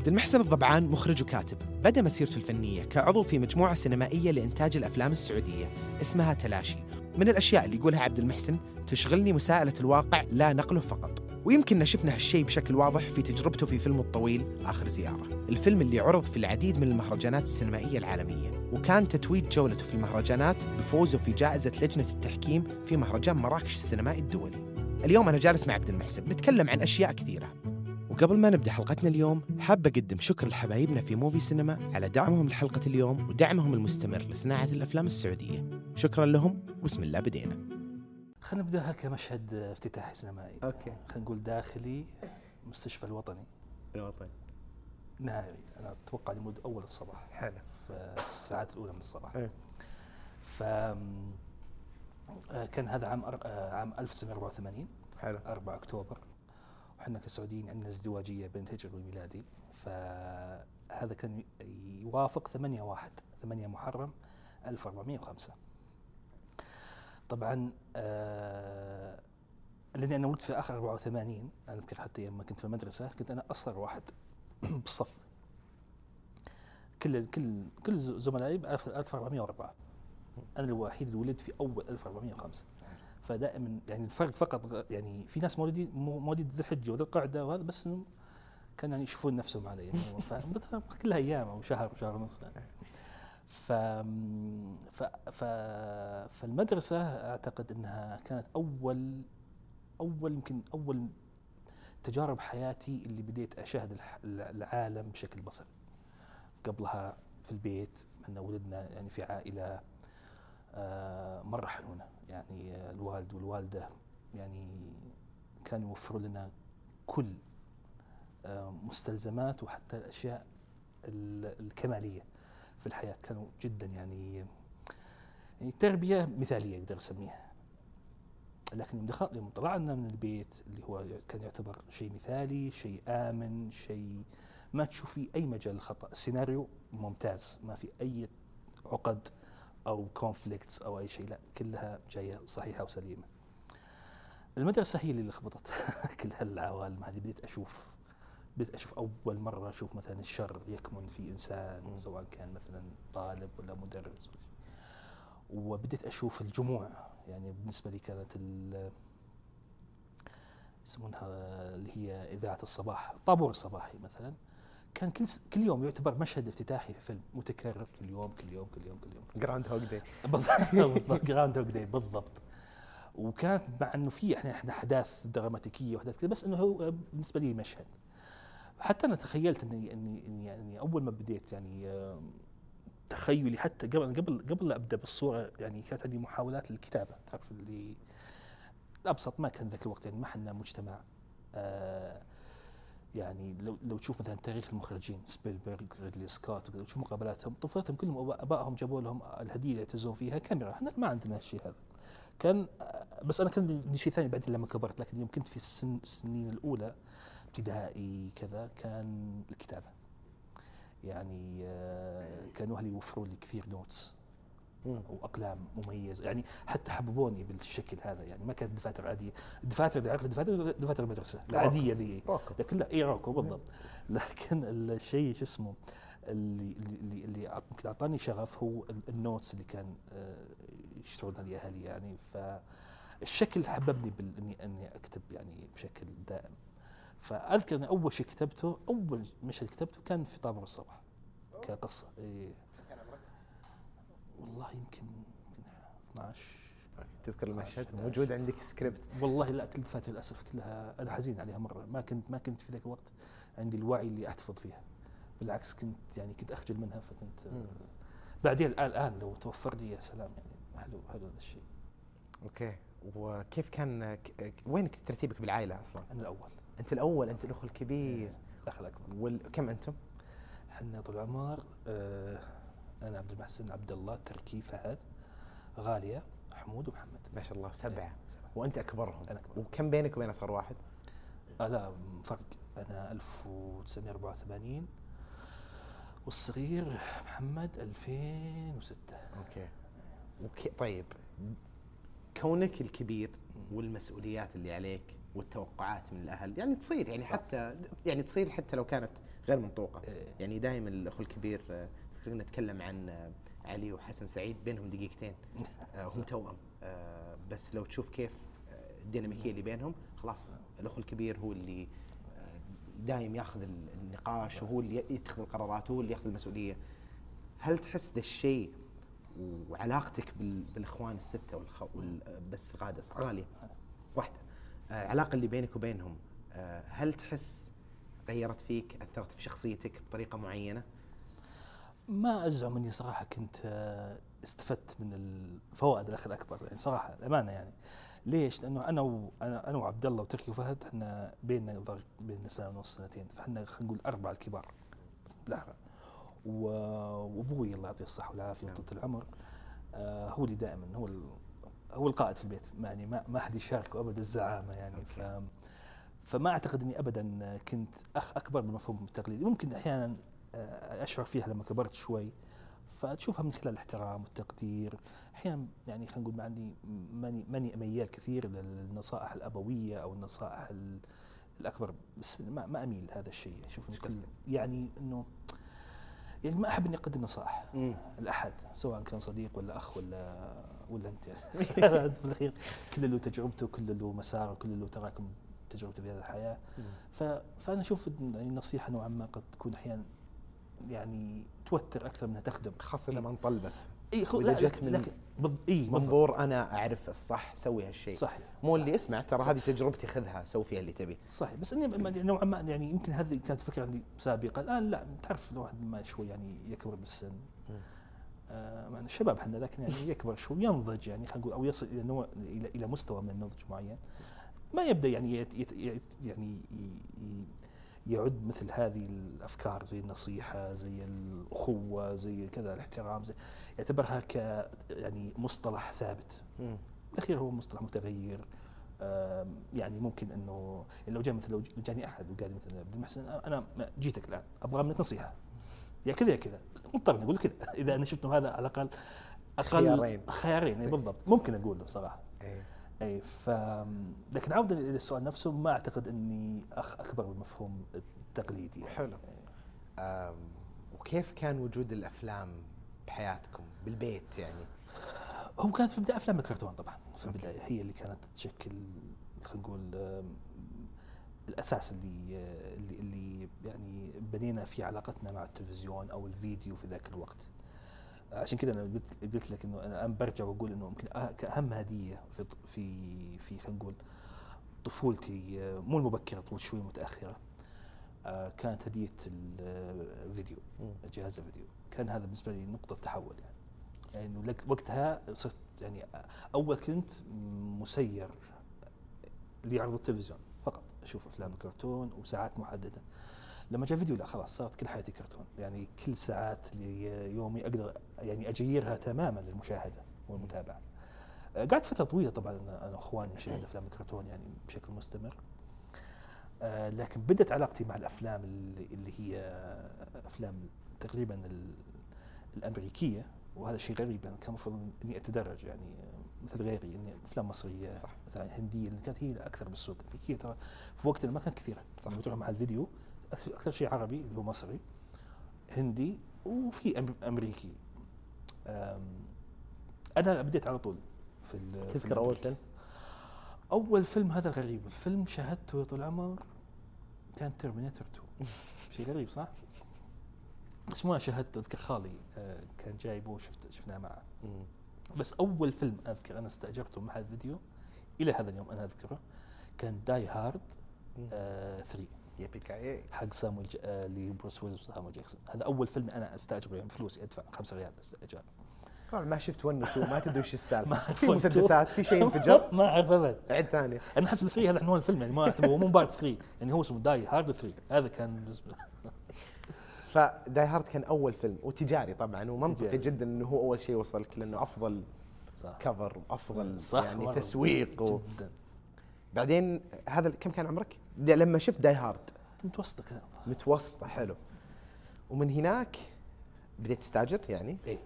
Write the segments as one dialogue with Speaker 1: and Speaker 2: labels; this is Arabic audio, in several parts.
Speaker 1: عبد المحسن الضبعان مخرج وكاتب. بدأ مسيرته الفنية كعضو في مجموعة سينمائية لإنتاج الأفلام السعودية اسمها تلاشي. من الأشياء اللي يقولها عبد المحسن تشغلني مساءلة الواقع لا نقله فقط. ويمكن شفنا هالشيء بشكل واضح في تجربته في فيلمه الطويل آخر زيارة. الفيلم اللي عرض في العديد من المهرجانات السينمائية العالمية وكان تتويج جولته في المهرجانات بفوزه في جائزة لجنة التحكيم في مهرجان مراكش السينمائي الدولي. اليوم أنا جالس مع عبد المحسن نتكلم عن أشياء كثيرة. وقبل ما نبدأ حلقتنا اليوم حاب أقدم شكر لحبايبنا في موفي سينما على دعمهم لحلقة اليوم ودعمهم المستمر لصناعة الأفلام السعودية. شكرا لهم وبسم الله بدينا.
Speaker 2: خلينا نبداها كمشهد افتتاحي سينمائي.
Speaker 3: okay.
Speaker 2: خلينا نقول داخلي مستشفى الوطني.
Speaker 3: الوطني.
Speaker 2: نهاري أنا أتوقع لمدة أول الصباح.
Speaker 3: حلو.
Speaker 2: في الساعات الأولى من الصباح.
Speaker 3: إيه.
Speaker 2: ف آه، كان هذا عام آه، عام 1984
Speaker 3: حلو.
Speaker 2: 4 أكتوبر. وحنا كسعوديين عندنا ازدواجية بين الهجري والميلادي. فهذا كان يوافق 8 واحد 8 محرم 1405 طبعا آه لأني أنا ولدت في آخر 84 أنا أذكر حتى لما كنت في المدرسة كنت أنا أصغر واحد بالصف. كل كل كل زملائي ب 1404 أنا الوحيد اللي ولدت في أول 1405 فدائما يعني الفرق فقط يعني في ناس مولودين مو- مواليد ذي الحجة وذي القعدة وهذا بس إنه كان يعني يشوفون نفسهم علي يعني كلها أيام أو شهر شهر ونص يعني. ف ف فالمدرسة أعتقد إنها كانت اول أول يمكن أول تجارب حياتي اللي بديت أشاهد العالم بشكل بصري. قبلها في البيت إحنا ولدنا يعني في عائلة آه، مرة حنونة. يعني الوالد والوالدة يعني كانوا يوفروا لنا كل آه، مستلزمات وحتى الأشياء ال- الكمالية في الحياة. كانوا جدا يعني يعني تربية مثالية أقدر أسميها. لكن يوم دخل يوم طلعنا من البيت اللي هو كان يعتبر شيء مثالي شيء آمن شيء ما تشوف فيه أي مجال للخطا السيناريو ممتاز ما في أي عقد. أو conflicts أو أي شيء لا كلها جاية صحيحة وسليمة. المدرسة هي اللي لخبطت كل هالعوالم هذه. بديت أشوف بديت أشوف أول مرة أشوف مثلا الشر يكمن في إنسان سواء كان مثلا طالب ولا مدرس ولا شيء. وبديت أشوف الجموع. يعني بالنسبة لي كانت ال- يسمونها اللي هي إذاعة الصباح الطابور الصباحي مثلا. كان كل س- كل يوم يعتبر مشهد افتتاحي في فيلم متكرر كل يوم كل يوم كل يوم كل يوم
Speaker 3: Groundhog Day
Speaker 2: بالضبط Groundhog Day بالضبط. وكانت مع إنه في إحنا إحنا أحداث دراماتيكية وأحداث كذا بس إنه هو بالنسبة لي مشهد. حتى أنا تخيلت اني اني اني يعني أول ما بديت يعني تخيلي حتى قبل قبل قبل لا أبدأ بالصورة يعني كانت عندي محاولات للكتابة. تعرف اللي الابسط ما كان ذاك الوقت يعني ما حنا مجتمع آه يعني لو لو تشوف مثلا تاريخ المخرجين سبيلبرغ ريدلي سكوت وكذا تشوف مقابلاتهم طفولتهم كلهم أبائهم جابوا لهم الهدية اللي يعتزون فيها كاميرا. إحنا ما عندنا هالشيء هذا. كان بس أنا كان عندي شيء ثاني بعدين لما كبرت لكن يوم كنت في السن السنين الأولى ابتدائي كذا كان الكتابة. يعني آه، كانوا أهلي يوفروا لي كثير notes واقلام مميزه يعني حتى حببوني بالشكل هذا. يعني ما كانت دفاتر عادية. الدفاتر اللي اعرف دفاتر؟ دفاتر المدرسة. العادية ذي. لكن لا إي روكو بالضبط. لكن الشيء شو اسمه اللي اللي اللي يمكن أعطاني شغف هو ال- ال notes اللي كان آه، يشترونها لي أهلي. يعني فالشكل حببني إني إني أكتب يعني بشكل دائم. فأذكر إن أول شيء كتبته أول مشهد كتبته كان في طابور الصباح. كقصة إيه والله يمكن يمكن 12
Speaker 3: تذكر المشهد
Speaker 2: 11.
Speaker 3: موجود عندك سكريبت
Speaker 2: والله لا كل دفاتر للأسف كلها أنا حزين عليها مرة. ما كنت ما كنت في ذاك الوقت عندي الوعي اللي أحتفظ فيها. بالعكس كنت يعني كنت أخجل منها فكنت
Speaker 3: مم.
Speaker 2: بعدين الان الآن لو توفر لي يا سلام يعني حلو حلو هذا الشيء.
Speaker 3: أوكي. وكيف كان وين ترتيبك بالعائلة أصلا؟
Speaker 2: أنا الأول.
Speaker 3: أنت الأول أنت الأخ الكبير.
Speaker 2: الاخ الاكبر
Speaker 3: وكم أنتم؟
Speaker 2: إحنا طول العمر آه أنا عبد المحسن عبد الله تركي فهد غالية حمود ومحمد.
Speaker 3: ما شاء الله سبعة.
Speaker 2: إيه، سبعة.
Speaker 3: وأنت أكبرهم.
Speaker 2: أنا أكبرهم.
Speaker 3: وكم بينك وبين أصغر واحد؟
Speaker 2: آه لا فرق. أنا 1984 والصغير محمد 2006
Speaker 3: أوكي. وكي طيب. كونك الكبير والمسؤوليات اللي عليك والتوقعات من الأهل يعني تصير يعني
Speaker 2: صح.
Speaker 3: حتى يعني تصير حتى لو كانت غير منطوقة.
Speaker 2: إيه.
Speaker 3: يعني دائما الاخو الكبير آه، خلينا نتكلم عن آه، علي وحسن سعيد بينهم دقيقتين. آه، هم توأم. آه، بس لو تشوف كيف الديناميكية اللي بينهم خلاص الاخو الكبير هو اللي دايم ياخذ ال- النقاش وهو اللي يتخذ القرارات وهو اللي ياخذ المسؤولية. هل تحس ذا الشيء وعلاقتك بال- بالإخوان الستة. بس غادة غاليه واحدة. العلاقة اللي بينك وبينهم هل تحس غيرت فيك أثرت في شخصيتك بطريقة معينة؟
Speaker 2: ما ازعم اني صراحة كنت آه، استفدت من الفوائد الاخ الاكبر يعني صراحة الامانه يعني. ليش؟ لأنه أنا و أنا وعبد الله وتركي وفهد إحنا بيننا بيننا سنة ونص سنتين فإحنا خلينا نقول أربعة الكبار بالأحرى. وأبوي الله يعطيه الصحة والعافية
Speaker 3: نعم.
Speaker 2: وطول العمر آه، هو اللي دائما هو ال- هو القائد في البيت يعني ما ما حد يشاركه ابدا الزعامة يعني. ف فما أعتقد إني ابدا كنت اخ أكبر بالمفهوم التقليدي. ممكن أحيانا اشعر فيها لما كبرت شوي فتشوفها من خلال الاحترام والتقدير أحيانا يعني خلينا نقول معني ماني ماني ميال كثير للنصائح الأبوية أو النصائح ال- الأكبر بس ما, ما أميل لهذا الشيء أشوف
Speaker 3: قصدك؟
Speaker 2: يعني إنه يعني ما أحب إني أقدم نصائح. لأحد سواء كان صديق ولا أخ ولا ولا أنت في الأخير كل له تجربته كل له مساره كل له تراكم تجربته في هذه الحياة. فأنا أشوف يعني النصيحة نوعا ما قد تكون أحيانا يعني توتر أكثر منها تخدم.
Speaker 3: خاصة
Speaker 2: إيه.
Speaker 3: لما انطلبت.
Speaker 2: إي خو... لا
Speaker 3: جت من
Speaker 2: لكن بض... إي.
Speaker 3: منظور أنا أعرف الصح سوي هالشيء.
Speaker 2: صحيح
Speaker 3: مو
Speaker 2: صحيح.
Speaker 3: اللي اسمع ترى هذه تجربتي خذها سوي فيها اللي تبي.
Speaker 2: صحيح بس إني نوعا ما يعني يمكن هذه كانت فكرة عندي سابقا الآن لا تعرف الواحد ما شوي يعني يكبر بالسن. آه مع الشباب إحنا لكن يعني يكبر شوي ينضج يعني خلينا نقول أو يصل إلى نوع إلى إلى مستوى من النضج معين. ما يبدأ يعني يت يت يت يعني ي- ي- يعد مثل هذه الأفكار زي النصيحة زي الأخوة زي كذا الاحترام زي يعتبرها ك يعني مصطلح ثابت. بالأخير هو مصطلح متغير. يعني ممكن إنه يعني لو جاء مثلا لو جاني أحد وقال مثلا عبد المحسن أنا جيتك الآن أبغى منك نصيحة. يا كذا يا كذا. مضطر أقول كذا. إذا أنا شفت هذا على الأقل أقل
Speaker 3: خيارين.
Speaker 2: خيارين بالضبط. ممكن أقول له
Speaker 3: صراحة.
Speaker 2: اي ف لكن عودا إلى السؤال نفسه ما أعتقد إني اخ أكبر بالمفهوم التقليدي يعني.
Speaker 3: حلو. وكيف كان وجود الأفلام بحياتكم بالبيت يعني
Speaker 2: هو كانت في البدايه أفلام الكرتون طبعا في. البدايه هي اللي كانت تشكل خلينا نقول الأساس اللي آه، اللي اللي يعني بنينا فيه علاقتنا مع التلفزيون أو الفيديو في ذاك الوقت عشان كذا أنا قلت قلت لك إنه أنا الان برجع وأقول إنه يمكن كأهم هدية في في في خلينا نقول طفولتي آه، مو المبكرة طول شوي متأخرة. آه، كانت هدية الفيديو. جهاز الفيديو. كان هذا بالنسبة لي نقطة تحول يعني. يعني إنه لك- وقتها صرت يعني أول كنت مسير لعرض التلفزيون فقط أشوف أفلام الكرتون وساعات محددة. لما جاء فيديو لا خلاص صارت كل حياتي كرتون. يعني كل ساعات يومي أقدر يعني أجيرها تماما للمشاهدة والمتابعة. آه، قعدت فترة طويلة طبعا أنا وإخواني نشاهد أفلام الكرتون يعني بشكل مستمر. آه، لكن بدت علاقتي مع الأفلام اللي, هي أفلام تقريبا ال- الأمريكية وهذا شيء غريب أنا كان المفروض إني أتدرج يعني مثل غيري إني أفلام مصرية
Speaker 3: صح.
Speaker 2: مثلا هندية اللي كانت هي الاكثر بالسوق. الأمريكية ترى في وقتنا ما كانت كثيرة.
Speaker 3: صح.
Speaker 2: لما تروح مع الفيديو أكثر شيء عربي اللي هو مصري هندي وفي أمريكي أنا بديت على طول في
Speaker 3: تذكر
Speaker 2: أول.
Speaker 3: فيلم؟
Speaker 2: أول فيلم هذا غريب الفيلم شاهدته يا طول العمر كان ترمينيتور 2 شيء غريب صح؟ بس ما شاهدته أذكر خالي آه، كان جايبه وشفت شفناه معه. بس أول فيلم أذكر أنا استأجرته محل فيديو إلى هذا اليوم أنا أذكره كان Die Hard
Speaker 3: مم.
Speaker 2: آه 3
Speaker 3: يبيك إيه
Speaker 2: حق سامويل ج... آه لبروس ويلز وسامويل جاكسون. هذا أول فيلم أنا أستأجره يعني فلوسي ادفع 5 ريال
Speaker 3: طبعا ما شفت 1 و 2 ما تدري وش
Speaker 2: السالفة.
Speaker 3: في مسدسات في شيء انفجر؟
Speaker 2: ما أعرف أبد.
Speaker 3: عد ثاني.
Speaker 2: أنا حسب 3 هذا عنوان الفيلم يعني ما اعتبره مو part 3 يعني هو اسمه Die Hard 3 هذا كان بالنسبة
Speaker 3: ف Die Hard كان أول فيلم وتجاري طبعا ومنطقي. جدا إنه هو أول شيء وصلك
Speaker 2: لأنه.
Speaker 3: أفضل
Speaker 2: صح.
Speaker 3: cover وأفضل
Speaker 2: صح
Speaker 3: يعني. تسويق و...
Speaker 2: جدا.
Speaker 3: بعدين هذا كم كان عمرك؟ لما شفت Die Hard.
Speaker 2: متوسطة كذا.
Speaker 3: متوسطة حلو. ومن هناك بديت تستاجر يعني؟
Speaker 2: إيه.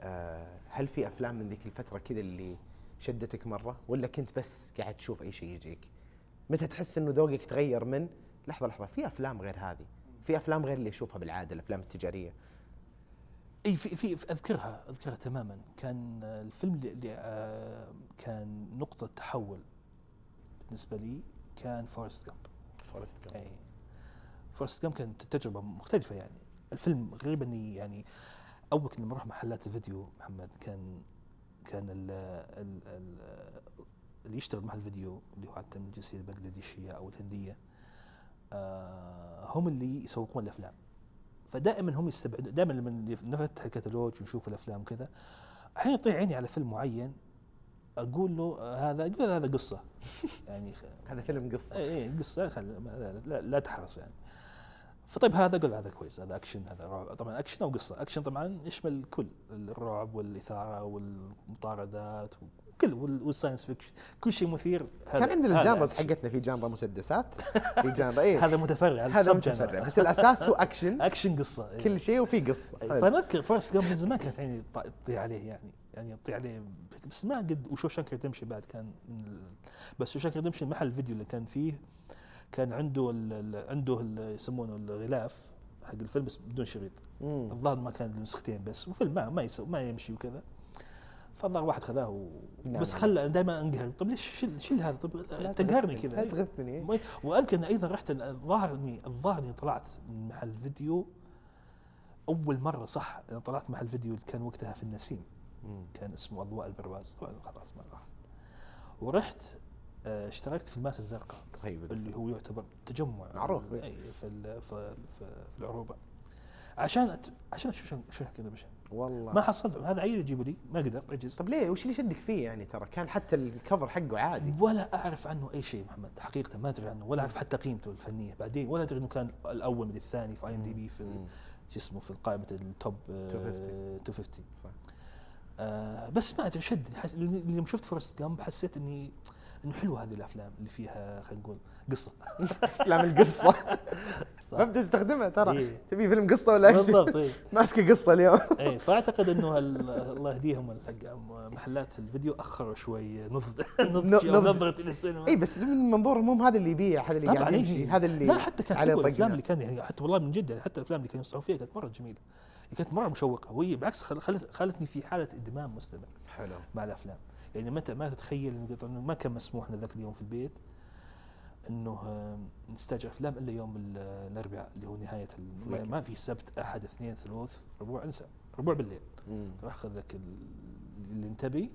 Speaker 3: آه هل في أفلام من ذيك الفترة كذا اللي شدتك مرة؟ ولا كنت بس قاعد تشوف أي شيء يجيك؟ متى تحس إنه ذوقك تغير من لحظة لحظة؟ في أفلام غير هذه. في أفلام غير اللي اشوفها بالعادة الأفلام التجارية.
Speaker 2: إي في, في, أذكرها أذكرها تماما. كان الفيلم اللي, اللي آه، كان نقطة تحول. بالنسبة لي كان Forrest Gump
Speaker 3: Forrest
Speaker 2: أي. Forrest Gump كانت تجربة مختلفة يعني. الفيلم غريب إني يعني أول كنا نروح محلات الفيديو محمد كان كان ال ال ال اللي يشتغل محل فيديو اللي هو حتى من الجنسية البنغلاديشية أو الهندية آه هم اللي يسوقون الأفلام. فدائما هم يستبعدون دائما لما نفتح الكتالوج ونشوف الأفلام وكذا أحيانا يطيح عيني على فيلم معين أقول له هذا يقول هذا قصة. يعني
Speaker 3: هذا فيلم قصة.
Speaker 2: اي اي قصة خل... لا, لا, لا تحرص يعني. فطيب هذا قول هذا كويس هذا أكشن هذا رعب. طبعا أكشن أو قصة؟ أكشن طبعا يشمل كل الرعب والإثارة والمطاردات وال- وال science fiction كل شيء مثير هذا-
Speaker 3: كان عندنا
Speaker 2: ال
Speaker 3: genres
Speaker 2: action.
Speaker 3: حقتنا في genre مسدسات في genre إيه
Speaker 2: هذا متفرع
Speaker 3: هذا. متفرع بس الأساس هو action
Speaker 2: action قصة إيه.
Speaker 3: كل شيء وفي قصة حلو.
Speaker 2: فأنا أذكر Forrest Gump من زمان كانت عيني تط- تطيح عليه يعني يعني تطيح عليه بس ما قد و Shawshank Redemption بعد كان من ال... بس Shawshank Redemption محل الفيديو اللي كان فيه كان عنده ال... ال... عنده ال... يسمونه الغلاف حق الفيلم بس بدون شريط. الظاهر ما كان نسختين بس وفيلم ما ما. ما يمشي وكذا فالظاهر واحد خذاه و...
Speaker 3: نعم.
Speaker 2: بس خلى دائما أنقهر. طب ليش؟ شيل شيل هذا طب تقهرني كذا.
Speaker 3: لا تغثني.
Speaker 2: وأذكر اني أيضا رحت الظاهر اني الظاهر اني طلعت من محل فيديو أول مرة صح أنا طلعت محل فيديو اللي كان وقتها في النسيم.
Speaker 3: مم.
Speaker 2: كان اسمه أضواء البرواز. طبعا خلاص ما راح. ورحت آه، اشتركت في الماس الزرقاء
Speaker 3: طيب
Speaker 2: اللي هو يعتبر تجمع
Speaker 3: معروف.
Speaker 2: أي في في في العروبه عشان أت... عشان أشوف Shawshank Redemption
Speaker 3: والله.
Speaker 2: ما حصلت هذا عيل يجيبوا لي؟ ما قدر. عجز.
Speaker 3: طب ليه؟ وش اللي يشدك فيه يعني ترى؟ كان حتى ال cover حقه عادي.
Speaker 2: ولا أعرف عنه أي شيء محمد. حقيقة ما أدري عنه. ولا أعرف حتى قيمته الفنية. بعدين ولا أدري إنه كان الأول من الثاني في IMDb في. شو اسمه في قائمه ال top آه،
Speaker 3: 250.
Speaker 2: 250
Speaker 3: صح.
Speaker 2: آه بس ما أدري شدني. حس... يوم شفت Forrest Gump حسيت إني إنه حلوة هذه الأفلام اللي فيها خلينا نقول قصة
Speaker 3: افلام
Speaker 2: القصة.
Speaker 3: ما بتستخدمها ترى
Speaker 2: إيه.
Speaker 3: تبي فيلم قصة ولا أكشن
Speaker 2: بالضبط إيه.
Speaker 3: ماسكة قصة اليوم
Speaker 2: إيه فأعتقد إنه ال- الله يهديهم الحق محلات الفيديو أخروا شوي نضج إلى السينما
Speaker 3: اي بس من منظورهم هم هذا اللي يبيع هذا اللي قاعد. يمشي هذا اللي
Speaker 2: لا حتى كانت
Speaker 3: الأفلام.
Speaker 2: اللي كان يعني حتى والله من جد يعني حتى الأفلام اللي كانوا يصنعون فيها كانت مرة جميلة كانت مرة مشوقة وهي بالعكس خل- خلت خلتني في حالة إدمان مستمر
Speaker 3: حلو
Speaker 2: مع الأفلام يعني متى ما تتخيل طبعاً ما كان مسموح لنا ذاك اليوم في البيت إنه نستاجر افلام إلا يوم ال- الأربعاء اللي هو
Speaker 3: نهاية.
Speaker 2: ما في سبت أحد اثنين ثلاث ربوع انسى ربوع بالليل. راح خذ لك ال- اللي انت بي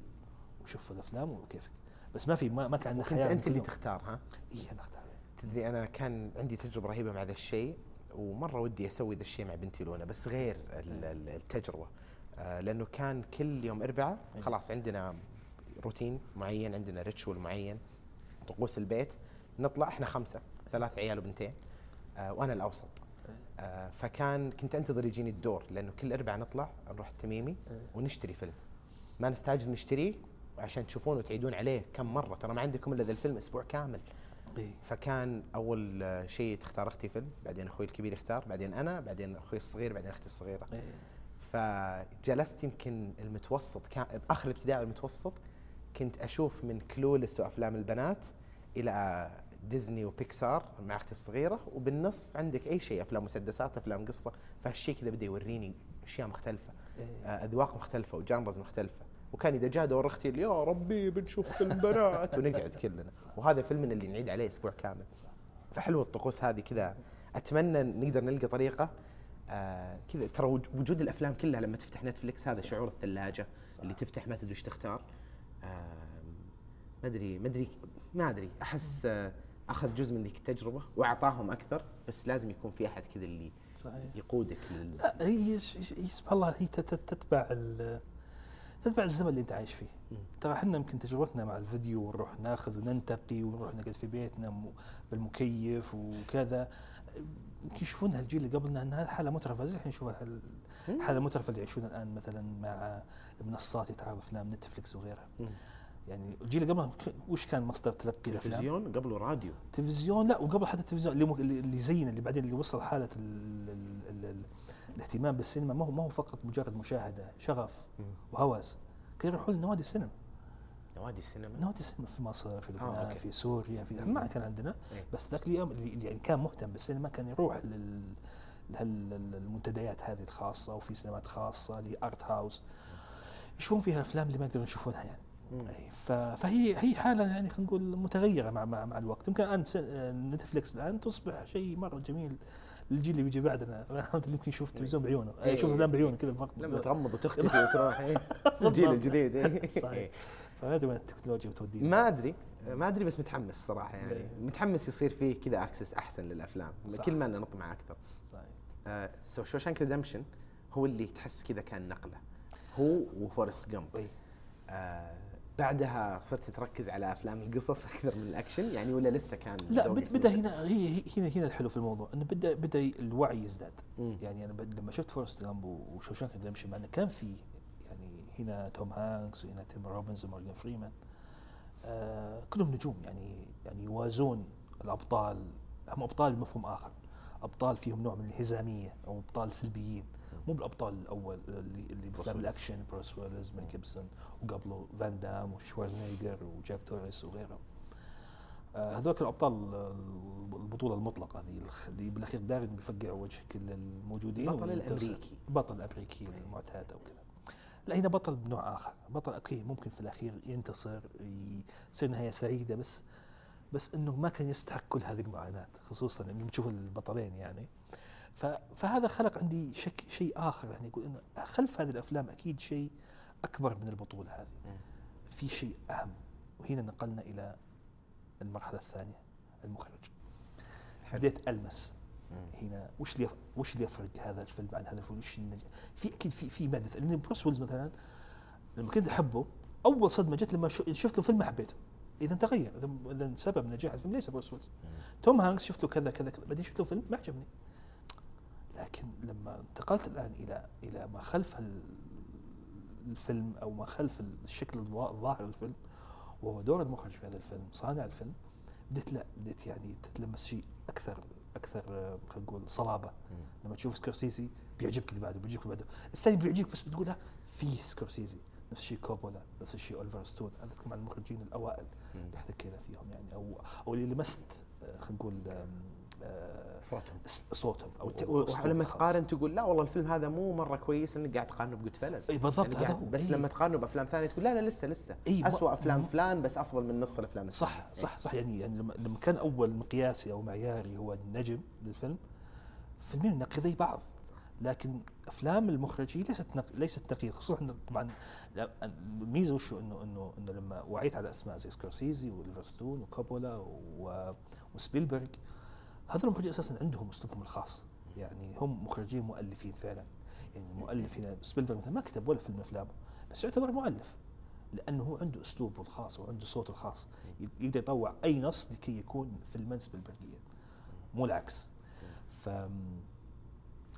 Speaker 2: وشوف الأفلام وكيفك بس ما في ما, ما كان عندنا خيار
Speaker 3: أنت اللي. تختار ها
Speaker 2: اي أنا أختار
Speaker 3: تدري أنا كان عندي تجربة رهيبة مع ذا الشيء ومرة ودي أسوي ذا الشيء مع بنتي لونا بس غير ال- التجربة آه لأنه كان كل يوم أربعاء
Speaker 2: إيه.
Speaker 3: خلاص عندنا روتين معين عندنا ritual معين طقوس البيت نطلع إحنا خمسة ثلاث عيال وبنتين آه وأنا الأوسط آه فكان كنت أنتظر يجيني الدور لأنه كل اربعاء نطلع نروح التميمي
Speaker 2: إيه.
Speaker 3: ونشتري فيلم ما نستعجل نشتريه عشان تشوفونه وتعيدون عليه كم مرة ترى ما عندكم إلا ذا الفيلم أسبوع كامل. فكان أول آه، شيء تختار أختي فيلم بعدين أخوي الكبير يختار بعدين أنا بعدين أخوي الصغير بعدين أختي
Speaker 2: الصغيرة.
Speaker 3: فجلست يمكن المتوسط كان آخر الابتدائي المتوسط كنت أشوف من كلولس وأفلام البنات إلى ديزني وبيكسار مع أختي الصغيرة وبالنص عندك أي شيء أفلام مسدسات أفلام قصة فهالشيء كذا بدأ يوريني أشياء مختلفة
Speaker 2: إيه.
Speaker 3: آه، أذواق مختلفة وجانرز مختلفة. وكان إذا جاء دور أختي يا ربي بنشوف فيلم بنات. ونقعد كلنا. وهذا فيلم اللي نعيد عليه أسبوع كامل. فحلوه الطقوس هذه كذا. أتمنى نقدر نلقى طريقة آه كذا. ترى وج- وجود الأفلام كلها لما تفتح نتفلكس هذا شعور الثلاجة
Speaker 2: صح.
Speaker 3: اللي تفتح ما تدري إيش تختار. ما أدري ما أدري ما أدري. أحس آه أخذ جزء من ذيك التجربة وأعطاهم أكثر بس لازم يكون في أحد كذا اللي
Speaker 2: صحيح.
Speaker 3: يقودك لل
Speaker 2: لا هي سبحان الله هي تت- تتبع ال- تتبع الزمن اللي أنت عايش فيه. ترى إحنا يمكن تجربتنا مع الفيديو ونروح ناخذ وننتقي ونروح نقعد في بيتنا بالمكيف وكذا. يشوفونها الجيل اللي قبلنا إنها حالة مترفة. زي الحين نشوفها ال- الحاله المترفه اللي يعيشونها الآن مثلا مع المنصات يتعرض أفلام نتفلكس وغيرها. يعني الجيل اللي قبلنا وش كان مصدر تلقي الأفلام؟
Speaker 3: تلفزيون قبله راديو.
Speaker 2: تلفزيون لا وقبل حتى التلفزيون. اللي اللي زينا اللي بعدين اللي وصل حالة ال ال ال ال الاهتمام بالسينما ما هو ما هو فقط مجرد مشاهدة شغف. وهوس كانوا يروحون لنوادي السينما.
Speaker 3: نوادي السينما؟
Speaker 2: نوادي السينما في مصر في
Speaker 3: آه،
Speaker 2: لبنان
Speaker 3: أوكي.
Speaker 2: في سوريا في ما كان عندنا.
Speaker 3: إيه.
Speaker 2: بس ذاك اليوم اللي اللي يعني كان مهتم بالسينما كان يروح لل لهالمنتديات هذه الخاصة وفي سينمات خاصة ل art house يشوفون فيها الافلام اللي ما يقدرون يشوفونها يعني. ف- فهي هي حالة يعني خلينا نقول متغيرة مع مع, مع الوقت. يمكن الآن س- Netflix الآن تصبح شيء مرة جميل. للجيل اللي بيجي بعدنا اللي يمكن يشوف التلفزيون بعيونه.
Speaker 3: إيه.
Speaker 2: يشوف الافلام بعيونه كذا
Speaker 3: لما تغمض وتختفي وتروح إيه. الجيل الجديد إيه.
Speaker 2: صحيح. فما ادري وين التكنولوجيا وتودينا
Speaker 3: ما أدري. ما أدري بس متحمس صراحة يعني.
Speaker 2: إيه.
Speaker 3: متحمس يصير فيه كذا access أحسن للأفلام.
Speaker 2: صح.
Speaker 3: كل ما نطمع أكثر
Speaker 2: صحيح.
Speaker 3: آه so Shawshank Redemption هو اللي تحس كذا كان نقلة. هو و Forrest Gump
Speaker 2: اي
Speaker 3: آه بعدها صرت تركز على أفلام القصص أكثر من الأكشن يعني ولا لسه كان
Speaker 2: لا
Speaker 3: بدأ
Speaker 2: هنا هي هنا هنا الحلو في الموضوع إنه بدا بدأ الوعي يزداد.
Speaker 3: مم.
Speaker 2: يعني أنا لما شفت Forrest Gump و Shawshank Redemption مع إنه كان في هنا توم هانكس وهنا تيم روبنز ومورجان فريمان. آه كلهم نجوم يعني يعني يوازون الأبطال. هم أبطال بمفهوم آخر. أبطال فيهم نوع من الانهزاميه أو أبطال سلبيين. مو بالأبطال الأول اللي اللي
Speaker 3: بأفلام.
Speaker 2: الأكشن بروس ويلز ميل جيبسون وقبله فان دام وشوارزنيجر وتشاك نوريس وغيرهم. آه، هذول الابطال البطولة المطلقة هذه اللي بالأخير دائما بيفقع وجه كل الموجودين
Speaker 3: البطل
Speaker 2: وينتصر.
Speaker 3: الأمريكي.
Speaker 2: البطل الأمريكي المعتاد أو كذا. لا هنا بطل بنوع آخر بطل أوكي ممكن في الأخير ينتصر يصير نهاية سعيدة بس بس إنه ما كان يستحق كل هذه المعاناة خصوصا لما تشوف البطلين يعني فهذا خلق عندي شك شيء آخر يعني يقول إنه خلف هذه الأفلام أكيد شيء أكبر من البطولة هذه. في شيء أهم وهنا نقلنا إلى المرحلة الثانية المخرج
Speaker 3: حلو.
Speaker 2: بديت
Speaker 3: ألمس.
Speaker 2: هنا. وش اللي وش اللي يفرق هذا الفيلم عن هذا الفيلم؟ وش النج... في أكيد في في ماده. لأن بروس ويلز مثلا لما كنت أحبه أول صدمة جت لما شفت له فيلم ما حبيته. إذا تغير إذا سبب نجاح الفيلم ليس بروس ويلز. توم هانكس شفت له كذا كذا كذا. بعدين شفت له فيلم ما عجبني. لكن لما انتقلت الآن إلى إلى ما خلف ال- الفيلم أو ما خلف الشكل الظاهر للفيلم وهو دور المخرج في هذا الفيلم صانع الفيلم بديت لا بديت يعني تتلمس شيء أكثر أكثر آه، خلينا نقول صلابة. لما تشوف سكورسيزي بيعجبك اللي بعده بيعجبك اللي بعده. الثاني بيعجبك بس بتقول لا فيه سكورسيزي. نفس الشيء كوبولا نفس الشيء أوليفر ستون. أنا اتكلم عن المخرجين الأوائل اللي احتكينا فيهم يعني أو أو اللي لمست آه، خلينا نقول
Speaker 3: صوتهم
Speaker 2: صوتهم أو
Speaker 3: ولما. تقارن تقول لا والله الفيلم هذا مو مرة كويس لانك قاعد تقارنه ب Goodfellas
Speaker 2: إي بالضبط هذا هو
Speaker 3: بس
Speaker 2: إي.
Speaker 3: لما تقارنه بأفلام ثانية تقول لا لا لسه لسه
Speaker 2: ما-
Speaker 3: اسوء
Speaker 2: أفلام
Speaker 3: فلان بس أفضل من نص الأفلام
Speaker 2: صح. صح صح يعني يعني لما كان أول مقياسي أو معياري هو النجم للفيلم فيلمين نقيضي بعض لكن أفلام المخرج هي ليست نق... ليست نقيض خصوصا طبعا الميزة وشو انه انه إنه لما وعيت على أسماء زي سكورسيزي وأوليفر ستون وكوبولا و... وسبيلبرغ هذول المخرجين أساسا عندهم أسلوبهم الخاص. يعني هم مخرجين مؤلفين فعلا. يعني المؤلف هنا سبيلبرغ مثلا ما كتب ولا فيلم أفلامه بس يعتبر مؤلف لأنه هو عنده أسلوبه الخاص وعنده صوته الخاص. يقدر يطوع أي نص لكي يكون فيلما سبيلبرغيا مو العكس. ف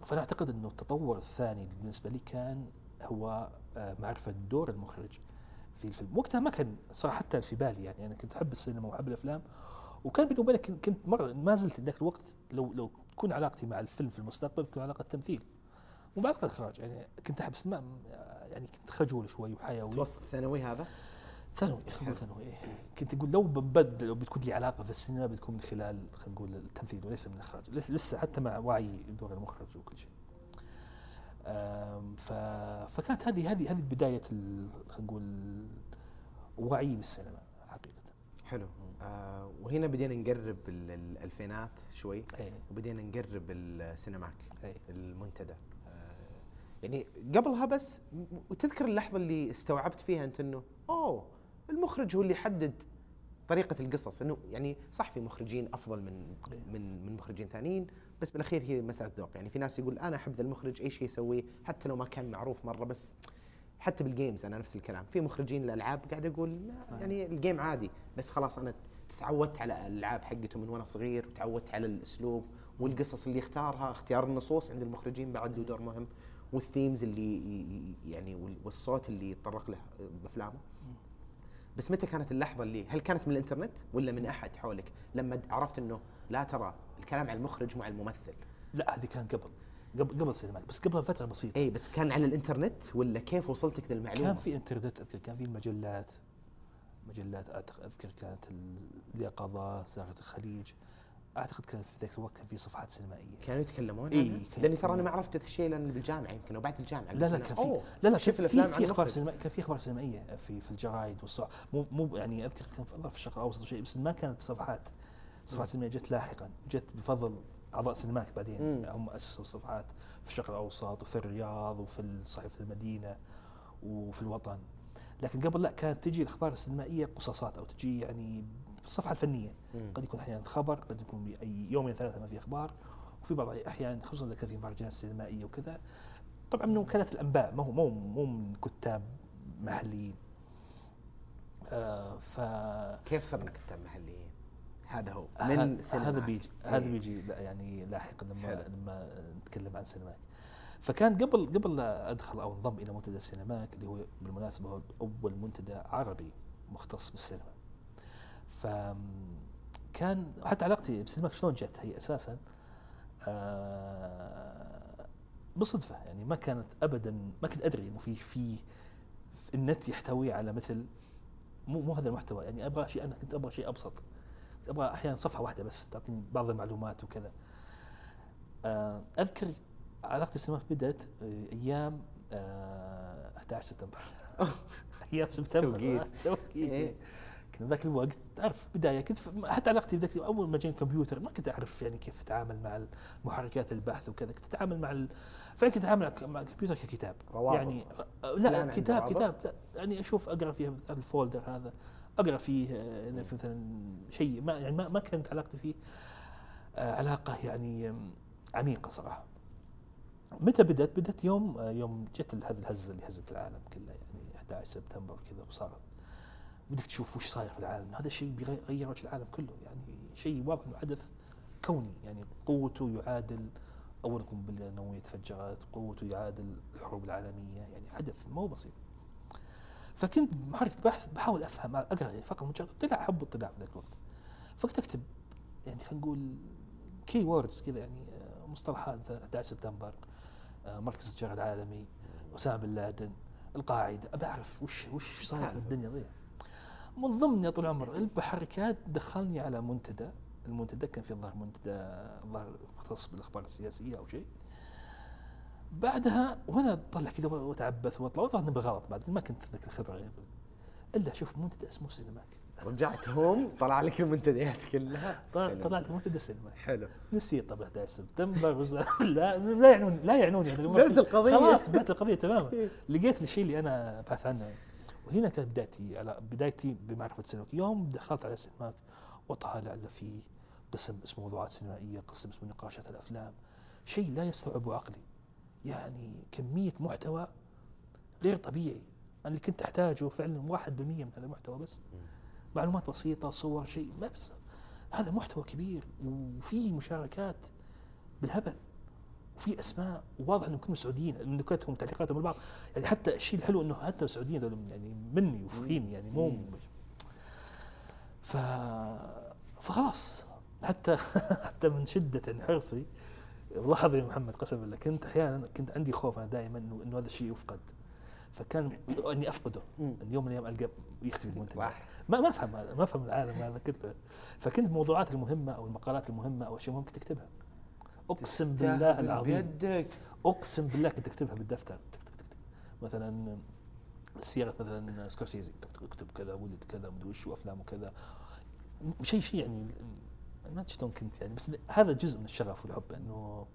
Speaker 2: فأنا أعتقد إنه التطور الثاني بالنسبة لي كان هو آه، معرفة دور المخرج في الفيلم. وقتها ما كان صراحة حتى في بالي يعني أنا كنت أحب السينما وأحب الأفلام وكان بيني وبينك كنت- مره ما زلت ذاك الوقت لو لو تكون علاقتي مع الفيلم في المستقبل تكون علاقة تمثيل. مو بعلاقه إخراج. يعني كنت أحب السينما يعني كنت خجول شوي وحيوي.
Speaker 3: متوسط ثانوي هذا؟
Speaker 2: ثانوي خلينا نقول ثانوي إيه. كنت أقول لو ببدل لو بتكون لي علاقة في السينما بتكون من خلال خلينا نقول التمثيل وليس من الإخراج. لس- لسه حتى مع وعي دور المخرج وكل شيء. ف... فكانت هذه هذه هذه بداية خلينا نقول وعي بالسينما حقيقة.
Speaker 3: حلو. آه وهنا بدينا نقرب ال- ال- الالفينات شوي
Speaker 2: اي
Speaker 3: وبدينا نقرب السينماك
Speaker 2: اي
Speaker 3: المنتدى. آه يعني قبلها بس وتذكر اللحظة اللي استوعبت فيها أنت إنه أوه المخرج هو اللي يحدد طريقة القصص. إنه يعني صح في مخرجين أفضل من
Speaker 2: إيه.
Speaker 3: من من مخرجين ثانيين بس بالأخير هي مسألة ذوق. يعني في ناس يقول أنا أحب ذا المخرج أي شيء يسويه حتى لو ما كان معروف مرة بس حتى بال games أنا نفس الكلام. في مخرجين الألعاب قاعد
Speaker 2: أقول.
Speaker 3: يعني ال game عادي بس خلاص أنا تعودت على الألعاب حقته من وأنا صغير وتعودت على الأسلوب والقصص اللي يختارها اختيار النصوص عند المخرجين بعد له دور مهم وال themes اللي يعني وال- والصوت اللي يتطرق له بأفلامه. بس متى كانت اللحظة اللي هل كانت من الإنترنت ولا من أحد حولك؟ لما عرفت إنه لا ترى الكلام على المخرج مع الممثل.
Speaker 2: لا هذه كان قبل قبل قبل السينمات بس قبلها فترة بسيطة.
Speaker 3: اي بس كان على الإنترنت ولا كيف وصلتك ذا المعلومه
Speaker 2: كان في إنترنت أذكر كان في المجلات. مجلات أذكر كانت اليقظه زهره الخليج أعتقد كان في ذاك الوقت كان في صفحات سينمائية
Speaker 3: كانوا يتكلمون؟
Speaker 2: كان
Speaker 3: لأني ترى
Speaker 2: أنا.
Speaker 3: ما عرفت هذا الشيء لأن بالجامعة يمكن وبعد الجامعة
Speaker 2: لا لا كان في لا لا
Speaker 3: شوف
Speaker 2: كان في في
Speaker 3: أخبار.
Speaker 2: سينمائية كان في أخبار سينمائية في في الجرايد مو مو يعني أذكر كان في الشرق الأوسط وشيء بس ما كانت صفحات صفحات سينمائية جت لاحقا جت بفضل أعضاء سينماك بعدين
Speaker 3: مم.
Speaker 2: هم أسسوا الصفحات في الشرق الأوسط وفي الرياض وفي صحيفة المدينة وفي الوطن لكن قبل لا كانت تجي الأخبار السينمائية قصاصات أو تجي يعني بالصفحه الفنية
Speaker 3: مم.
Speaker 2: قد يكون أحيانا خبر قد يكون باي يومين ثلاثة ما في أخبار وفي بعض الأحيان خصوصا إذا كان في مهرجانات سينمائية وكذا طبعا من وكالات الأنباء ما هو مو مو من كتاب محليين آه ف
Speaker 3: كيف صرنا كتاب محليين؟ هذا هو من سينما
Speaker 2: هذا بيجي هذا
Speaker 3: إيه.
Speaker 2: بيجي يعني لاحقا لما
Speaker 3: حلو.
Speaker 2: لما نتكلم عن سينماك فكان قبل قبل لا أدخل أو انضم إلى منتدى السينماك اللي هو بالمناسبة هو أول منتدى عربي مختص بالسينما. ف كان حتى علاقتي بالسينماك شلون جت؟ هي أساسا آه بالصدفه يعني ما كانت ابدا ما كنت أدري إنه في في النت يحتوي على مثل مو مو هذا المحتوى. يعني أبغى شيء أنا كنت أبغى شيء أبسط. أبغى أحيانا صفحة واحدة بس تعطيني بعض المعلومات وكذا. آه، أذكر علاقتي بالسينما بدأت آه، أيام آه، 11 سبتمبر أيام سبتمبر
Speaker 3: توقيت.
Speaker 2: آه، توقيت
Speaker 3: إيه.
Speaker 2: كان ذاك الوقت تعرف بداية كنت حتى علاقتي بذاك أول ما جاني الكمبيوتر ما كنت أعرف يعني كيف أتعامل مع محركات البحث وكذا كنت أتعامل مع ال... فعلا كنت أتعامل مع الكمبيوتر ككتاب
Speaker 3: روابط.
Speaker 2: يعني آه، لا كتاب؟ كتاب لا يعني أشوف أقرأ فيها مثلا الفولدر هذا أقرأ فيه آه، اذا في مثلا شيء ما يعني ما, ما كانت علاقتي فيه آه، علاقة يعني عميقة صراحة متى بدأت؟ بدأت يوم آه، يوم جت هذه الهزة اللي هزت العالم كله يعني 11 سبتمبر كذا وصارت. بدك تشوف وش صاير في العالم. هذا الشيء بيغير وجه العالم كله يعني شيء واضح إنه حدث كوني يعني قوته يعادل أول قنبله نوويه تفجرت قوته يعادل الحروب العالمية يعني حدث مو بسيط. فكنت محرك بحث بحاول أفهم أقرأ يعني فقط مجرد طلع حب اطلاع في ذاك الوقت. فكنت أكتب يعني خلينا نقول keywords كذا يعني آه، مصطلحات. مثلا 11 سبتمبر مركز التجاره العالمي أسامة بن لادن القاعده ابى أعرف وش وش صاير في الدنيا ذي من ضمن يا طول العمر المحركات دخلني على منتدى. المنتدى كان في الظاهر منتدى الظاهر مختص بالأخبار السياسية أو شيء. بعدها وأنا أطلع كذا وأتعبث وأطلع بالغلط بعد ما كنت ذيك الخبره يعني. إلا شوف منتدى اسمه سينماك.
Speaker 3: رجعت home طلع لك المنتديات كلها.
Speaker 2: طلع لي منتدى سينماك
Speaker 3: حلو.
Speaker 2: نسيت طبعا 11 سبتمبر لا لا يعنون لا يعنوني. هذا الأمور.
Speaker 3: بعت القضية.
Speaker 2: خلاص بعت القضية تماما. لقيت الشيء اللي أنا أبحث عنه. وهنا كانت بدايتي على بدايتي بمعرفة السينماك يوم دخلت على السينماك وطالع له في قسم اسمه موضوعات سينمائية قسم اسمه نقاشات الأفلام. شيء لا يستوعبه عقلي. يعني كمية محتوى غير طبيعي. أنا اللي كنت أحتاجه فعلا 1% من هذا المحتوى بس. معلومات بسيطة صور شيء ما بس هذا محتوى كبير وفي مشاركات بالهبل وفي أسماء واضح انهم كلهم سعوديين نكتهم تعليقاتهم البعض يعني حتى الشيء الحلو إنه حتى السعوديين ذول يعني مني وفيني يعني مو ف فخلاص. حتى حتى من شدة حرصي لاحظ يا محمد قسما بالله كنت أحيانا كنت عندي خوف أنا دائما انه إنه هذا الشيء يفقد. فكان إني
Speaker 3: أفقده.
Speaker 2: إن يوم من الأيام ألقى يختفي المنتج. ما ما أفهم هذا ما أفهم العالم هذا كله. فكنت الموضوعات المهمة أو المقالات المهمة أو أشياء مهمة كنت أكتبها. أقسم بالله العظيم.
Speaker 3: بيدك.
Speaker 2: أقسم بالله كنت أكتبها بالدفتر. مثلا سياره مثلا سكورسيزي. اكتب كذا ولد كذا مدري وش وافلامه كذا م- شيء شيء يعني ما أدري شلون كنت يعني بس هذا جزء من الشغف والحب إنه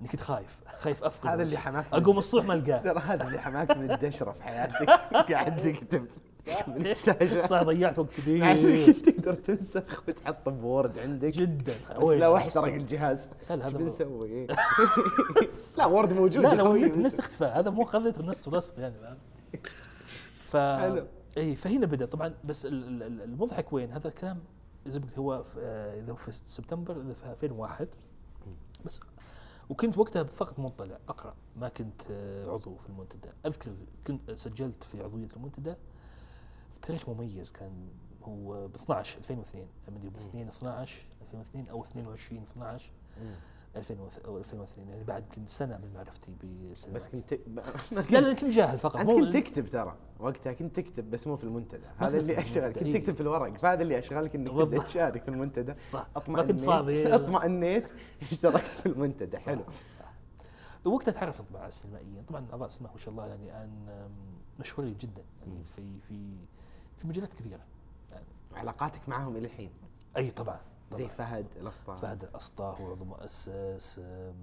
Speaker 2: اني كنت خايف خايف افقد
Speaker 3: هذا اللي حماك
Speaker 2: اقوم الصبح ما ألقاه.
Speaker 3: ترى هذا اللي حماك من الدشرة في حياتك. قاعد تكتب.
Speaker 2: صح. ضيعت وقت كثير
Speaker 3: كنت تقدر تنسخ وتحط ب Word عندك.
Speaker 2: جدا.
Speaker 3: بس لا واحد سرق الجهاز. إيش
Speaker 2: هذا
Speaker 3: بنسوي؟ لا وورد موجود
Speaker 2: لا
Speaker 3: خوي،
Speaker 2: النت اختفى هذا مو قضيه النص ولصق يعني؟ ف. إي فهنا بدأ. طبعا بس ال- ال- ال- المضحك وين؟ هذا الكلام زي ما قلت هو آه، إذا في سبتمبر إذا في 2001 بس وكنت وقتها فقط مطلع أقرأ. ما كنت آه، عضو في المنتدى. أذكر كنت سجلت في عضوية المنتدى في تاريخ مميز كان هو ب 12 2002 لما ب 2 12 2002 أو 22 12
Speaker 3: مم.
Speaker 2: 2000 أو 2002 يعني بعد يمكن سنة من معرفتي بالسينما
Speaker 3: بس كنت
Speaker 2: لا لا كنت جاهل فقط
Speaker 3: أنت
Speaker 2: مو
Speaker 3: كنت تكتب ترى وقتها كنت تكتب بس مو في المنتدى. هذا اللي
Speaker 2: المنتدى،
Speaker 3: كنت
Speaker 2: إيه.
Speaker 3: تكتب في الورق فهذا اللي أشغلك إنك تبدا. تشارك في المنتدى.
Speaker 2: صح. ما
Speaker 3: اطمئنيت
Speaker 2: كنت فاضي.
Speaker 3: اطمئنيت اشتركت في المنتدى.
Speaker 2: صح،
Speaker 3: حلو.
Speaker 2: صح. وقتها تعرفت مع السينمائيين. طبعا اعضاء السينما ما شاء الله يعني الان مشهورين جدا يعني. في في في مجالات كثيرة. يعني
Speaker 3: علاقاتك معهم إلى الحين
Speaker 2: أي طبعا.
Speaker 3: زي. فهد الأسطى.
Speaker 2: فهد الأسطى هو عضو مؤسس أم،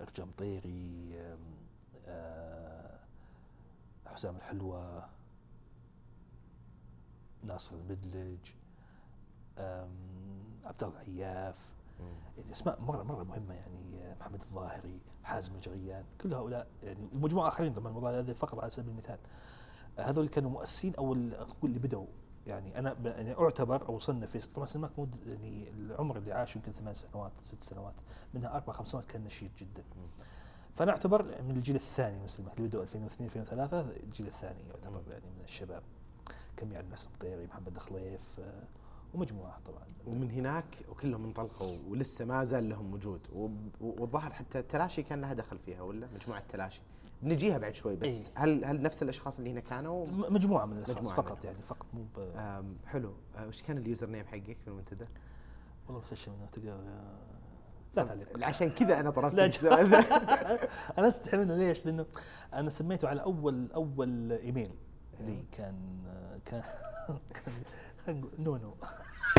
Speaker 2: ارجع مطيري أم، آه، حسام الحلوى ناصر المدلج عبد الله العياف. يعني أسماء مره مرة مهمة يعني آه، محمد الظاهري حازم الجريان كل هؤلاء يعني ومجموعه آخرين طبعا والله هذا فقط على سبيل المثال. آه، هذول كانوا مؤسسين أو اللي بدأوا يعني أنا يعني أعتبر أو صنف في طبعا سينماك مود يعني العمر اللي عاش يمكن ثمان سنوات ست سنوات منها أربع خمس سنوات كان نشيط جدا. فأنا أعتبر من الجيل الثاني من سينماك اللي بدأوا 2002 2003 الجيل الثاني يعتبر يعني من الشباب. كم يعني ناس مطيري محمد الخليف آه، ومجموعة طبعا.
Speaker 3: ومن هناك وكلهم انطلقوا ولسه ما زال لهم وجود. والظاهر حتى التلاشي كان لها دخل فيها ولا مجموعة تلاشي بنجيها بعد شوي بس
Speaker 2: إيه.
Speaker 3: هل هل نفس الأشخاص اللي هنا كانوا
Speaker 2: مجموعة من الأشخاص
Speaker 3: مجموعة
Speaker 2: فقط
Speaker 3: منهم.
Speaker 2: يعني فقط مو ب...
Speaker 3: حلو آه، وش كان ال user name حقك في المنتدى؟
Speaker 2: والله فش منه تقدر لا تعليق
Speaker 3: عشان كذا أنا طرفت
Speaker 2: لا
Speaker 3: السؤال
Speaker 2: أنا استحي منه ليش؟ لأنه أنا سميته على اول أول إيميل لي كان كان كان خلينا نقول نونو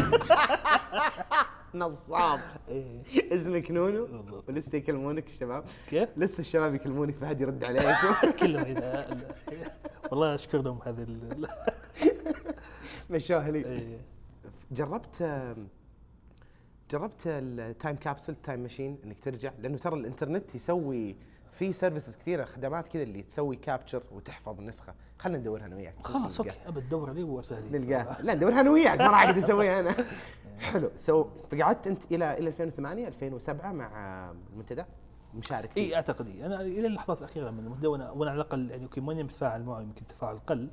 Speaker 3: نصاب
Speaker 2: إيه.
Speaker 3: اسمك نونو. ولسه يكلمونك الشباب
Speaker 2: كيف؟
Speaker 3: لسه الشباب يكلمونك فهد يرد عليك
Speaker 2: كلهم اذا والله أشكر لهم هذه ال-
Speaker 3: مشوها لي. جربت جربت ال time capsule time machine إنك ترجع لأنه ترى الإنترنت يسوي في services كثيرة خدمات كذا اللي تسوي capture وتحفظ النسخة. خلينا ندورها أنا وياك.
Speaker 2: خلاص. okay. ابد دور لي وسهل
Speaker 3: نلقاها لا ندورها أنا وياك. ما راح أقدر أسويها أنا. حلو. سو فقعدت أنت إلى إلى 2008 2007 مع المنتدى. مشارك فيه.
Speaker 2: اي أعتقد إيه. أنا إلى اللحظات الأخيرة من المده وأنا وأنا على الأقل يعني يمكن ماني متفاعل معه يمكن تفاعل قل.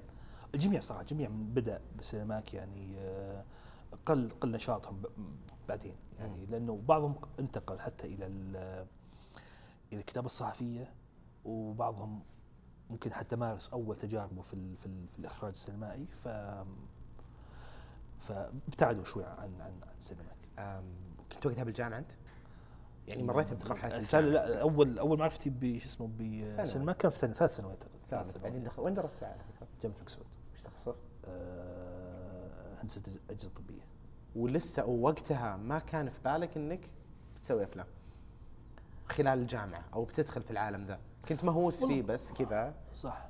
Speaker 2: الجميع صراحة الجميع من بدأ بالسينماك يعني آه، قل قل نشاطهم بعدين يعني لأنه بعضهم انتقل حتى إلى ال- إلى الكتابه الصحفية وبعضهم ممكن حتى مارس أول تجاربه في في, في الإخراج السينمائي ف فابتعدوا شوي عن عن عن السينماك
Speaker 3: آم، كنت وقتها بالجامعة أنت؟ يعني مريت بمرحله
Speaker 2: لا اول أول معرفتي بشو اسمه بسينما كان في ثالث ثانوي أعتقد.
Speaker 3: ثالث بعدين دخل وين درست على فكره؟
Speaker 2: جامعة المكسود
Speaker 3: وش تخصصت؟
Speaker 2: آه، هندسة أجهزة طبية.
Speaker 3: ولسه وقتها ما كان في بالك إنك بتسوي أفلام؟ خلال الجامعة أو بتدخل في العالم ذا. كنت مهووس فيه بس كذا.
Speaker 2: صح.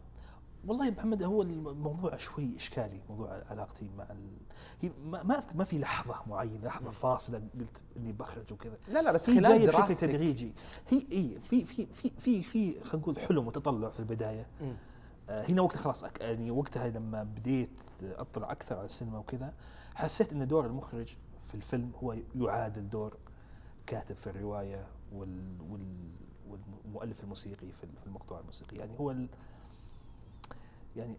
Speaker 2: والله يا محمد هو الموضوع شوي إشكالي موضوع علاقتي مع ال... هي ما ما في لحظة معينة لحظة فاصلة قلت إني بخرج وكذا.
Speaker 3: لا لا بس
Speaker 2: هي
Speaker 3: خلال
Speaker 2: جاية بشكل تدريجي. هي إي في في في في في خلينا نقول حلم وتطلع في
Speaker 3: البداية.
Speaker 2: آه، هنا وقتها خلاص أك- يعني وقتها لما بديت أطلع أكثر على السينما وكذا حسيت إن دور المخرج في الفيلم هو يعادل دور كاتب في الرواية والمؤلف الموسيقي في المقطوعه الموسيقيه يعني هو ال يعني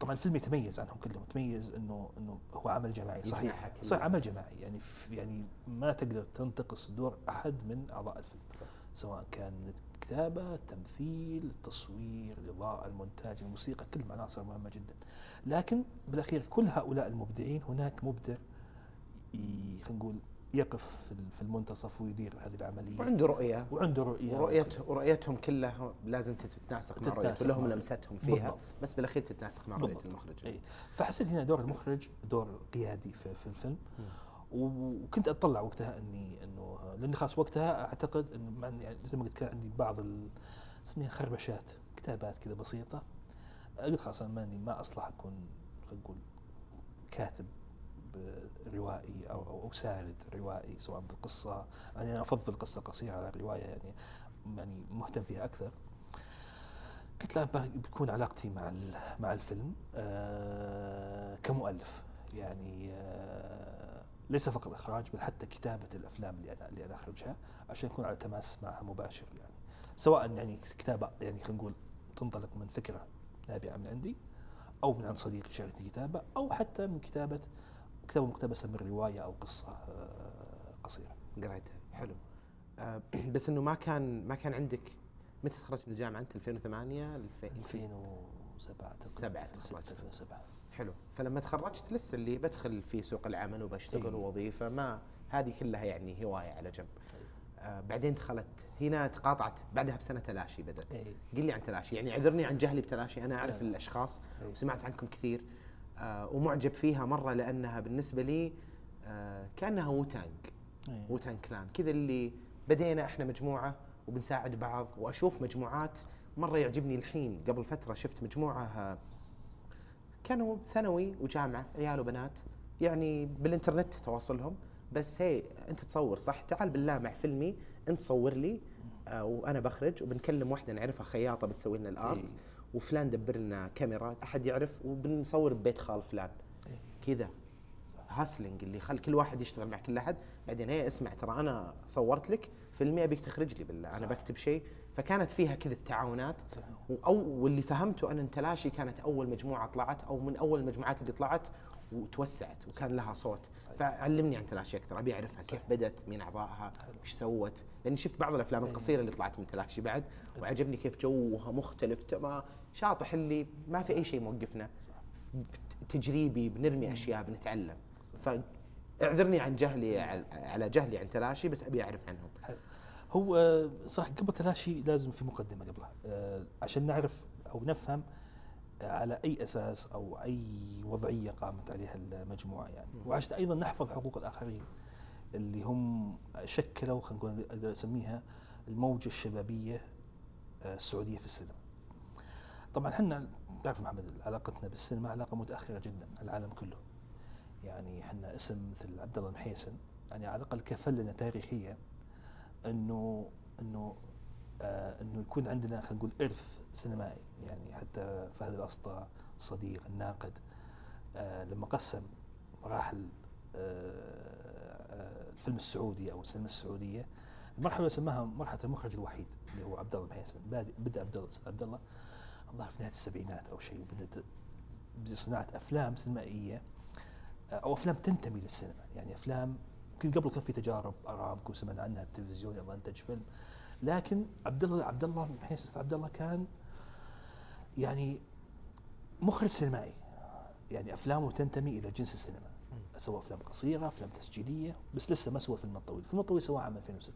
Speaker 2: طبعا الفيلم يتميز عنهم كلهم. يتميز إنه إنه هو عمل جماعي. صحيح. صحيح عمل جماعي. يعني يعني ما تقدر تنتقص دور أحد من أعضاء الفيلم. سواء كان الكتابة التمثيل التصوير الإضاءة المونتاج الموسيقى كل عناصر مهمة جدا. لكن بالأخير كل هؤلاء المبدعين هناك مبدع خلينا نقول يقف في ال- في المنتصف ويدير هذه العملية.
Speaker 3: وعنده رؤية.
Speaker 2: وعنده رؤية.
Speaker 3: ورؤيته ورؤيتهم كلها لازم تتناسق مع رؤيته لهم لمستهم فيها.
Speaker 2: بالضبط.
Speaker 3: بس بالأخير تتناسق مع
Speaker 2: رؤية.
Speaker 3: المخرج.
Speaker 2: أي. فحسيت هنا دور المخرج دور قيادي في, في الفيلم. و- وكنت أطلع وقتها إني إنه لأني خلاص وقتها أعتقد إنه زي ما قلت كان عندي بعض اسميها خربشات كتابات كذا بسيطة. قلت خلاص أنا ماني ما أصلح اكون خلينا نقول كاتب. روائي أو أو سارد روائي سواء بالقصة. يعني أنا أفضل قصة قصيرة على الرواية يعني يعني مهتم فيها أكثر. قلت بقى- بيكون علاقتي مع مع الفيلم آه كمؤلف. يعني آه ليس فقط إخراج بل حتى كتابة الأفلام اللي أنا اللي أنا أخرجها عشان يكون على تماس معها مباشر يعني. سواء يعني كتابة يعني خلينا نقول تنطلق من فكرة نابعة من عندي أو من عند صديق شاركني كتابة أو حتى من كتابة كتابه مقتبسه من رواية أو قصة آه قصيرة.
Speaker 3: قريتها حلو. آه، بس إنه ما كان ما كان عندك متى تخرجت من الجامعة أنت؟ 2008
Speaker 2: 2007
Speaker 3: سبعة
Speaker 2: تقريبا.
Speaker 3: تخرجت.
Speaker 2: 2007
Speaker 3: حلو. فلما تخرجت لسه اللي بدخل في سوق العمل وبشتغل
Speaker 2: إيه.
Speaker 3: وظيفه ما هذه كلها يعني هواية على جنب.
Speaker 2: طيب.
Speaker 3: آه بعدين دخلت. هنا تقاطعت. بعدها بسنة تلاشي بدأت.
Speaker 2: إيه.
Speaker 3: قل لي عن تلاشي. يعني اعذرني عن جهلي بتلاشي. أنا أعرف
Speaker 2: لا.
Speaker 3: الأشخاص.
Speaker 2: إيه.
Speaker 3: وسمعت عنكم كثير. ومعجب فيها مرة لأنها بالنسبة لي آه كأنها Wu-Tang
Speaker 2: إيه.
Speaker 3: Wu-Tang Clan. كذا اللي بدينا إحنا مجموعة وبنساعد بعض وأشوف مجموعات مرة يعجبني الحين. قبل فترة شفت مجموعة آه، كانوا ثانوي وجامعة عيال وبنات. يعني بالإنترنت تواصلهم. بس هي أنت تصور صح؟ تعال بالله مع فيلمي أنت صور لي آه وأنا بخرج وبنكلم واحدة نعرفها خياطة بتسوي لنا ال art.
Speaker 2: إيه.
Speaker 3: وفلان دبر لنا كاميرا أحد يعرف وبنصور ببيت خال فلان
Speaker 2: إيه.
Speaker 3: كذا هاسلنج اللي خل كل واحد يشتغل مع كل أحد بعدين هي اسمع ترى أنا صورت لك فيلمي أبيك تخرج لي بالله
Speaker 2: أنا.
Speaker 3: بكتب شيء فكانت فيها كذا التعاونات. أو واللي فهمته أن تلاشي كانت أول مجموعة طلعت أو من أول المجموعات اللي طلعت وتوسعت وكان لها صوت
Speaker 2: صحيح.
Speaker 3: فعلمني عن تلاشي أكثر أبي أعرفها كيف بدت مين
Speaker 2: أعضائها.
Speaker 3: إيش سوت لأني شفت بعض الأفلام
Speaker 2: إيه.
Speaker 3: القصيرة اللي طلعت من تلاشي بعد وعجبني كيف جوها مختلف تمام شاطح اللي ما في أي شيء موقفنا.
Speaker 2: صح.
Speaker 3: تجريبي بنرمي أشياء بنتعلم. فاعذرني عن جهلي على- جهلي عن تلاشي بس أبي أعرف عنهم.
Speaker 2: هو آه، صح قبل تلاشي لازم في مقدمة قبلها. آه، عشان نعرف أو نفهم على أي أساس أو أي وضعية قامت عليها المجموعة يعني. وعشان أيضا نحفظ حقوق الآخرين اللي هم شكلوا خلينا نقول أسميها الموجة الشبابية آه، السعودية في السينما. طبعا إحنا تعرف محمد علاقتنا بالسينما علاقة متأخرة جدا العالم كله. يعني إحنا اسم مثل عبد الله المحيسن يعني على الأقل كفل لنا تاريخيا إنه إنه آه إنه يكون عندنا خلينا نقول إرث سينمائي يعني حتى فهد الأسطى الصديق الناقد آه لما قسم مراحل آه آه الفيلم السعودي أو السينما السعودية المرحلة اللي سماها مرحلة المخرج الوحيد اللي هو عبد الله المحيسن بدأ عبد الله عبد الله الظاهر في نهاية السبعينات أو شيء. وبدات بصناعه أفلام سينمائية آه، أو أفلام تنتمي للسينما. يعني أفلام يمكن قبل كان في تجارب أرامكو سمعنا عنها التلفزيون يلا انتج فيلم لكن عبد الله عبد الله أستاذ عبد الله كان يعني مخرج سينمائي. يعني أفلامه تنتمي إلى جنس السينما. سوى أفلام قصيرة أفلام تسجيلية بس لسه ما سوى فيلم الطويل الفيلم الطويل سواه عام 2006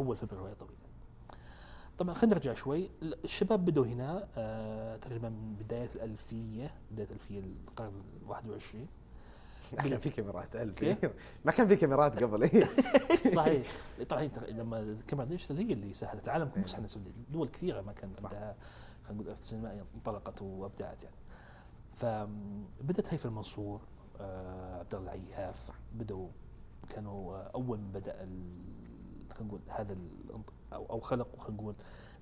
Speaker 2: أول فيلم رواية طويله طبعا خلينا نرجع شوي. الشباب بدوا هنا آه تقريبا من بداية الألفية بداية الألفية القرن ال 21
Speaker 3: ما كان في كاميرات ألف؟ ما كان في كاميرات قبل إيه.
Speaker 2: صحيح. طبعا لما الكاميرا ديجيتال هي اللي سهلت العالم كله مش إحنا دول كثيرة ما كان. عندها خلينا نقول ارث سينمائي انطلقت وأبدعت يعني. فبدت هيفا المنصور آه عبد الله العياف. بدوا كانوا آه، أول من بدأ خلينا نقول هذا أو أو خلقوا خلينا نقول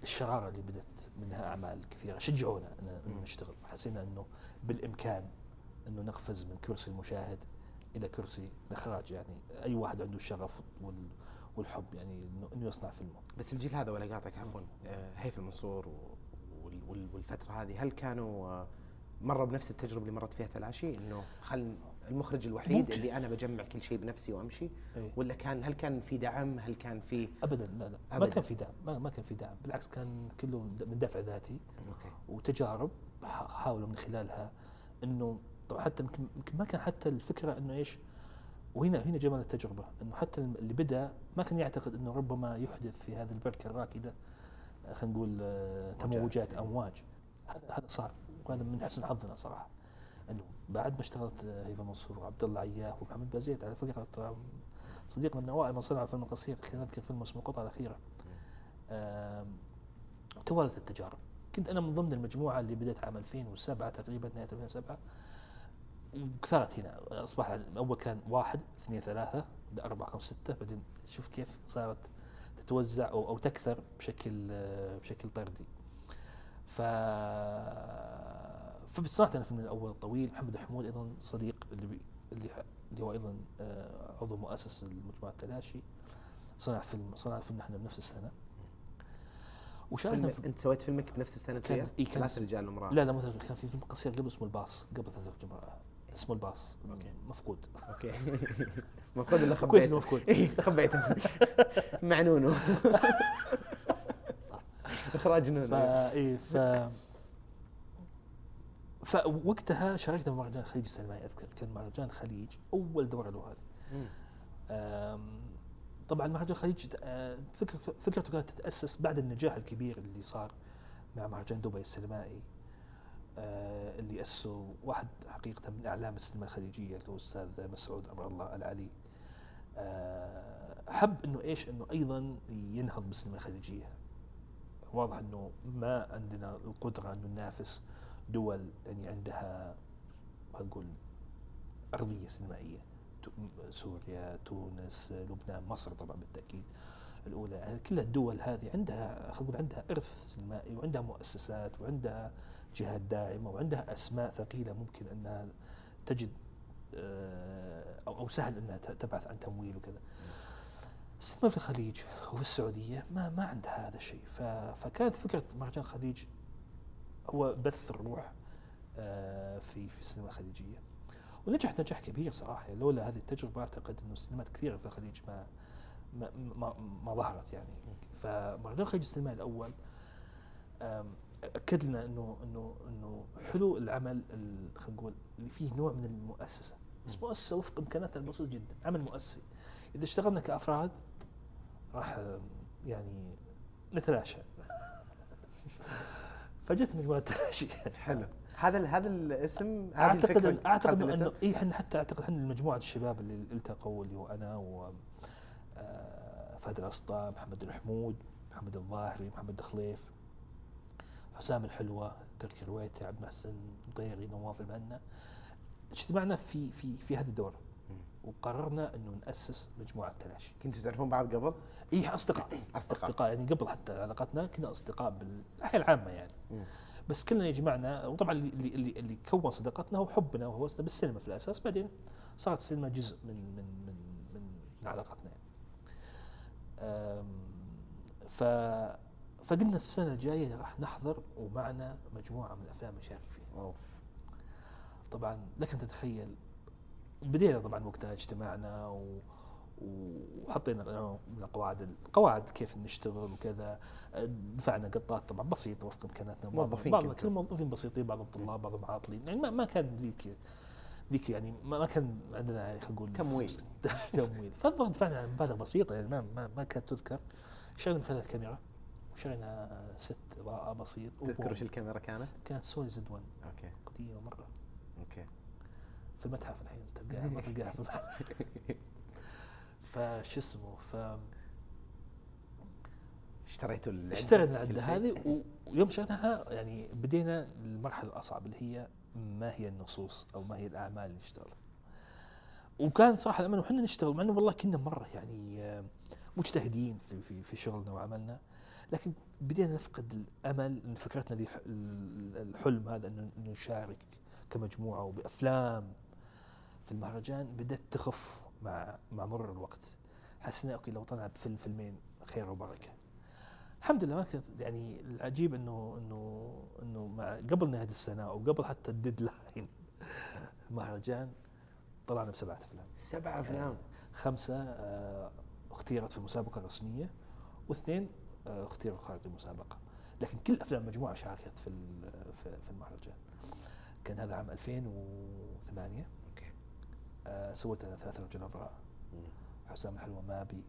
Speaker 2: الشرارة اللي بدت منها أعمال كثيرة. شجعونا إنه نشتغل. حسينا إنه بالإمكان إنه نقفز من كرسي المشاهد إلى كرسي الإخراج. يعني أي واحد عنده الشغف وال والحب يعني انه يصنع فيلمه.
Speaker 3: بس الجيل هذا ولا قاطعك عفوا. آه، هيثم المنصور والفترة هذه هل كانوا آه، مروا بنفس التجربة اللي مرت فيها تلاشي إنه خل المخرج الوحيد
Speaker 2: ممكن.
Speaker 3: اللي أنا بجمع كل شيء بنفسي وأمشي؟
Speaker 2: إيه.
Speaker 3: ولا كان هل كان في دعم؟ هل كان في
Speaker 2: ابدا لا لا. ما
Speaker 3: أبداً.
Speaker 2: كان في دعم ما, ما كان في دعم. بالعكس كان كله من دافع ذاتي
Speaker 3: أوكي.
Speaker 2: وتجارب حاولوا من خلالها إنه طبعا حتى يمكن ما كان حتى الفكرة إنه إيش وهنا هنا جمال التجربة. إنه حتى اللي بدأ ما كان يعتقد إنه ربما يحدث في هذه البركة الراكدة خلينا نقول آه، تموجات أمواج. هذا هذا صار وهذا من حسن حظنا صراحة. أنه بعد ما اشتغلت هيفا منصور وعبد الله عياف ومحمد بازيد على فكرة صديقنا من أوائل من صنع الفيلم القصير كان أذكر فيلم اسمه القطعه الأخيرة. توالت التجارب كنت أنا من ضمن المجموعة اللي بدأت عام 2007 تقريبا نهاية 2007 وكثرت هنا أصبح اول كان واحد اثنين ثلاثة أربعة خمسة ستة. بعدين شوف كيف صارت تتوزع أو أو تكثر بشكل آه، بشكل طردي. ف فبصراحه أنا الفيلم الأول طويل محمد حمود أيضا صديق اللي بي اللي اللي هو أيضا آه، عضو مؤسس لمجموعه تلاشي صنع فيلم صنع فيلم نحن بنفس السنة. وشاركنا
Speaker 3: فيلم أنت سويت فيلمك بنفس السنة
Speaker 2: كان- إيه، كان
Speaker 3: ثلاث رجال وامراه
Speaker 2: لا لا مثلا كان في فيلم قصير قبل اسمه الباص قبل ثلاثة جمعة اسمه الباص.
Speaker 3: okay.
Speaker 2: مفقود.
Speaker 3: okay.
Speaker 2: كويس إنه
Speaker 3: خبيته؟
Speaker 2: مفقود.
Speaker 3: إيه، خبيته. مع نونو.
Speaker 2: صح إخراج
Speaker 3: نونو.
Speaker 2: ف فوقتها شاركنا في مهرجان الخليج السينمائي أذكر كان مهرجان الخليج أول دورة له هذه. طبعا مهرجان الخليج آه، فكرته كانت تتأسس بعد النجاح الكبير اللي صار مع مهرجان دبي السينمائي آه، اللي اسسه واحد حقيقة من أعلام السينما الخليجية اللي هو الأستاذ مسعود أمر الله العلي. آه، حب إنه إيش؟ إنه أيضا ينهض بالسينما الخليجية. واضح إنه ما عندنا القدرة إنه ننافس دول يعني عندها أرضية سينمائية. تو- سوريا تونس لبنان مصر طبعا بالتأكيد. الأولى يعني كل الدول هذه عندها نقول عندها إرث سينمائي وعندها مؤسسات وعندها جهات داعمة وعندها أسماء ثقيلة ممكن أنها تجد آه، أو أو سهل أنها ت- تبحث عن تمويل وكذا. السينما في الخليج وفي السعودية ما ما عندها هذا الشيء. فكانت فكرة مهرجان الخليج هو بث الروح آه، في في السينما الخليجية. ونجح نجاح كبير صراحة. يعني لولا هذه التجربة أعتقد إنه السينمات كثيرة في الخليج ما ما ما, ما ظهرت يعني. فمهرجان الخليج السينمائي الأول اكد لنا إنه إنه إنه حلو العمل ال- خلينا نقول اللي فيه نوع من المؤسسة. بس مؤسسة وفق امكاناتنا البسيط جدا عمل مؤسسي. إذا اشتغلنا كأفراد راح يعني نتلاشى. فجت مجموعه تلاشي
Speaker 3: حلو. هذا هذا الاسم هذه
Speaker 2: أعتقد
Speaker 3: الفكرة أعتقد
Speaker 2: إنه اي إحنا حتى أعتقد إحنا مجموعه الشباب اللي التقوا اللي هو أنا و آه، فهد الأسطى محمد الحمود محمد الظاهري محمد الخليف حسام الحلوة تركي رويتي عبد المحسن مطيري نواف المهنا. اجتمعنا في في في هذه
Speaker 3: الدورة.
Speaker 2: وقررنا إنه نأسس مجموعة تلاشي
Speaker 3: كنتوا تعرفون بعض قبل؟
Speaker 2: اي أصدقاء
Speaker 3: أصدقاء.
Speaker 2: أصدقاء يعني قبل حتى علاقتنا كنا أصدقاء بالحياة العامة يعني. بس كلنا يجمعنا وطبعا اللي اللي اللي, كون صداقتنا هو حبنا وهوسنا بالسينما في الأساس بعدين صارت السينما جزء من من من من, من علاقتنا يعني. ف فقلنا السنة الجاية راح نحضر ومعنا مجموعة من الأفلام نشارك فيها. طبعا لك أن تتخيل بدينا طبعا وقتها اجتماعنا و وحطينا من القواعد القواعد كيف نشتغل وكذا. دفعنا قطات طبعا بسيطة وفق إمكاناتنا.
Speaker 3: موظفين
Speaker 2: بعض. كل موظفين بسيطين بعضهم طلاب بعضهم عاطلين يعني ما, ما كان ذيك ذيك يعني ما, كان عندنا يعني خلينا نقول
Speaker 3: تمويل.
Speaker 2: تمويل. فالظاهر دفعنا مبالغ بسيطة يعني ما ما, ما كانت تذكر. شغلنا من خلال الكاميرا. وشغلنا set إضاءة بسيط.
Speaker 3: تذكر وش الكاميرا كانت؟
Speaker 2: كانت Sony Z 1 okay. قديمة
Speaker 3: مرة.
Speaker 2: في المتحف الحين تلقاها ما تلقاها في المتحف فش اسمه ف
Speaker 3: اشتريتوا
Speaker 2: اشترينا العده؟ هذه ويوم شريناها يعني بدينا المرحلة الأصعب اللي هي ما هي النصوص أو ما هي الأعمال اللي نشتغلها. وكان صراحة الامانه وحنا نشتغل مع إنه والله كنا مرة يعني آه، مجتهدين في في في شغلنا وعملنا لكن بدينا نفقد الأمل إن فكرتنا ذي الح- ال- الحلم هذا إنه نشارك كمجموعة وبأفلام في المهرجان بدأت تخف مع مع مرور الوقت. حسنا okay لو طلع بفيلم فيلمين خير وبركة. الحمد لله ما كانت يعني العجيب إنه إنه إنه مع قبل نهاية السنة أو قبل حتى ال deadline المهرجان طلعنا بسبعة أفلام.
Speaker 3: سبع أفلام؟
Speaker 2: خمسة آه، اختيرت في المسابقة الرسمية واثنين آه، اختيروا خارج المسابقة. لكن كل أفلام المجموعه شاركت في في المهرجان. كان هذا عام 2008
Speaker 3: okay
Speaker 2: آه، سويت أنا ثلاثة رجال
Speaker 3: مم.
Speaker 2: حسام الحلوة ما بي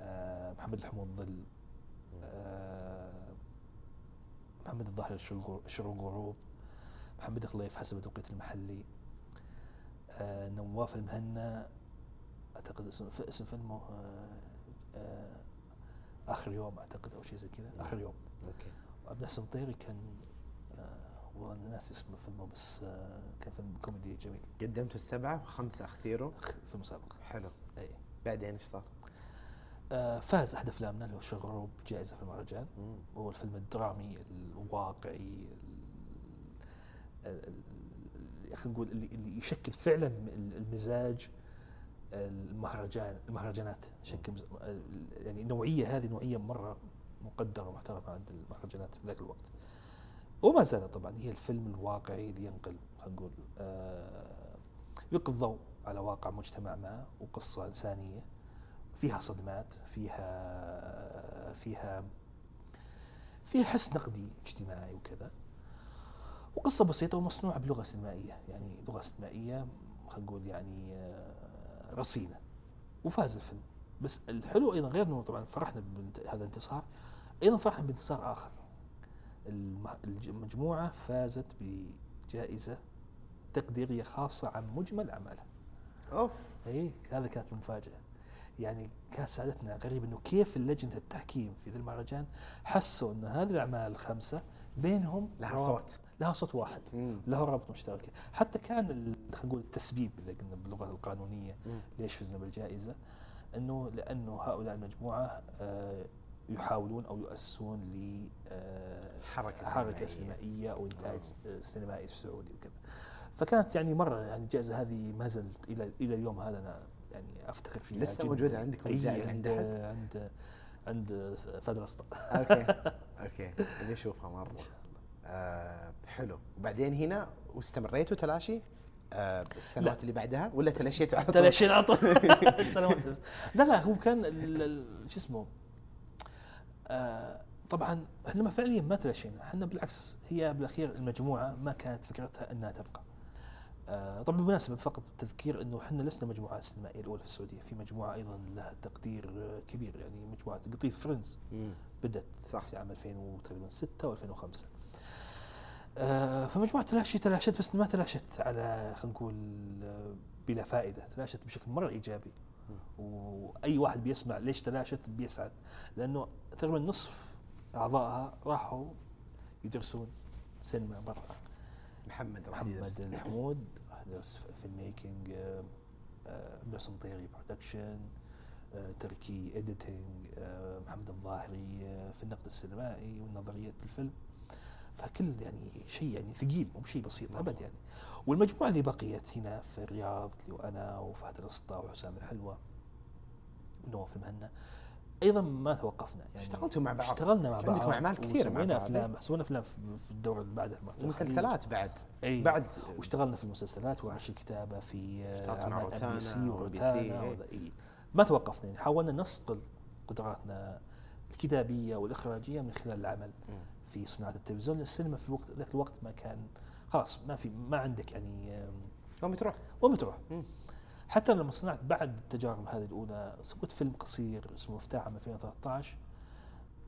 Speaker 2: آه، محمد الحمود ظل آه، محمد الظاهر شروق غروب محمد خليف حسب التوقيت المحلي آه، نواف المهنا أعتقد اسم اسم فيلمه آه، آه، آخر يوم أعتقد أو شيء زي كذا آخر يوم. okay. وعبدالمحسن مطيري كان والله أنا ناسي اسم فيلمه بس آه، كان فيلم كوميدي جميل.
Speaker 3: قدمتوا السبعة وخمسة اختيروا
Speaker 2: في المسابقة.
Speaker 3: حلو.
Speaker 2: إي.
Speaker 3: بعدين إيش صار؟
Speaker 2: آه، فاز أحد أفلامنا اللي هو شغروب جائزة في المهرجان. وهو الفيلم الدرامي الواقعي ال- ال- ال- خلينا نقول اللي, اللي يشكل فعلا المزاج المهرجان المهرجانات. يشكل مز- يعني النوعيه هذه نوعية مرة مقدرة ومحترمة عند المهرجانات في ذاك الوقت. وما زالت طبعا هي الفيلم الواقعي اللي ينقل خلينا نقول آه، يلقي الضوء على واقع مجتمع ما وقصة إنسانية فيها صدمات فيها فيها فيها حس نقدي اجتماعي وكذا. وقصة بسيطة ومصنوعة بلغة سينمائية يعني لغة سينمائية خلينا نقول يعني آه، رصينة. وفاز الفيلم. بس الحلو أيضا غير أنه طبعا فرحنا بهذا الانتصار أيضا فرحنا بانتصار آخر. المجموعة فازت بجائزة تقديرية خاصة عن مجمل أعمالها.
Speaker 3: أوف.
Speaker 2: إي هذا كانت المفاجاه يعني كانت سعادتنا غريب إنه كيف لجنه التحكيم في ذا المهرجان حسوا إن هذه الأعمال الخمسة بينهم
Speaker 3: لها صوت.
Speaker 2: لها صوت واحد.
Speaker 3: مم.
Speaker 2: له رابط مشترك. حتى كان خلينا نقول التسبيب إذا قلنا باللغة القانونية
Speaker 3: مم.
Speaker 2: ليش فزنا بالجائزة إنه لأنه هؤلاء المجموعة آه، يحاولون أو يؤسسون ل آه،
Speaker 3: حركة سينمائية.
Speaker 2: سينمائية أو إنتاج آه، سينمائي سعودي وكذا. فكانت يعني مرة يعني الجائزه هذه ما زلت إلى إلى اليوم هذا أنا يعني أفتخر فيها
Speaker 3: لسه
Speaker 2: جداً.
Speaker 3: موجودة عندكم
Speaker 2: أي،
Speaker 3: الجائزة عند
Speaker 2: عند؟ عند عند فهد الاسطى
Speaker 3: okay. okay. ابي اشوفها مرة. آه حلو. وبعدين هنا واستمريتوا تلاشي؟ آه السنوات اللي بعدها؟ ولا تلاشيتوا على طول؟
Speaker 2: تلاشينا على طول. السنوات. لا لا هو كان ال- ال- شو اسمه؟ آه طبعا إحنا ما فعليا ما تلاشينا. إحنا بالعكس هي بالأخير المجموعة ما كانت فكرتها إنها تبقى. آه طبعا بالمناسبة فقط تذكير إنه إحنا لسنا مجموعة السينمائيه الأولى في السعودية. في مجموعة أيضا لها تقدير كبير يعني مجموعة قطيف فريندز. بدأت
Speaker 3: صح.
Speaker 2: في عام 2006 و2005 آه فمجموعة تلاشي تلاشت بس ما تلاشت على خلينا نقول بلا فائدة. تلاشت بشكل مرة إيجابي. وأي واحد بيسمع ليش تلاشت بيسعد لأنه تقريبا نصف أعضائها راحوا يدرسون سينما برا
Speaker 3: محمد.
Speaker 2: محمد الحمود راح يدرس في ال making آه، آه، باسم طيري production آه، تركي editing محمد الظاهري آه، في النقد السينمائي ونظرية الفيلم فكل يعني شيء يعني ثقيل مو شيء بسيط ابد يعني. والمجموعة اللي بقيت هنا في الرياض اللي وأنا وفهد الاسطى وحسام الحلوة ونواف المهنا أيضا ما توقفنا يعني.
Speaker 3: اشتغلتوا مع بعض.
Speaker 2: اشتغلنا مع بعض
Speaker 3: عندكم أعمال كثيرة مع بعض.
Speaker 2: أفلام سوينا أفلام في الدور اللي بعدها
Speaker 3: ومسلسلات بعد.
Speaker 2: اي
Speaker 3: بعد.
Speaker 2: واشتغلنا في المسلسلات وورش الكتابه في آه،
Speaker 3: اشتغلت مع
Speaker 2: اعمال
Speaker 3: روتانا MBC
Speaker 2: وروتانا
Speaker 3: إيه.
Speaker 2: ما توقفنا يعني. حاولنا نصقل قدراتنا الكتابية والإخراجية من خلال العمل.
Speaker 3: مم.
Speaker 2: في صناعة التلفزيون السينما في الوقت ذاك الوقت ما كان خلاص ما في ما عندك يعني آم،
Speaker 3: يوم تروح.
Speaker 2: وين بتروح؟ حتى لما صنعت بعد التجارب هذه الأولى سويت فيلم قصير اسمه مفتاح عام 2013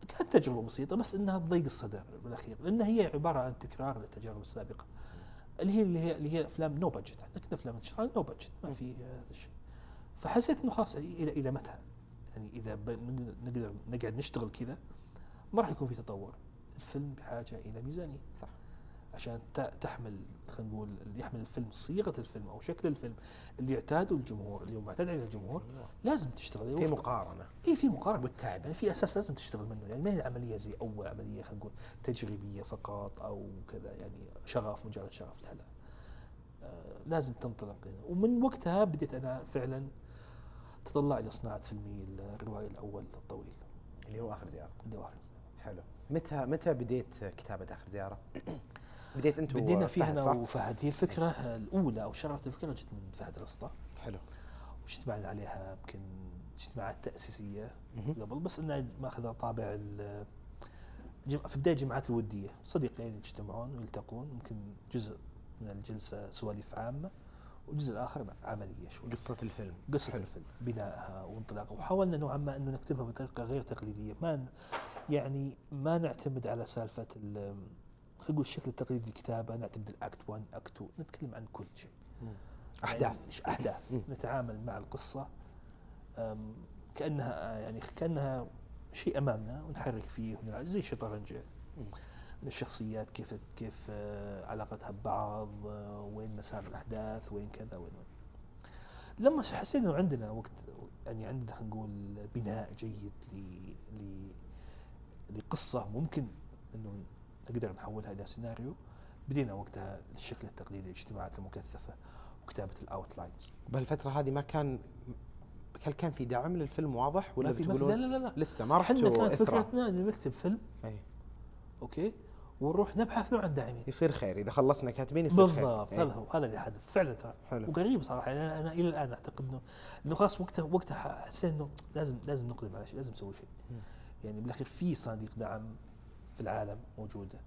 Speaker 2: كانت تجربة بسيطة بس إنها تضيق الصدر بالأخير لأن هي عبارة عن تكرار للتجارب السابقة. اللي هي اللي هي اللي هي أفلام no budget إحنا كنا أفلام نشتغل no budget ما في هذا الشيء. فحسيت إنه خلاص إلى إلى متى؟ يعني إذا نقدر نقعد نشتغل كذا ما راح يكون في تطور. الفيلم بحاجة إلى ميزانية.
Speaker 3: صح.
Speaker 2: عشان تحمل خلينا نقول يحمل الفيلم صيغة الفيلم أو شكل الفيلم اللي يعتاده الجمهور اللي هو معتاد عليه الجمهور
Speaker 3: أيوة.
Speaker 2: لازم تشتغل.
Speaker 3: في مقارنة.
Speaker 2: اي في مقارنة.
Speaker 3: والتعب
Speaker 2: يعني في أساس لازم تشتغل منه. يعني ما هي العملية زي أول عملية خلينا نقول تجريبية فقط أو كذا يعني شغف مجرد شغف. لا لا. آه لازم تنطلق يعني. ومن وقتها بديت أنا فعلا تطلع إلى صناعة فيلمي الروائي الأول الطويل.
Speaker 3: اللي هو آخر زيارة.
Speaker 2: اللي هو آخر
Speaker 3: حلو. متى متى بديت كتابة اخر زيارة؟ بديت أنتم
Speaker 2: بدينا فيها
Speaker 3: أنا؟
Speaker 2: وفهد هي الفكرة الأولى أو شراره الفكرة جت من فهد الأسطى
Speaker 3: حلو
Speaker 2: واجتمعنا عليها يمكن اجتماعات
Speaker 3: تأسيسية.
Speaker 2: قبل بس انها ماخذه طابع في بداية الجمعات الودية صديقين يجتمعون ويلتقون ممكن جزء من الجلسة سواليف عامة والجزء الآخر لا، عملية شوي
Speaker 3: قصة الفيلم.
Speaker 2: قصة
Speaker 3: حلو.
Speaker 2: الفيلم بنائها وانطلاقها. وحاولنا نوعا ما إنه نكتبها بطريقة غير تقليدية. ما يعني ما نعتمد على سالفة ال- خلينا نقول الشكل التقليدي للكتابه نعتمد ال act 1 act 2 نتكلم عن كل شيء.
Speaker 3: احداث
Speaker 2: يعني ش-
Speaker 3: أحداث.
Speaker 2: نتعامل مع القصة كأنها يعني كأنها شيء أمامنا ونحرك فيه ونلعب زي الشطرنج الشخصيات كيف كيف آه، علاقتها ببعض آه، وين مسار الأحداث وين كذا وين وين. لما حسينا إنه عندنا وقت يعني عندنا خلينا نقول بناء جيد ل ل لقصة ممكن إنه نقدر نحولها إلى سيناريو بدينا وقتها الشكل التقليدي الاجتماعات المكثفة وكتابة ال
Speaker 3: outlines. بهالفترة هذه ما كان هل كان في دعم للفيلم واضح؟ ولا
Speaker 2: ما في
Speaker 3: بتقولون
Speaker 2: لا لا لا
Speaker 3: لسه ما
Speaker 2: إحنا
Speaker 3: رحتوا
Speaker 2: كانت
Speaker 3: اثرى
Speaker 2: فكرتنا إنه نكتب فيلم.
Speaker 3: أي.
Speaker 2: أوكي؟ ونروح نبحث له عن داعمين.
Speaker 3: يصير خير إذا خلصنا كاتبين يصير خير.
Speaker 2: بالضبط
Speaker 3: إيه.
Speaker 2: هذا هو هذا اللي حدث فعلا ترى
Speaker 3: حلو.
Speaker 2: وغريب صراحة يعني أنا, أنا إلى الآن أعتقد إنه إنه خلاص وقتها وقتها حسيت إنه لازم لازم نقلب على شيء لازم نسوي شيء. يعني بالأخير في صناديق دعم في العالم موجودة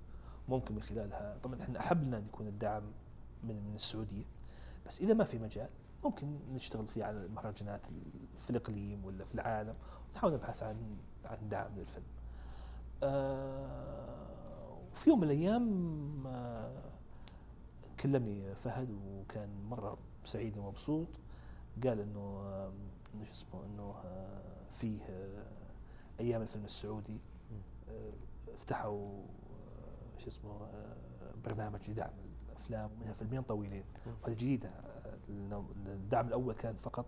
Speaker 2: ممكن من خلالها. طبعا إحنا أحبنا أن يكون الدعم من من السعودية. بس إذا ما في مجال ممكن نشتغل فيه على المهرجانات في الإقليم ولا في العالم ونحاول نبحث عن عن دعم للفيلم. آه وفي يوم من الأيام آه كلمني فهد وكان مرة سعيد ومبسوط. قال إنه آه، شو اسمه إنه آه، فيه أيام الفيلم السعودي. فتحوا آه، شو اسمه برنامج لدعم الأفلام. منها فيلمين طويلين. وهذه جديدة. الدعم الأول كان فقط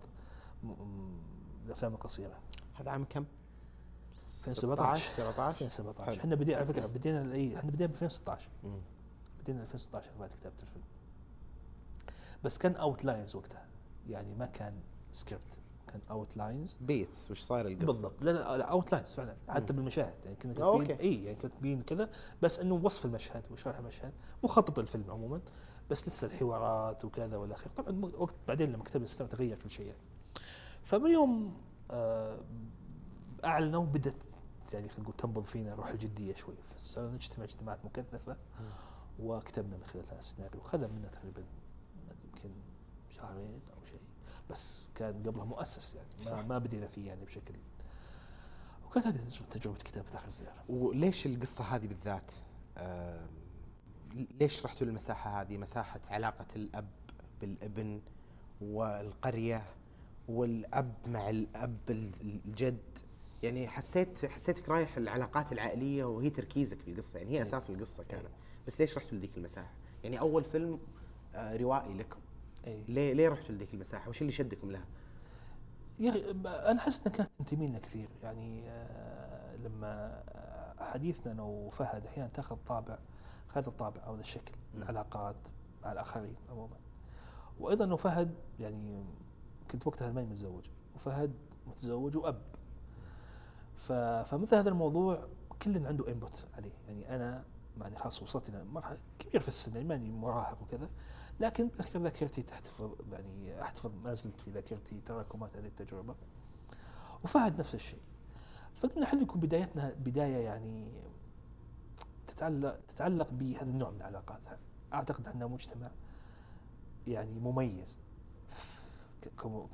Speaker 2: الأفلام القصيرة.
Speaker 3: هذا عام كم؟
Speaker 2: 2017
Speaker 3: 17
Speaker 2: 2017
Speaker 3: حلو.
Speaker 2: إحنا بدينا على فكرة بدينا اي إحنا بدينا ب 2016
Speaker 3: مم.
Speaker 2: بدينا 2016 بعد كتابة الفيلم. بس كان outlines وقتها. يعني ما كان سكريبت كان outlines
Speaker 3: beats وش صاير القصة؟
Speaker 2: بالضبط. لا لا outlines فعلا. حتى بالمشاهد. يعني كنا
Speaker 3: آه،
Speaker 2: كاتبين. إي يعني كاتبين كذا. بس إنه وصف المشهد وشرح المشهد مخطط الفيلم عموما. بس لسه الحوارات وكذا والى آخره. طبعا وقت بعدين لما كتبنا السينما تغير كل شيء يعني. فمن يوم آه أعلنوا بدت يعني خلينا نقول تنبض فينا روح الجدية شوي. فصرنا نجتمع اجتماعات مكثفة وكتبنا من خلالها السيناريو خذ منا تقريبا يمكن شهرين أو شيء. بس كان قبلها مؤسس يعني. ما,
Speaker 3: صح.
Speaker 2: ما بدينا فيه يعني بشكل. وكانت هذه تجربة- تجربة كتابة آخر زيارة.
Speaker 3: وليش القصة هذه بالذات؟ ليش رحتوا للمساحة هذه؟ مساحة علاقة الأب بالابن والقرية والأب مع الأب ال- الجد يعني حسيت حسيتك رايح العلاقات العائلية وهي تركيزك في القصة يعني هي
Speaker 2: إيه.
Speaker 3: أساس القصة كانت
Speaker 2: إيه.
Speaker 3: بس ليش رحتوا لذيك المساحة؟ يعني أول فيلم آه، روائي لكم
Speaker 2: اي
Speaker 3: ليه ليه رحتوا لذيك المساحة؟ وش اللي شدكم لها؟
Speaker 2: يا أخي أنا أحس إنها كانت تنتمي لنا كثير يعني آه، لما آه، حديثنا أنا وفهد أحيانا تأخذ طابع هذا الطابع أو هذا الشكل. العلاقات مع الآخرين عموما وأيضا انه فهد يعني كنت وقتها ماني متزوج وفهد متزوج وأب فمثل هذا الموضوع كل عنده انبوت عليه. يعني أنا يعني خلاص وصلت إلى مرحله كبير في السن يعني ماني مراهق وكذا لكن بالاخير ذاكرتي تحتفظ يعني أحتفظ ما زلت في ذاكرتي تراكمات هذه التجربة. وفهد نفس الشيء. فقلنا خلي يكون بدايتنا بداية يعني تتعلق تتعلق بهذا النوع من العلاقات. أعتقد إحنا مجتمع يعني مميز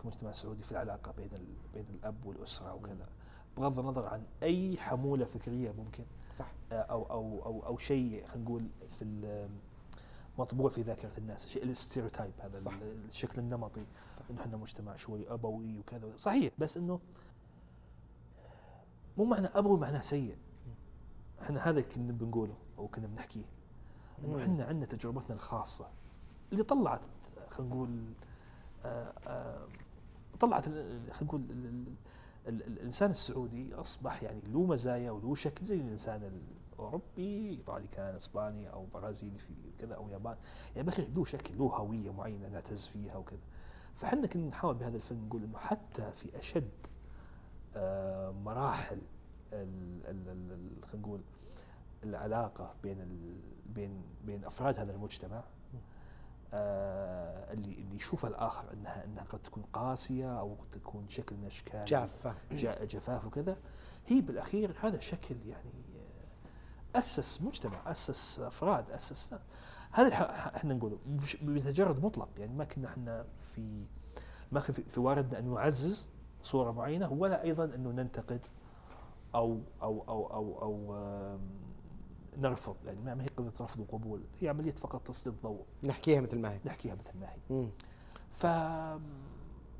Speaker 2: كمجتمع سعودي في العلاقة بين بين الأب والأسرة وكذا. بغض النظر عن أي حمولة فكرية ممكن
Speaker 3: صح
Speaker 2: أو أو أو أو شيء خلينا نقول في مطبوع في ذاكرة الناس شيء الاستيريوتايب هذا
Speaker 3: صح.
Speaker 2: ال- الشكل النمطي
Speaker 3: صح.
Speaker 2: إنه إحنا مجتمع شوي أبوي وكذا صحيح بس إنه مو معنى أبوي معناه سيء إحنا هذا كنا بنقوله أو كنا بنحكيه
Speaker 3: إنه.
Speaker 2: إحنا عندنا تجربتنا الخاصة اللي طلعت خلينا نقول آه، آه، طلعت خلينا نقول الإنسان السعودي أصبح يعني له مزايا وله شكل زي الإنسان الأوروبي إيطالي كان إسباني أو برازيلي في كذا أو يابان. يعني بالاخير له شكل له هوية معينة نعتز فيها وكذا. فإحنا كنا نحاول بهذا الفيلم نقول إنه حتى في أشد آه، مراحل خلينا نقول العلاقة بين بين بين أفراد هذا المجتمع اللي اللي يشوفها الآخر انها إنها قد تكون قاسية أو قد تكون شكل من اشكال
Speaker 3: جافة.
Speaker 2: جا- جفاف وكذا. هي بالأخير هذا شكل يعني آه، أسس مجتمع أسس أفراد أسس. هذا إحنا نقوله بتجرد مطلق. يعني ما كنا إحنا في ما كان في في واردنا أن نعزز صورة معينة ولا أيضا انه ننتقد أو أو أو أو أو آم، نرفض يعني ما هي قضيه رفض وقبول هي عملية فقط تسليط ضوء
Speaker 3: نحكيها مثل ما هي.
Speaker 2: نحكيها مثل ما هي.
Speaker 3: مم.
Speaker 2: ف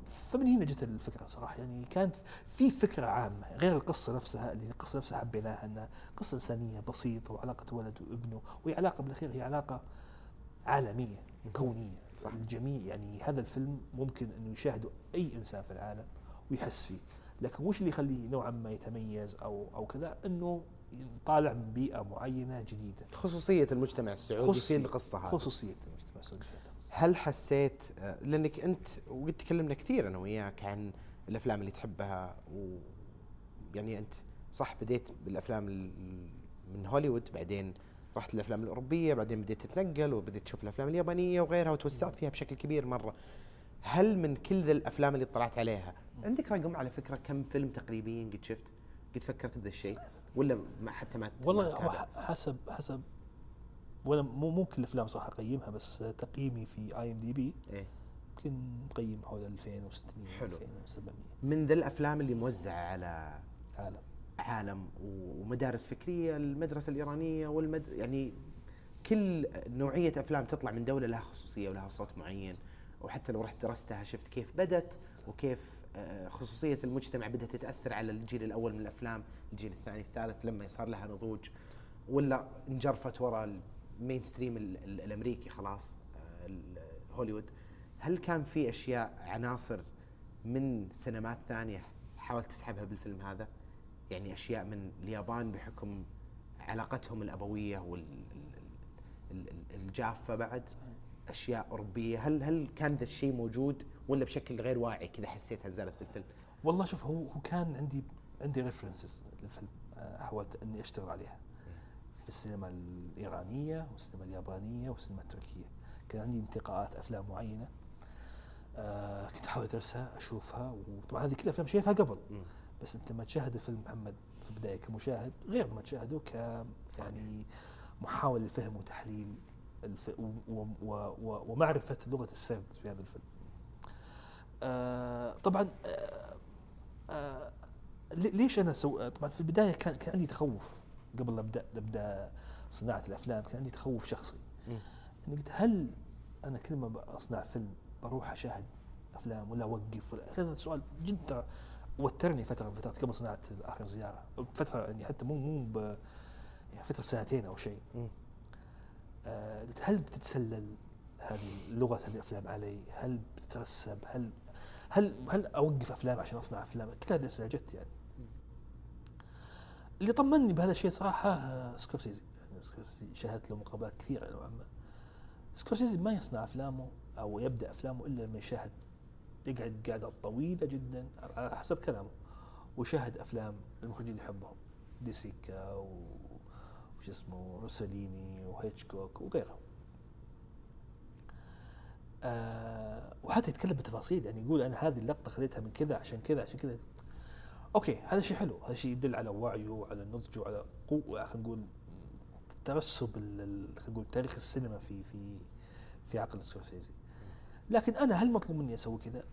Speaker 2: فمن هنا جت الفكرة صراحة يعني كانت في فكرة عامة غير القصة نفسها اللي القصة نفسها حبيناها إنها قصة إنسانية بسيطة وعلاقة ولد وابنه وهي علاقة بالأخير هي علاقة عالمية كونية.
Speaker 3: صح.
Speaker 2: الجميع يعني هذا الفيلم ممكن انه يشاهده أي إنسان في العالم ويحس فيه. لكن وش اللي يخليه نوعا ما يتميز أو أو كذا؟ إنه طالع من بيئة معينة جديدة.
Speaker 3: خصوصية المجتمع السعودي في
Speaker 2: خصوصي-
Speaker 3: القصة هذه؟
Speaker 2: خصوصية المجتمع السعودي في القصة.
Speaker 3: هل حسيت لأنك أنت وقد تكلمنا كثير أنا وياك عن الأفلام اللي تحبها و يعني أنت صح بديت بالأفلام ال- من هوليوود بعدين رحت الافلام الأوروبية بعدين بديت تتنقل وبديت تشوف الأفلام اليابانية وغيرها وتوسعت فيها بشكل كبير مرة. هل من كل ذا الأفلام اللي اطلعت عليها عندك رقم على فكرة كم فيلم تقريبيا قد شفت قد فكرت بذا الشيء؟ ولا ما حتى ما
Speaker 2: والله حسب حسب. ولا مو مو كل الأفلام صح أقيمها بس تقييمي في
Speaker 3: IMDb.
Speaker 2: يمكن مقيم حول 2600
Speaker 3: حلو.
Speaker 2: 2700
Speaker 3: من ذا الأفلام اللي موزعة على
Speaker 2: عالم.
Speaker 3: عالم ومدارس فكرية المدرسة الإيرانية والمد يعني كل نوعية أفلام تطلع من دولة لها خصوصية ولها صوت معين. وحتى لو رحت درستها شفت كيف بدت وكيف خصوصية المجتمع بدات تتأثر على الجيل الأول من الأفلام الجيل الثاني الثالث لما صار لها نضوج ولا انجرفت وراء ال mainstream ال- ال- الأمريكي خلاص آه، هوليوود. هل كان في أشياء عناصر من سينمات ثانية حاولت تسحبها بالفيلم هذا؟ يعني أشياء من اليابان بحكم علاقتهم الأبوية والجافه بعد؟ أشياء أوروبية. هل هل كان ذا الشيء موجود؟ ولا بشكل غير واعي كذا حسيتها زالت بالفيلم؟
Speaker 2: والله شوف هو هو كان عندي عندي ريفرنسز للفيلم آه، حاولت إني أشتغل عليها في السينما الإيرانية والسينما اليابانية والسينما التركية كان عندي انتقاءات أفلام معينة آه كنت أحاول أدرسها أشوفها وطبعا هذه كلها افلام شايفها قبل. بس أنت لما تشاهد الفيلم محمد في البداية كمشاهد غير ما تشاهده ك يعني محاول لفهم وتحليل الف... و... و... و... ومعرفة لغة السرد في هذا الفيلم. آه طبعا آه آه لي- ليش أنا سو... طبعا في البداية كان كان عندي تخوف قبل لا أبدأ ابدا صناعة الأفلام كان عندي تخوف شخصي. اني قلت هل أنا كل ما بصنع فيلم بروح أشاهد أفلام ولا أوقف ولا هذا سؤال جدا وترني فترة من فترات قبل صناعة آخر زيارة فترة يعني حتى مو مو ب يعني فترة سنتين أو شيء. آه قلت هل بتتسلل هذه لغه هذه الأفلام علي؟ هل بتترسب؟ هل هل هل أوقف أفلام عشان أصنع أفلام؟ كل هذه الاسئله جت يعني. اللي طمني بهذا الشيء صراحة آه، سكورسيزي يعني سكورسيزي شاهدت له مقابلات كثيرة نوعا ما. سكورسيزي ما يصنع أفلامه أو يبدأ أفلامه إلا لما يشاهد يقعد قعده طويلة جدا على حسب كلامه ويشاهد أفلام المخرجين اللي يحبهم دي سيكا و وش اسمه روسيليني وهيتشكوك وغيرهم. آه وحتى يتكلم بتفاصيل يعني يقول أنا هذه اللقطة خذيتها من كذا عشان كذا عشان كذا أوكي هذا شيء حلو هذا شيء يدل على وعيه وعلى نضجه وعلى قوة خلينا نقول ترسب خلينا نقول تاريخ السينما في في في عقل سكورسيزي لكن أنا هل مطلوب مني أسوي كذا؟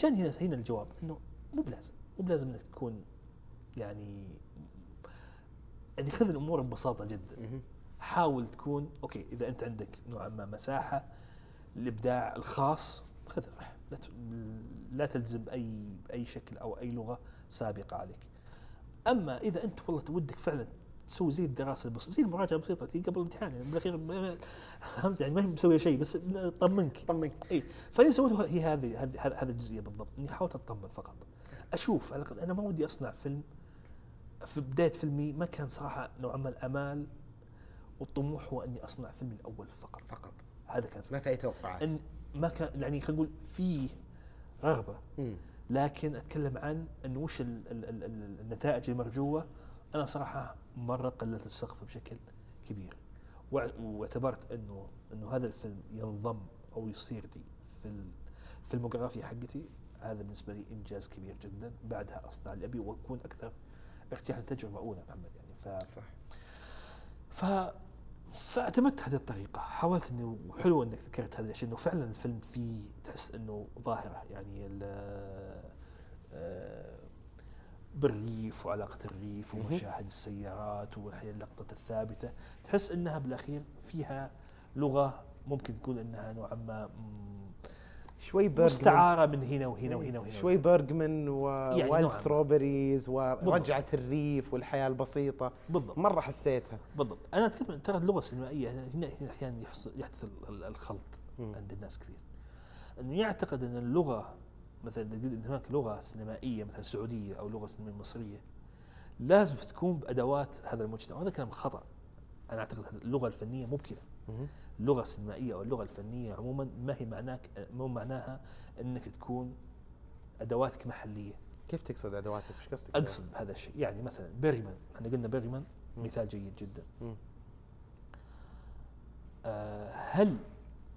Speaker 2: جاني هنا هنا الجواب إنه مو بلازم مو بلازم إنك تكون يعني يعني خذ الأمور ببساطة جدا. حاول تكون أوكي إذا أنت عندك نوعا ما مساحة الإبداع الخاص خذه لا تلزم باي باي شكل أو أي لغة سابقة عليك. أما إذا أنت والله ودك فعلا تسوي زي الدراسة البسيطة زي المراجعة البسيطة اللي قبل الامتحان يعني بالأخير فهمت؟ يعني ما هي مسوية شيء بس طمنك.
Speaker 3: طمنك.
Speaker 2: إي. فاللي سويته هي هذه هذه الجزئية بالضبط إني حاولت أطمن فقط. أشوف على الأقل أنا ما ودي أصنع فيلم في بداية فيلمي ما كان صراحة نوعا ما الأمال والطموح هو إني أصنع فيلم الأول فقط.
Speaker 3: فقط.
Speaker 2: هذا كان
Speaker 3: ما في أي توقعات.
Speaker 2: إن ما كان يعني خلينا نقول فيه
Speaker 3: رغبة.
Speaker 2: لكن أتكلم عن انه وش ال ال ال ال النتائج المرجوه أنا صراحة مرة قللت السقف بشكل كبير. واعتبرت انه إنه هذا الفيلم ينضم أو يصير لي في الفيلموغرافيا حقتي. هذا بالنسبة لي إنجاز كبير جدا. بعدها أصنع اللي ابي وأكون أكثر ارتياحا تجربة أولى محمد يعني. ف
Speaker 3: صح.
Speaker 2: ف فاعتمدت هذه الطريقة، حاولت إنه حلو إنك ذكرت هذا الشيء إنه فعلا الفيلم فيه تحس إنه ظاهرة يعني آه، بالريف وعلاقة الريف. ومشاهد السيارات واحيانا اللقطة الثابتة، تحس إنها بالأخير فيها لغة ممكن تقول إنها نوعا ما
Speaker 3: شوي برجمان.
Speaker 2: مستعارة من هنا وهنا وهنا وهنا
Speaker 3: شوي
Speaker 2: يعني
Speaker 3: و Wild
Speaker 2: نوعاً.
Speaker 3: Strawberries ورجعه الريف والحياة البسيطة.
Speaker 2: بالضبط.
Speaker 3: مرة حسيتها.
Speaker 2: بالضبط. أنا أتكلم ترى اللغة السينمائية هنا هنا أحيانا يحدث ال- ال- الخلط. عند الناس كثير. أنه يعتقد أن اللغة مثلا إذا هناك لغة سينمائية مثلا سعودية أو لغة سينمائية مصرية لازم تكون بأدوات هذا المجتمع. وهذا كلام خطأ. أنا أعتقد اللغة الفنية مو بكذا. اللغة السينمائيه أو اللغة الفنية عموما ما هي معناك مو معناها إنك تكون أدواتك محلية.
Speaker 3: كيف تقصد أدواتك؟ إيش قصدك؟
Speaker 2: أقصد بهذا الشيء. يعني مثلا بيريمان إحنا قلنا بيريمان مثال جيد جدا.
Speaker 3: مم.
Speaker 2: هل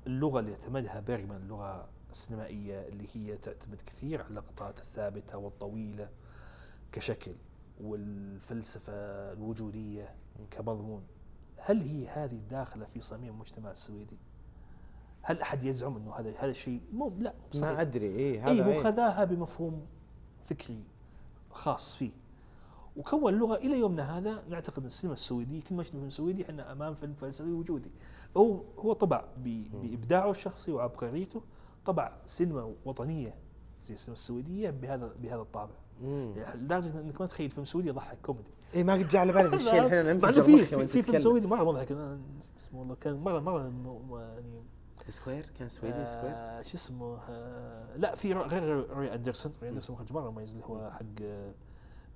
Speaker 2: اللغة اللي اعتمدها بيرغمان اللغة السينمائيه اللي هي تعتمد كثير على اللقطات الثابتة والطويلة كشكل والفلسفة الوجودية كمضمون؟ هل هي هذه داخله في صميم المجتمع السويدي؟ هل أحد يزعم إنه هذا هذا الشيء مو لا صحيح.
Speaker 3: ما أدري اي هذا
Speaker 2: اي هو
Speaker 3: إيه.
Speaker 2: خذاها بمفهوم فكري خاص فيه وكون لغة إلى يومنا هذا نعتقد إن السينما السويديه كل ما شفنا فيلم سويدي إحنا أمام فيلم فلسفي وجودي هو هو طبع بإبداعه الشخصي وعبقريته طبع سينما وطنية زي السينما السويدية بهذا بهذا الطابع لدرجة إنك ما تخيل فيلم سويدي يضحك كوميدي.
Speaker 3: اي ما قد جاء على بالي ذا الشيء الحين أنا
Speaker 2: في
Speaker 3: مخي
Speaker 2: فيلم سويدي مرة مضحك. أنا نسيت اسمه والله كان مره مرة يعني
Speaker 3: Square كان سويدي Square
Speaker 2: آه شو اسمه؟ آه لا في غير روي أندرسون. روي أندرسون مخرج مرة مميز اللي هو حق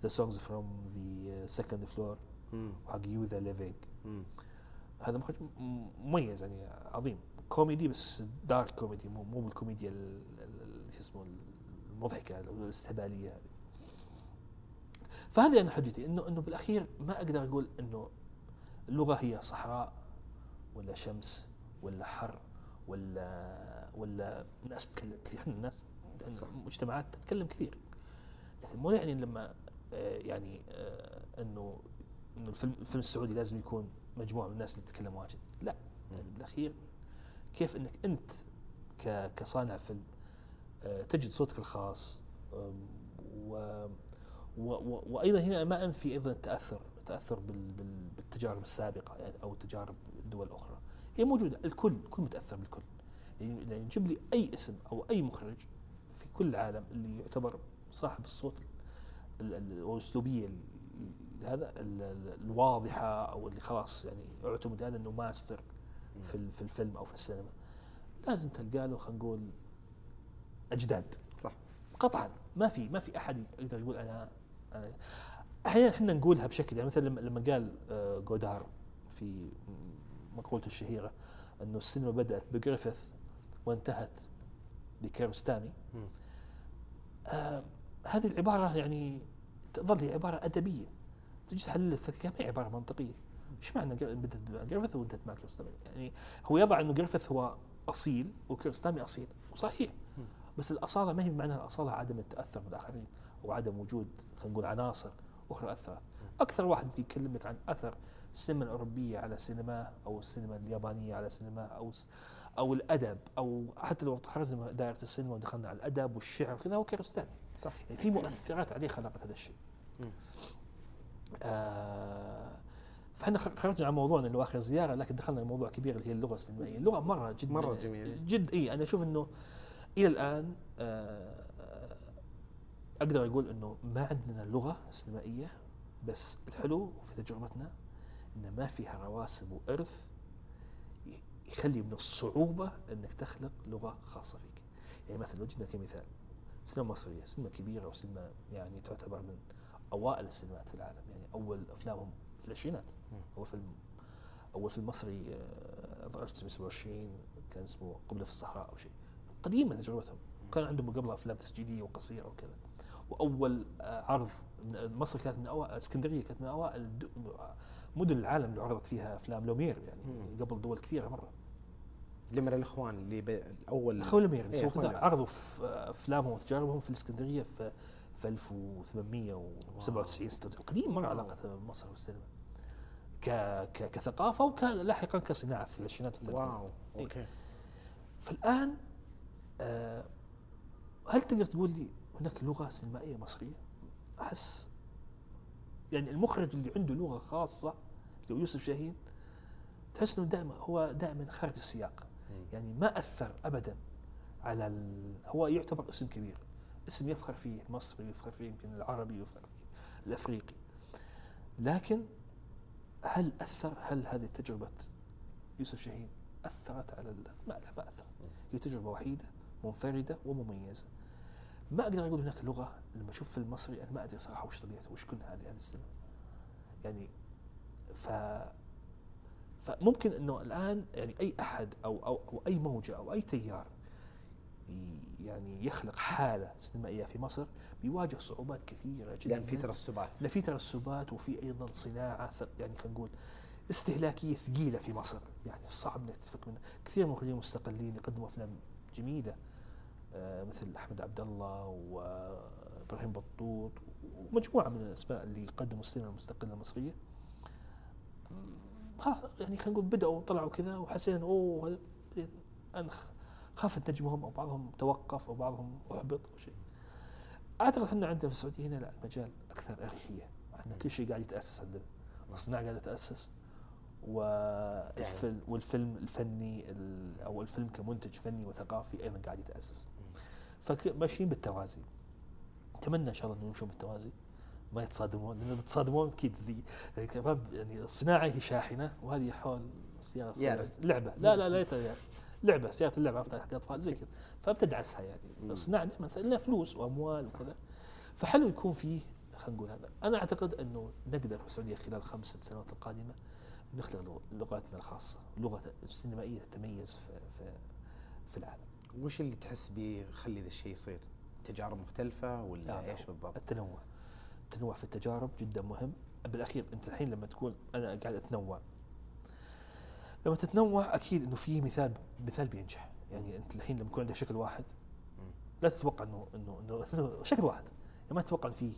Speaker 2: ذا Songs from the Second
Speaker 3: Floor.
Speaker 2: وحق You, the
Speaker 3: Living.
Speaker 2: هذا مخرج مميز يعني عظيم. كوميدي بس dark comedy مو مو بالكوميديا ال- ال- ال- شو اسمه المضحكة أو الإستهبالية هذه. فهذه أنا حجتي إنه إنه بالأخير ما أقدر أقول إنه اللغة هي صحراء ولا شمس ولا حر ولا ولا ناس تتكلم كثير. إحنا الناس. مجتمعات تتكلم كثير. لكن مو يعني لما آه، يعني آه، إنه إنه الفيلم الفيلم السعودي لازم يكون مجموعة من الناس اللي تتكلم واجد. لا. يعني بالأخير كيف إنك أنت كصانع فيلم آه، تجد صوتك الخاص و وأيضا هنا ما أنفي أيضا التاثر التاثر بال بال بالتجارب السابقة أو تجارب دول أخرى. هي موجودة الكل الكل متأثر بالكل. يعني جيب لي أي اسم أو أي مخرج في كل العالم اللي يعتبر صاحب الصوت ال- ال- والاسلوبيه ال- هذا ال- ال- الواضحة أو اللي خلاص يعني اعتمد هذا إنه ماستر في في الفيلم أو في السينما. لازم تلقى له خلينا نقول أجداد.
Speaker 3: صح.
Speaker 2: قطعا. ما في ما في أحد يقدر يقول أنا أحيانا إحنا نقولها بشكل يعني مثلا لما قال آه، جودار في مقولته الشهيرة إنه السينما بدأت بجريفيث وانتهت بكيارستمي
Speaker 3: مم.
Speaker 2: آه هذه العبارة يعني تظل هي عبارة أدبية. تجي تحلل الفكرة ما هي عبارة منطقية. إيش معنى بدت بجريفيث وانتهت مع كيارستمي يعني هو يضع إنه جريفيث هو أصيل وكيارستمي أصيل وصحيح. بس الأصالة ما هي بمعنى الأصالة عدم التأثر بالآخرين. أو عدم وجود خلينا نقول عناصر أخرى أثرت. أكثر واحد بيكلم لك عن أثر السينما الأوروبية على سينما أو السينما اليابانية على سينما أو أو الأدب أو حتى لو خرجنا من دائرة السينما ودخلنا على الأدب والشعر وكذا هو كيرستامي
Speaker 3: صح.
Speaker 2: يعني في مؤثرات عليه خلقت هذا الشيء. آه فإحنا خرجنا عن موضوعنا اللي هو آخر زيارة لكن دخلنا لموضوع كبير اللي هي اللغة السينمائية، اللغة مرة جدا
Speaker 3: مرة جميلة.
Speaker 2: جد إي أنا أشوف إنه إلى الآن آه أقدر أقول إنه ما عندنا لغة سينمائية بس الحلو في تجربتنا ان ما فيها رواسب وإرث يخلي من الصعوبة إنك تخلق لغة خاصة فيك. يعني مثلا لو جبنا كمثال سينما مصرية، سينما كبيرة وسينما يعني تعتبر من أوائل السينمات في العالم، يعني أول أفلامهم في العشرينات. أول فيلم أول فيلم مصري آه، 1927 كان اسمه قبلة في الصحراء أو شيء. قديمة تجربتهم، كان عندهم قبلها أفلام تسجيلية وقصيرة وكذا. وأول آه، عرض مصر كانت من اوائل اسكندرية كانت من أوائل مدن العالم اللي عرضت فيها أفلام لومير يعني
Speaker 3: مم.
Speaker 2: قبل دول كثيرة مرة.
Speaker 3: لومير الإخوان اللي ب... الأول
Speaker 2: اخوان لومير
Speaker 3: لومير.
Speaker 2: عرضوا في أفلامهم وتجاربهم في الإسكندرية في في 1897 96 قديم
Speaker 3: مرة.
Speaker 2: علاقة مصر بالسينما ك ك كثقافة ولاحقا كصناعة في العشرينات والثلاثينات
Speaker 3: wow
Speaker 2: إيه.
Speaker 3: أوكي
Speaker 2: فالآن آه هل تقدر تقول لي هناك لغة سينمائيه مصرية؟ أحس يعني المخرج اللي عنده لغة خاصة اللي هو يوسف شاهين تحس إنه دائما هو دائما خارج السياق. يعني ما أثر ابدا على ال... هو يعتبر اسم كبير. اسم يفخر فيه المصري يفخر فيه يمكن العربي يفخر فيه الأفريقي. لكن هل أثر هل هذه تجربه يوسف شاهين أثرت على ال... ما لا ما أثرت. هي تجربة وحيدة منفردة ومميزة. ما أقدر أقول هناك لغة لما أشوف فيلم مصري أنا ما أدري صراحة وش طبيعته وش كن هذه هذه السينما يعني ف فممكن إنه الآن يعني أي أحد أو أو, أو أي موجة أو أي تيار يعني يخلق حالة سينمائية في مصر بيواجه صعوبات كثيرة جدا.
Speaker 3: لأن في ترسبات.
Speaker 2: لا في ترسبات وفي أيضا صناعة يعني خلينا نقول استهلاكية ثقيلة في مصر. يعني صعب إنك تفك منها. كثير من المخرجين المستقلين يقدموا أفلام جميلة. مثل أحمد عبد الله وإبراهيم بطوط ومجموعة من الأسماء اللي قدموا السينما المستقلة المصرية خلاص يعني خلينا نقول بدأوا طلعوا كذا وحسينا أوه يعني أنا خ- خافت نجمهم أو بعضهم توقف أو بعضهم أحبط أو شيء. أعتقد إحنا عندنا في السعودية هنا لا المجال أكثر أريحية، إحنا كل شيء قاعد يتأسس عندنا. الصناعة قاعدة تتأسس والفيلم والفيلم الفني ال- أو الفيلم كمنتج فني وثقافي أيضا قاعد يتأسس. فماشيين بالتوازي. اتمنى إن شاء الله انه يمشون بالتوازي ما يتصادمون لأن اذا تصادمون أكيد يعني كمان يعني الصناعه هي شاحنة وهذه حول سيارة.
Speaker 3: يارس.
Speaker 2: لعبة لا لا لا. لعبة سيارة اللعبة افتح حق أطفال زي كذا فبتدعسها يعني. الصناعه لها فلوس وأموال وكذا فحلو يكون فيه خلينا نقول هذا أنا أعتقد إنه نقدر في السعودية خلال خمس ست سنوات القادمة نخلق لغ- لغتنا الخاصة لغة السينمائيه تتميز في في في العالم
Speaker 3: وش اللي تحس بيخلي ذا الشيء يصير؟ تجارب مختلفة ولا
Speaker 2: لا، إيش
Speaker 3: بالضبط؟
Speaker 2: التنوع التنوع في التجارب جدا مهم بالأخير أنت الحين لما تكون أنا قاعد أتنوع لما تتنوع أكيد إنه في مثال مثال بينجح يعني أنت الحين لما يكون عندك شكل واحد. لا تتوقع إنه إنه إنه, إنه شكل واحد يعني ما تتوقع إن في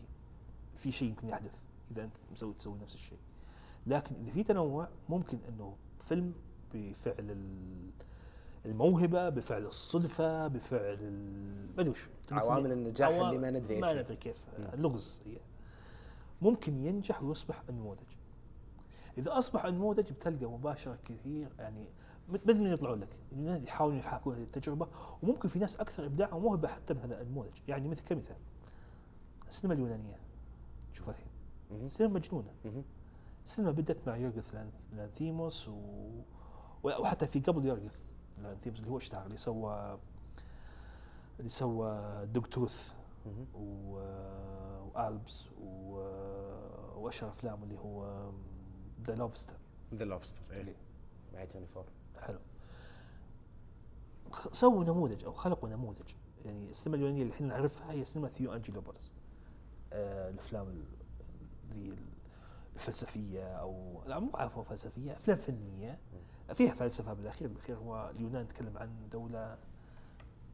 Speaker 2: في شيء يمكن يحدث إذا أنت مسوي تسوي نفس الشيء لكن إذا في تنوع ممكن إنه فيلم بفعل الموهبة بفعل الصدفة بفعل ما أدري
Speaker 3: عوامل النجاح
Speaker 2: عوا-
Speaker 3: اللي ما ندري
Speaker 2: ما. ندري كيف. اللغز هي ممكن ينجح ويصبح نموذج إذا أصبح نموذج بتلقى مباشرة كثير يعني ما أدري من يطلعون لك. الناس يحاولون يحاكون هذه التجربة وممكن في ناس أكثر إبداع وموهبة حتى من هذا النموذج يعني مثل كمثال. السينما اليونانية. شوف الحين. سينما
Speaker 3: مجنونة.
Speaker 2: السينما بدأت مع يورغث لان- لانثيموس و... وحتى في قبل يورغث. لانثيموس اللي هو اشتهر اللي سوى اللي سوى. و... و Alps. وأشهر أفلام اللي هو The Lobster
Speaker 3: The Lobster إيه. مع توني فور
Speaker 2: حلو سووا نموذج أو خلقوا نموذج. يعني السينما اليونانية اللي إحنا نعرفها هي سينما ثيو أنجيلوبولوس آه الأفلام ال- ذي ال- الفلسفية أو لا مو عفوا فلسفية أفلام فنية. فيها فلسفة بالأخير. بالأخير هو اليونان يتكلم عن دولة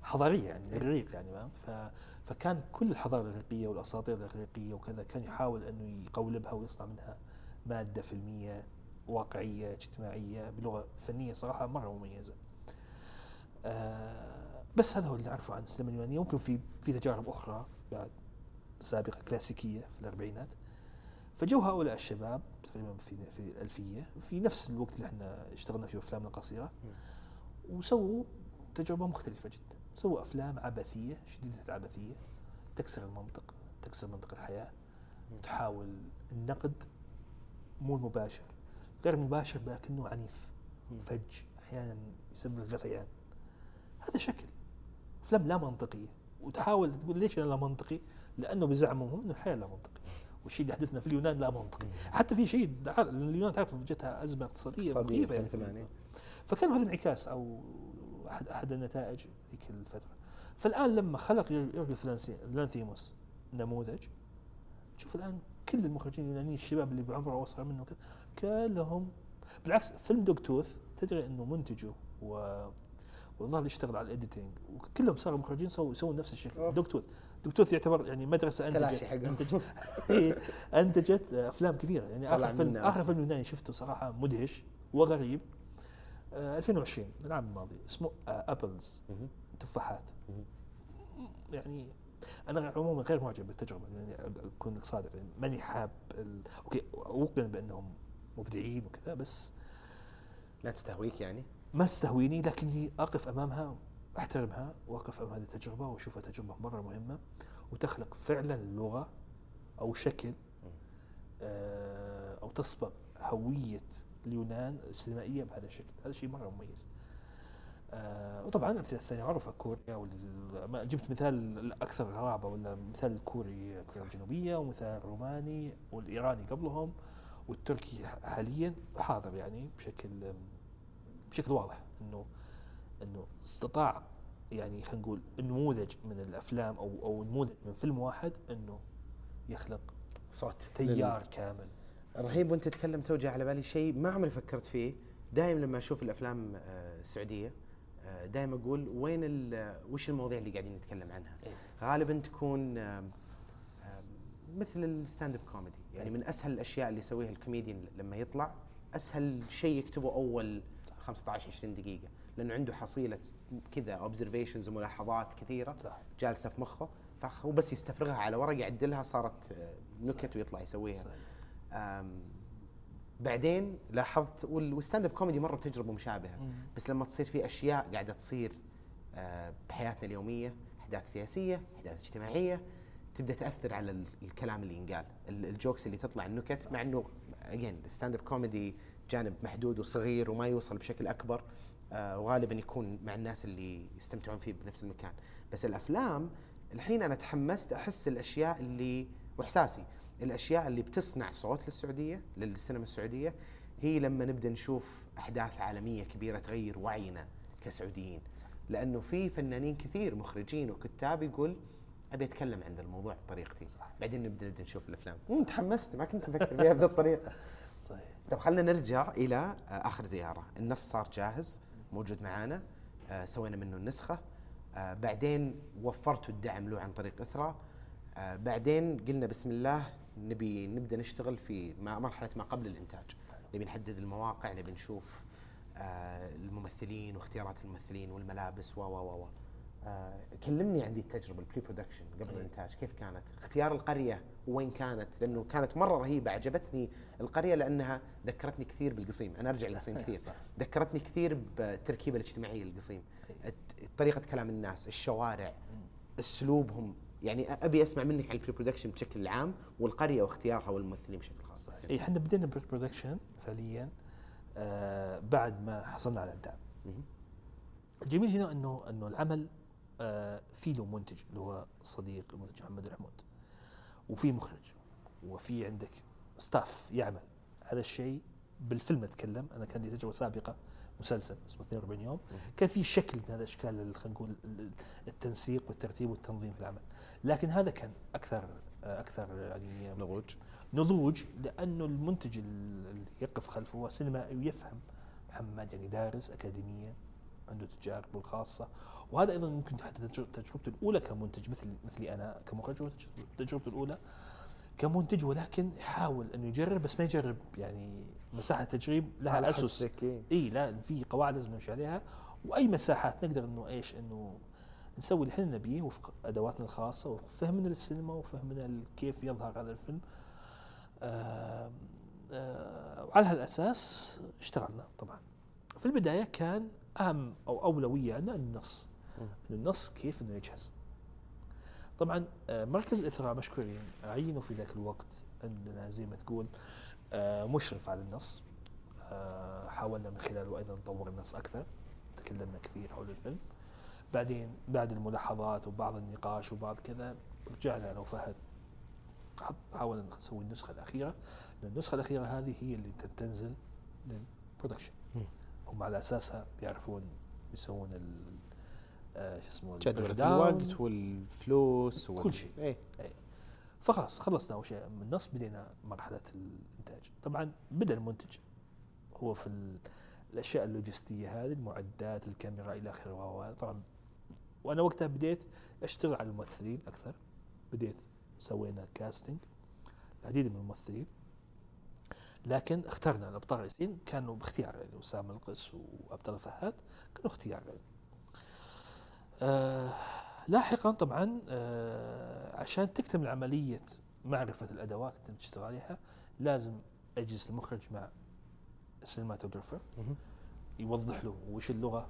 Speaker 2: حضارية يعني إغريق يعني فهمت؟ ف- فكان كل الحضارة الإغريقية والأساطير الإغريقية وكذا كان يحاول انه يقولبها ويصنع منها مادة فيلمية واقعية اجتماعية بلغة فنية صراحة مرة مميزة. آه بس هذا هو اللي نعرفه عن السينما اليونانية. ممكن في في تجارب أخرى بعد سابقة كلاسيكية في الأربعينات. فجو هؤلاء الشباب تقريبا في في الألفية في نفس الوقت اللي إحنا اشتغلنا فيه أفلامنا القصيرة وسووا تجربة مختلفة جدا. سووا أفلام عبثية شديدة العبثية تكسر المنطق تكسر منطق الحياة تحاول النقد مو المباشر غير مباشر لكنه عنيف فج أحيانا يسبب الغثيان هذا شكل أفلام لا منطقية وتحاول تقول ليش أنا لا منطقي؟ لأنه بزعمهم إنه الحياة لا منطقية. والشيء اللي حدثنا في اليونان لا منطقي حتى في شيء اليونان تعرف جتها أزمة
Speaker 3: اقتصادية
Speaker 2: مخيفه يعني
Speaker 3: الثمانينات.
Speaker 2: فكان هذا انعكاس أو احد أحد النتائج ذيك الفترة فالآن لما خلق لانسي- لانثيموس نموذج شوف الآن كل المخرجين اليونانيين الشباب اللي بعمره واصغر منه كذا كلهم بالعكس فيلم Dogtooth تدري إنه منتجه و والظاهر اللي يشتغل على ال editing وكلهم صاروا مخرجين سووا يسوون نفس الشكل
Speaker 3: أوف.
Speaker 2: Tooth يعتبر يعني
Speaker 3: مدرسة أنتجت.
Speaker 2: أنتجت إيه، أنتجت أفلام كثيرة يعني آخر فيلم. آخر فيلم يوناني شفته صراحة مدهش وغريب آه 2020 العام الماضي اسمه Apples
Speaker 3: مهم.
Speaker 2: تفاحات. يعني أنا عموما غير معجب بالتجربة يعني أكون صادق يعني ماني حاب ال... أوكي أوقن بأنهم مبدعين وكذا بس
Speaker 3: لا تستهويك يعني
Speaker 2: ما تستهويني لكني أقف أمامها أحترمها وأقف أمام هذه التجربة وأشوفها تجربة مرة مهمة وتخلق فعلا لغة أو شكل آه، أو تصبغ هوية اليونان السينمائية بهذا الشكل، هذا شيء مرة مميز. آه، وطبعا الأمثلة الثانية معروفة كوريا وال- جبت مثال الاكثر غرابة ولا مثال الكوري كوريا الجنوبية ومثال الروماني والإيراني قبلهم والتركي حاليا حاضر يعني بشكل بشكل واضح إنه إنه استطاع يعني خلينا نقول نموذج من الأفلام أو أو نموذج من فيلم واحد إنه يخلق
Speaker 3: صوت.
Speaker 2: تيار كامل.
Speaker 3: رهيب وأنت تتكلم توجه على بالي شيء ما عمري فكرت فيه. دائما لما أشوف الأفلام آه، السعودية آه، دائما أقول وين ال- وش المواضيع اللي قاعدين نتكلم عنها؟
Speaker 2: إيه.
Speaker 3: غالبا تكون مثل ال stand-up comedy. يعني
Speaker 2: إيه.
Speaker 3: من أسهل الأشياء اللي يسويها الكوميديان لما يطلع أسهل شيء يكتبه أول 15 20 دقيقة. لأنه عنده حصيلة كذا observations وملاحظات كثيرة
Speaker 2: صح.
Speaker 3: جالسة في مخه فهو بس يستفرغها على ورق يعدلها صارت آه، نكت ويطلع يسويها. بعدين لاحظت وال- وال stand-up comedy مرة بتجربة
Speaker 2: مشابهة.
Speaker 3: بس لما تصير في أشياء قاعدة تصير آه، بحياتنا اليومية أحداث سياسية أحداث اجتماعية تبدأ تأثر على ال- الكلام اللي ينقال. ال- ال jokes اللي تطلع النكت مع إنه again ال stand-up comedy جانب محدود وصغير وما يوصل بشكل أكبر. وغالبا يكون مع الناس اللي يستمتعون فيه بنفس المكان. بس الأفلام الحين أنا تحمست أحس الأشياء اللي وإحساسي الأشياء اللي بتصنع صوت للسعودية للسينما السعودية هي لما نبدأ نشوف أحداث عالمية كبيرة تغير وعينا كسعوديين. لأنه في فنانين كثير مخرجين وكتاب يقول أبي أتكلم عن الموضوع بطريقتي.
Speaker 2: صح.
Speaker 3: بعدين نبدأ نبدأ نشوف الأفلام. تحمست ما كنت أفكر فيها بهذه الطريقة.
Speaker 2: صحيح.
Speaker 3: طب خلينا نرجع إلى آه، آخر زيارة. النص صار جاهز. موجود معانا. آه، سوينا منه النسخة. آه، بعدين وفرتوا الدعم له عن طريق إثرا. آه، بعدين قلنا بسم الله نبي نبدأ نشتغل في مرحلة ما قبل الإنتاج. نبي نحدد المواقع نبي نشوف آه، الممثلين واختيارات الممثلين والملابس و و و و. آه، كلمني عن التجربة ال pre-production قبل
Speaker 2: إيه.
Speaker 3: الإنتاج كيف كانت؟ اختيار القرية وين كانت؟ لأنه كانت مرة رهيبة عجبتني القرية لأنها ذكرتني كثير بالقصيم، أنا أرجع للقصيم كثير. ذكرتني كثير بالتركيبه الاجتماعية للقصيم
Speaker 2: إيه.
Speaker 3: طريقة كلام الناس، الشوارع، أسلوبهم يعني أبي أسمع منك عن ال pre-production بشكل عام والقرية واختيارها والممثلين بشكل خاص
Speaker 2: صحيح اي إحنا بدينا pre-production فعليا آه بعد ما حصلنا على الدعم. الجميل هنا انه إنه العمل في له منتج اللي هو صديق المنتج محمد الحمود. وفي مخرج وفي عندك staff يعمل هذا الشيء. بالفيلم أتكلم أنا كان لي تجربة سابقة مسلسل اسمه 42 يوم. كان في شكل من هذا الأشكال ال- خلينا نقول ال- التنسيق والترتيب والتنظيم في العمل. لكن هذا كان أكثر آه، أكثر يعني
Speaker 3: نضوج.
Speaker 2: نضوج لأنه المنتج ال- اللي يقف خلفه هو سينمائي ويفهم محمد يعني دارس اكاديميا عنده تجاربه الخاصة. وهذا أيضا ممكن حتى تجر- تجربته الأولى كمنتج مثل مثلي أنا كمخرج تجربته الأولى كمنتج ولكن يحاول انه يجرب بس ما يجرب يعني مساحة تجريب لها اسس. إي لا في قواعد لازم نمشي عليها. وأي مساحات نقدر إنه إيش؟ إنه نسوي اللي إحنا نبيه وفق أدواتنا الخاصة وفهمنا للسينما وفهمنا كيف يظهر هذا الفيلم. آه آه وعلى هالأساس اشتغلنا طبعا. في البداية كان أهم أو أولوية عندنا النص. إنه النص كيف إنه يجهز. طبعا آه مركز اثراء مشكورين عينوا في ذاك الوقت عندنا زي ما تقول آه مشرف على النص. آه حاولنا من خلاله أيضا نطور النص أكثر. تكلمنا كثير حول الفيلم. بعدين بعد الملاحظات وبعض النقاش وبعض كذا رجعنا أنا وفهد حاولنا نسوي النسخة الأخيرة. لأن النسخة الأخيرة هذه هي اللي تنزل لل
Speaker 3: production.
Speaker 2: هم على أساسها بيعرفون يسوون شو اسمه
Speaker 3: ال
Speaker 2: break
Speaker 3: الوقت والفلوس
Speaker 2: كل
Speaker 3: وال-
Speaker 2: شيء.
Speaker 3: إيه.
Speaker 2: فخلاص خلصنا أول شيء. من النص بدينا مرحلة الإنتاج. طبعا بدأ المنتج هو في ال- الأشياء اللوجستية هذه المعدات الكاميرا إلى آخره. طبعا وأنا وقتها بديت أشتغل على الممثلين أكثر. بديت سوينا كاستنج العديد من الممثلين. لكن اخترنا الأبطال الرئيسيين. كانوا باختيار يعني أسامة القس وعبد الله فهد كانوا اختيار يعني. آه لاحقا طبعا آه عشان تكتمل عملية معرفة الأدوات اللي تشتغل عليها لازم أجلس المخرج مع السينماتوجرافر. يوضح له وش اللغة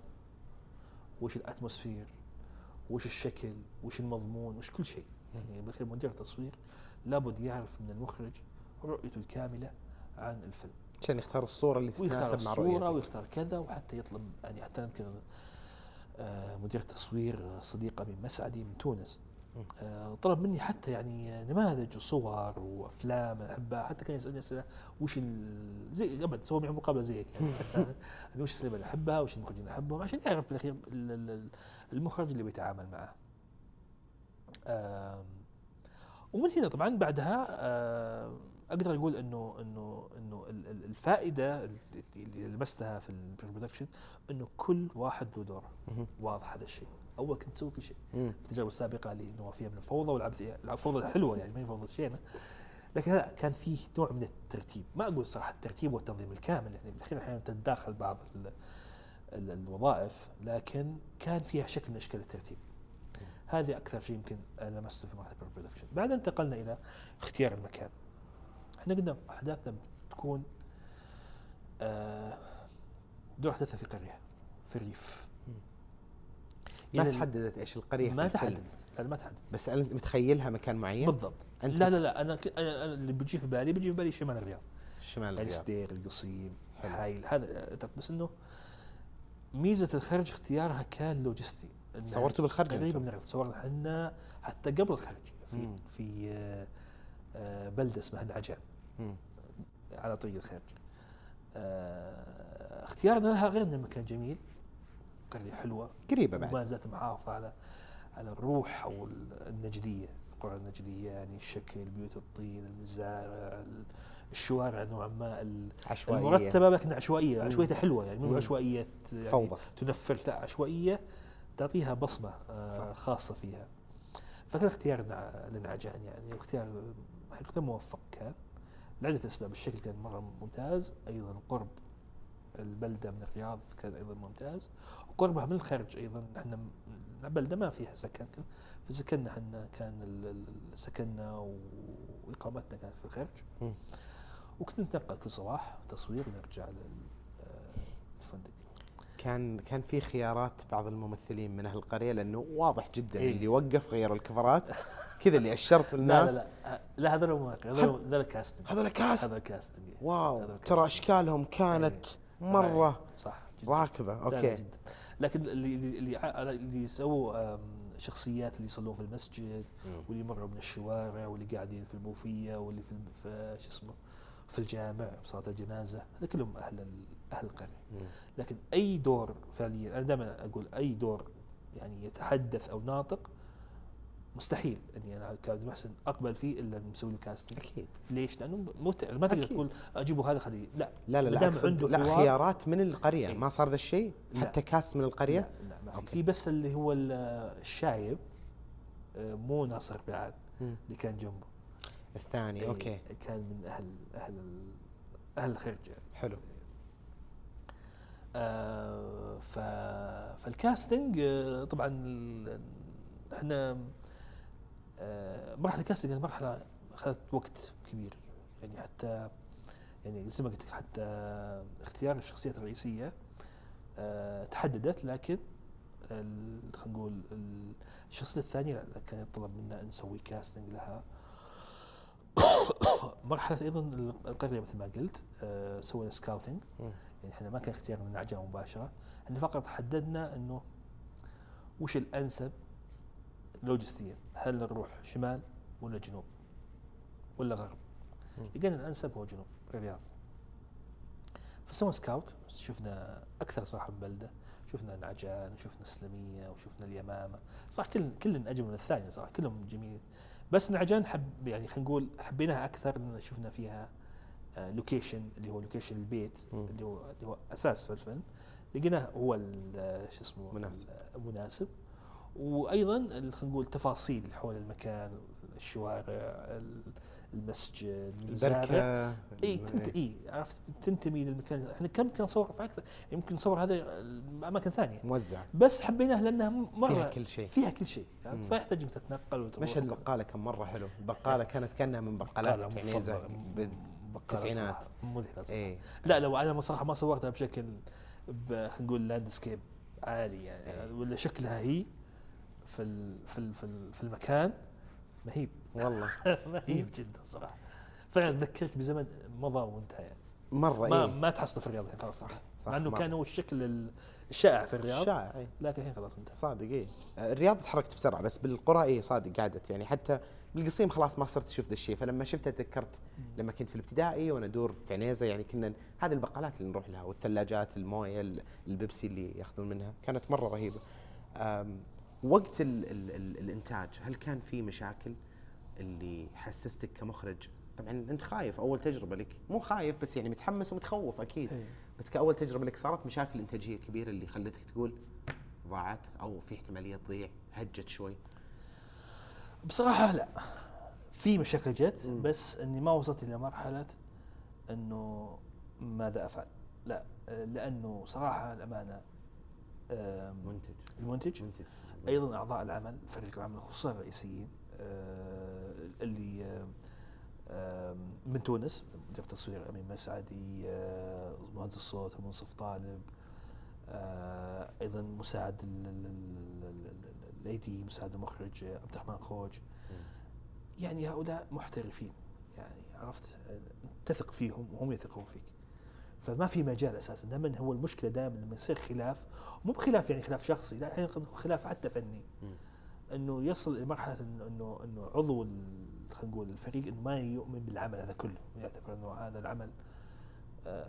Speaker 2: وش الأتموسفير وش الشكل وش المضمون وش كل شيء. يعني بالاخير مدير التصوير لابد يعرف من المخرج رؤيته الكاملة عن الفيلم.
Speaker 3: عشان يختار الصورة اللي
Speaker 2: ويختار
Speaker 3: تتناسب مع
Speaker 2: الصورة
Speaker 3: رؤيتك
Speaker 2: ويختار كذا وحتى يطلب يعني حتى نذكر مدير تصوير آه، صديقة من مسعدي من تونس. آه، طلب مني حتى يعني نماذج وصور وأفلام أحبها. حتى كان يسألني أسئلة وش ال- زي أبد سوى معي مقابلة زي هيك يعني. وش السينما اللي أحبها؟ وش المخرجين اللي أحبهم؟ عشان يعرف بالأخير ال- ال- ال- المخرج اللي بيتعامل معه. ومن هنا طبعا بعدها أقدر أقول إنه إنه إنه ال- ال- الفائدة اللي لمستها في البرودكشن إنه كل واحد له دوره.
Speaker 3: مهم.
Speaker 2: واضح هذا الشيء. أول كنت تسوي كل شيء.
Speaker 3: مم.
Speaker 2: التجربه السابقة اللي إنه فيها من الفوضى والعبثيه الفوضى الحلوة يعني ما هي فوضى شينه لكن لا كان فيه نوع من الترتيب. ما أقول صراحة الترتيب والتنظيم الكامل يعني. بالأخير أحيانا تتداخل بعض ال ال الوظائف لكن كان فيها شكل من أشكال الترتيب. هذه أكثر شيء يمكن لمسته في مرحلة البرودكشن. بعد انتقلنا إلى اختيار المكان. إحنا قلنا احداثنا بتكون آه، دور أحداثها في قرية في الريف
Speaker 3: ما تحددت إيش القرية
Speaker 2: ما. تحددت لا ما تحددت
Speaker 3: بس أنت متخيلها مكان معين
Speaker 2: بالضبط لا لا لا أنا ك- اللي بيجي في بالي بيجي في بالي شمال الرياض
Speaker 3: شمال الرياض
Speaker 2: ستير القصيم. حايل هذا بس إنه ميزة الخرج اختيارها كان لوجستي
Speaker 3: صورتوا بالخرج أنتم؟
Speaker 2: من الرياض صورنا إحنا حتى قبل الخرج في
Speaker 3: مم.
Speaker 2: في آه، آه، بلدة اسمها العجان. على طريق الخرج آه، اختيارنا لها غير انه مكان جميل قرية حلوة
Speaker 3: قريبة
Speaker 2: وما
Speaker 3: بعد.
Speaker 2: زالت محافظة على على الروح أو النجدية القرى النجدية يعني الشكل بيوت الطين المزارع ال- الشوارع نوعا ما
Speaker 3: عشوائية.
Speaker 2: المرتبة لكن عشوائية.
Speaker 3: مم.
Speaker 2: عشوائيتها حلوة يعني مو
Speaker 3: مم.
Speaker 2: عشوائية يعني
Speaker 3: فوضى.
Speaker 2: تنفر لا عشوائية تعطيها بصمة آه
Speaker 3: صح.
Speaker 2: خاصة فيها. فكان اختيارنا للعجان يعني واختيار حقيقة موفق كان. لعدة أسباب. الشكل كان مرة ممتاز أيضا قرب البلدة من الرياض كان أيضا ممتاز وقربها من الخارج أيضا. إحنا بلدة ما فيها سكن فسكننا إحنا كان سكننا وإقامتنا كانت في الخارج.
Speaker 3: مم.
Speaker 2: وكنا نتنقل كل صباح تصوير ونرجع للفندق
Speaker 3: كان كان في خيارات بعض الممثلين من أهل القرية لأنه واضح جدا
Speaker 2: إيه.
Speaker 3: اللي وقف غيروا الكفرات كذا اللي
Speaker 2: أشرت
Speaker 3: الناس
Speaker 2: لا لا لا هذول مواقع هذول هذول casting
Speaker 3: هذول cast
Speaker 2: هذا casting إيه.
Speaker 3: wow
Speaker 2: هذول
Speaker 3: ترى. أشكالهم كانت
Speaker 2: إيه.
Speaker 3: مرة
Speaker 2: إيه. صح جداً. راكبة
Speaker 3: okay
Speaker 2: جدا لكن اللي اللي اللي, سووا شخصيات اللي يصلون في المسجد. واللي يمروا من الشوارع واللي قاعدين في البوفية واللي في, شو اسمه في الجامع صلاه الجنازة هذا كلهم أهل أهل
Speaker 3: القرية.
Speaker 2: لكن أي دور فعليا أنا دائما أقول أي دور يعني يتحدث أو ناطق مستحيل إني أنا كعبدالمحسن أقبل فيه إلا مسوي له casting
Speaker 3: أكيد
Speaker 2: ليش؟ لأنه متعب ما تقدر. تقول أجيبه هذا خليه لا
Speaker 3: لا لا لا
Speaker 2: عنده
Speaker 3: لا خيارات من القرية
Speaker 2: إيه.
Speaker 3: ما صار ذا الشيء. حتى cast من القرية
Speaker 2: لا, لا ما في. في بس اللي هو ال- الشايب آه، مو ناصر بعد. اللي كان جنبه
Speaker 3: الثاني
Speaker 2: إيه،
Speaker 3: okay
Speaker 2: كان من أهل أهل أهل الخرج يعني
Speaker 3: حلو
Speaker 2: فال casting آه، طبعا إحنا آه مرحلة ال casting مرحلة اخذت وقت كبير. يعني حتى يعني زي ما قلت لك حتى اختيار الشخصيات الرئيسية آه تحددت لكن خلينا نقول ال- الشخصية الثانية كان يطلب منا نسوي casting لها. مرحلة أيضا القرية مثل ما قلت آه سوينا
Speaker 3: scouting.
Speaker 2: يعني إحنا ما كان اختيارنا من عجله مباشرة إحنا فقط حددنا إنه وش الأنسب لوجستيا هل نروح شمال ولا جنوب ولا غرب. لقينا الأنسب هو جنوب الرياض. فسوينا scout شفنا أكثر من بلدة شفنا العذار وشفنا السلمية وشفنا اليمامة. صح كل كل أجمل من الثانية صراحة كلهم جميل. بس العذار حب يعني خلينا نقول حبيناها أكثر لأن شفنا فيها location اللي هو location البيت. اللي هو اللي هو أساس في الفيلم لقيناه هو ال- شو اسمه
Speaker 3: مناسب.
Speaker 2: ال- مناسب. وأيضا خلينا نقول تفاصيل حول المكان الشوارع ال- المسجد المزارع. البركة إي إي عرفت؟ تنتمي للمكان. إحنا كم كان نصور في أكثر يمكن نصور هذه أماكن ثانية.
Speaker 3: موزع.
Speaker 2: بس حبيناها لأنها مرة
Speaker 3: فيها كل شيء.
Speaker 2: فيها كل شيء. يعني
Speaker 3: مم.
Speaker 2: فما يحتاج إنك تتنقل وتروح
Speaker 3: مشهد البقالة كان مرة حلو. البقالة كانت كأنها من بقالات عنيزه
Speaker 2: صراحة. مذهلة صراحة.
Speaker 3: إيه.
Speaker 2: لا لو أنا صراحة ما صورتها بشكل خلينا نقول لاندسكيب عالي يعني
Speaker 3: إيه.
Speaker 2: ولا شكلها هي في ال في ال في, ال في المكان مهيب
Speaker 3: والله.
Speaker 2: مهيب جدا صراحة. فعلا تذكرك بزمن مضى وانتهى يعني.
Speaker 3: مرة
Speaker 2: ما
Speaker 3: إيه.
Speaker 2: ما تحصل في الرياض الحين خلاص صح
Speaker 3: صح
Speaker 2: مع إنه
Speaker 3: مرة.
Speaker 2: كان هو الشكل ال- الشائع في الرياض
Speaker 3: شائع إيه.
Speaker 2: لكن الحين خلاص انتهى.
Speaker 3: صادق إيه. الرياض تحركت بسرعة بس بالقرى إيه صادق قعدت يعني. حتى بالقصيم خلاص ما صرت أشوف ذا الشيء. فلما شفته تذكرت لما كنت في الابتدائي وأنا ادور في عنيزة يعني كنا هذه البقالات اللي نروح لها والثلاجات الموية ال- البيبسي اللي ياخذون منها. كانت مرة رهيبة. وقت ال ال ال الانتاج هل كان في مشاكل اللي حسستك كمخرج؟ طبعا أنت خايف أول تجربة لك. مو خايف بس يعني متحمس ومتخوف أكيد.
Speaker 2: إيه.
Speaker 3: بس كأول تجربة لك صارت مشاكل إنتاجية كبيرة اللي خلتك تقول ضاعت أو في احتمالية تضيع هجت شوي.
Speaker 2: بصراحة لا. في مشاكل جت. بس إني ما وصلت إلى مرحلة إنه ماذا أفعل. لا لأنه صراحة الأمانة
Speaker 3: منتج
Speaker 2: المنتج
Speaker 3: منتج
Speaker 2: أيضا أعضاء العمل فريق العمل خصوصا الرئيسيين آه، اللي من تونس مدير التصوير أمين مسعدي آه، مهندس الصوت منصف طالب آه، أيضا مساعد ال- ال- ال- ال- ال- الايدي مساعد المخرج عبد الرحمن خوج. يعني هؤلاء محترفين يعني عرفت؟ تثق فيهم وهم يثقون فيك. فما في مجال أساسا دائما هو المشكلة دائما لما يصير خلاف مو بخلاف يعني خلاف شخصي لا أحيانا قد يكون خلاف حتى فني. إنه يصل إلى مرحلة إنه إنه إنه عضو خلينا نقول الفريق إنه ما يؤمن بالعمل هذا كله. يعتبر إنه هذا العمل آه،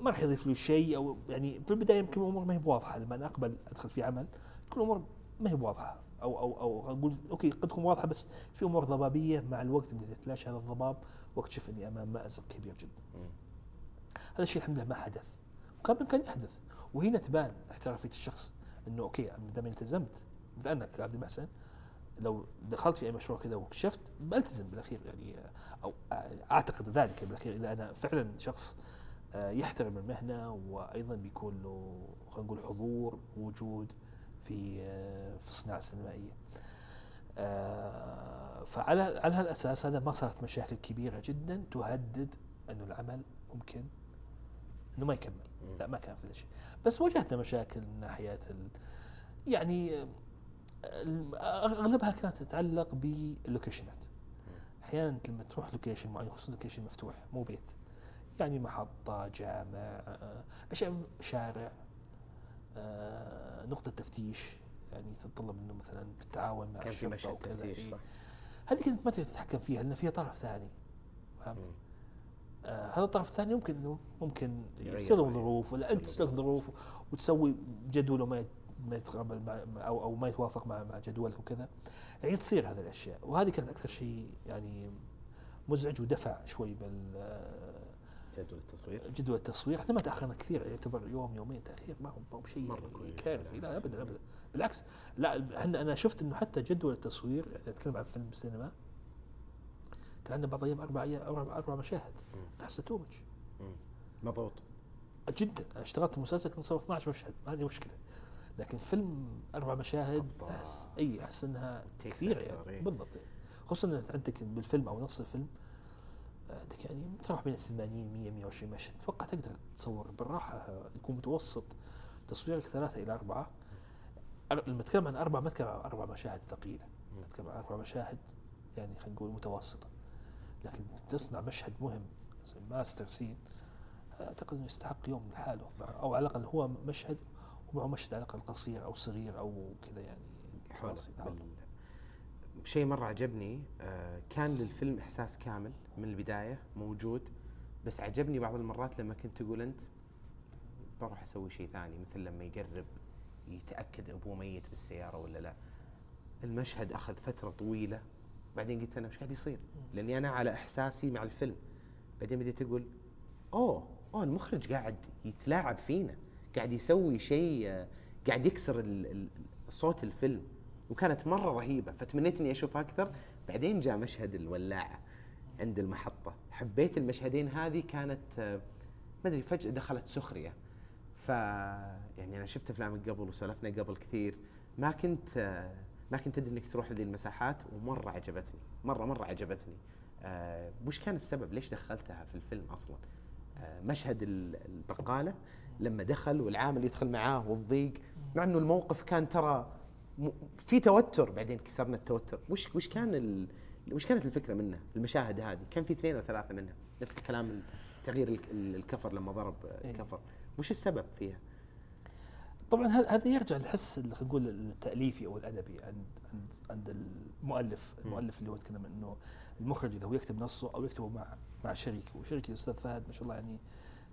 Speaker 2: ما راح يضيف له شيء أو يعني في البداية يمكن الأمور ما هي بواضحة لما أنا أقبل أدخل في عمل تكون الأمور ما هي بواضحه أو أو أو أقول okay قد تكون واضحة بس في أمور ضبابية مع الوقت يبدأ يتلاشى هذا الضباب واكتشف إني أمام مأزق كبير جدا.
Speaker 3: مم.
Speaker 2: هذا الشيء الحمد لله ما حدث وكان بامكانه يحدث وهنا تبان احترافية الشخص إنه okay أنا دام التزمت مثل أنا كعبد المحسن لو دخلت في أي مشروع كذا واكتشفت بلتزم بالأخير يعني أو أعتقد ذلك بالأخير إذا أنا فعلا شخص آه، يحترم المهنة وأيضا بيكون له خلينا نقول حضور وجود في في الصناعة السينمائية. آه، فعلى على هالأساس هذا ما صارت مشاكل كبيرة جدا تهدد أنه العمل ممكن إنه ما يكمل. لا ما كان في الشيء بس واجهتنا مشاكل من ناحية ال... يعني آه، أغلبها كانت تتعلق باللوكيشنات. أحيانا لما تروح location معين خصوصا location مفتوح مو بيت يعني محطة جامع آه، أشياء شارع. نقطة تفتيش يعني تتطلب إنه مثلا بالتعاون مع
Speaker 3: كان في مشهد تفتيش
Speaker 2: إيه.
Speaker 3: صح
Speaker 2: هذه كنت ما تقدر تتحكم فيها لأن فيها طرف ثاني فهمت؟ آه هذا الطرف الثاني ممكن إنه ممكن يصير له
Speaker 3: رأيه.
Speaker 2: ظروف ولا
Speaker 3: أنت
Speaker 2: تصير ظروف وتسوي جدول ما ما يتقابل مع أو أو ما يتوافق مع مع جدولك وكذا يعني تصير هذه الأشياء وهذه كانت أكثر شيء يعني مزعج ودفع شوي بال آه،
Speaker 3: جدول التصوير
Speaker 2: جدول التصوير إحنا ما تأخرنا كثير يعتبر يوم يومين تأخير ما هو ما هو شيء يعني. كارثي لا ابدا ابدا بالعكس لا إحنا أنا شفت إنه حتى جدول التصوير يعني اتكلم عن فيلم السينما كان عندنا بعض الأيام أربع أيام أربع, مشاهد. احسه تو ماتش.
Speaker 3: مضغوط
Speaker 2: جدا أنا اشتغلت مسلسل كنت نصور 12 مشهد ما عندي مشكلة لكن فيلم أربع مشاهد. احس إي
Speaker 3: أحس
Speaker 2: إنها
Speaker 3: كثيرة
Speaker 2: يعني. بالضبط خصوصا ان عندك بالفيلم أو نص الفيلم عندك يعني تروح بين 80 100 120 مشهد. أتوقع تقدر تصور بالراحة يكون متوسط. تصويرك ثلاثة إلى أربعة. لما أتكلم عن أربع ما أتكلم عن أربع مشاهد
Speaker 3: ثقيلة.
Speaker 2: أتكلم عن أربع مشاهد يعني خلينا نقول متوسطة. لكن تصنع مشهد مهم ماستر سين أعتقد إنه يستحق يوم لحاله. أو على الأقل هو مشهد ومعه مشهد على الأقل قصير أو صغير أو كذا يعني.
Speaker 3: بال- شيء مرة عجبني آه، كان للفيلم إحساس كامل من البداية موجود. بس عجبني بعض المرات لما كنت تقول أنت بروح أسوي شيء ثاني مثل لما يقرب يتأكد أبوه ميت بالسيارة ولا لا. المشهد أخذ فترة طويلة. بعدين قلت أنا وش قاعد يصير؟ لأني أنا على إحساسي مع الفيلم. بعدين بديت أقول أوه أوه المخرج قاعد يتلاعب فينا. قاعد يسوي شيء آه، قاعد يكسر صوت الفيلم. وكانت مرة رهيبة فتمنيت اني اشوفها أكثر. بعدين جاء مشهد الولاعة عند المحطة. حبيت المشهدين هذه كانت آه، ما أدري فجأة دخلت سخرية. ف يعني أنا شفت افلامك قبل وسولفنا قبل كثير. ما كنت آه، ما كنت أدري إنك تروح لذي المساحات ومرة عجبتني. مرة مرة عجبتني. آه، وش كان السبب؟ ليش دخلتها في الفيلم أصلا؟ مشهد ال- البقالة لما دخل والعامل يدخل معاه والضيق. مع إنه الموقف كان ترى في توتر بعدين كسرنا التوتر. وش وش كان ال... وش كانت الفكرة منه المشاهد هذه؟ كان في اثنين أو ثلاثة منها. نفس الكلام تغيير الك- الكفر لما ضرب
Speaker 2: إيه.
Speaker 3: الكفر. وش السبب فيها؟
Speaker 2: طبعا هذا يرجع للحس خلينا نقول التأليفي أو الأدبي عند عند عند المؤلف، المؤلف اللي هو يتكلم إنه المخرج إذا هو يكتب نصه أو يكتبه مع مع شريك. وشريك الأستاذ فهد ما شاء الله يعني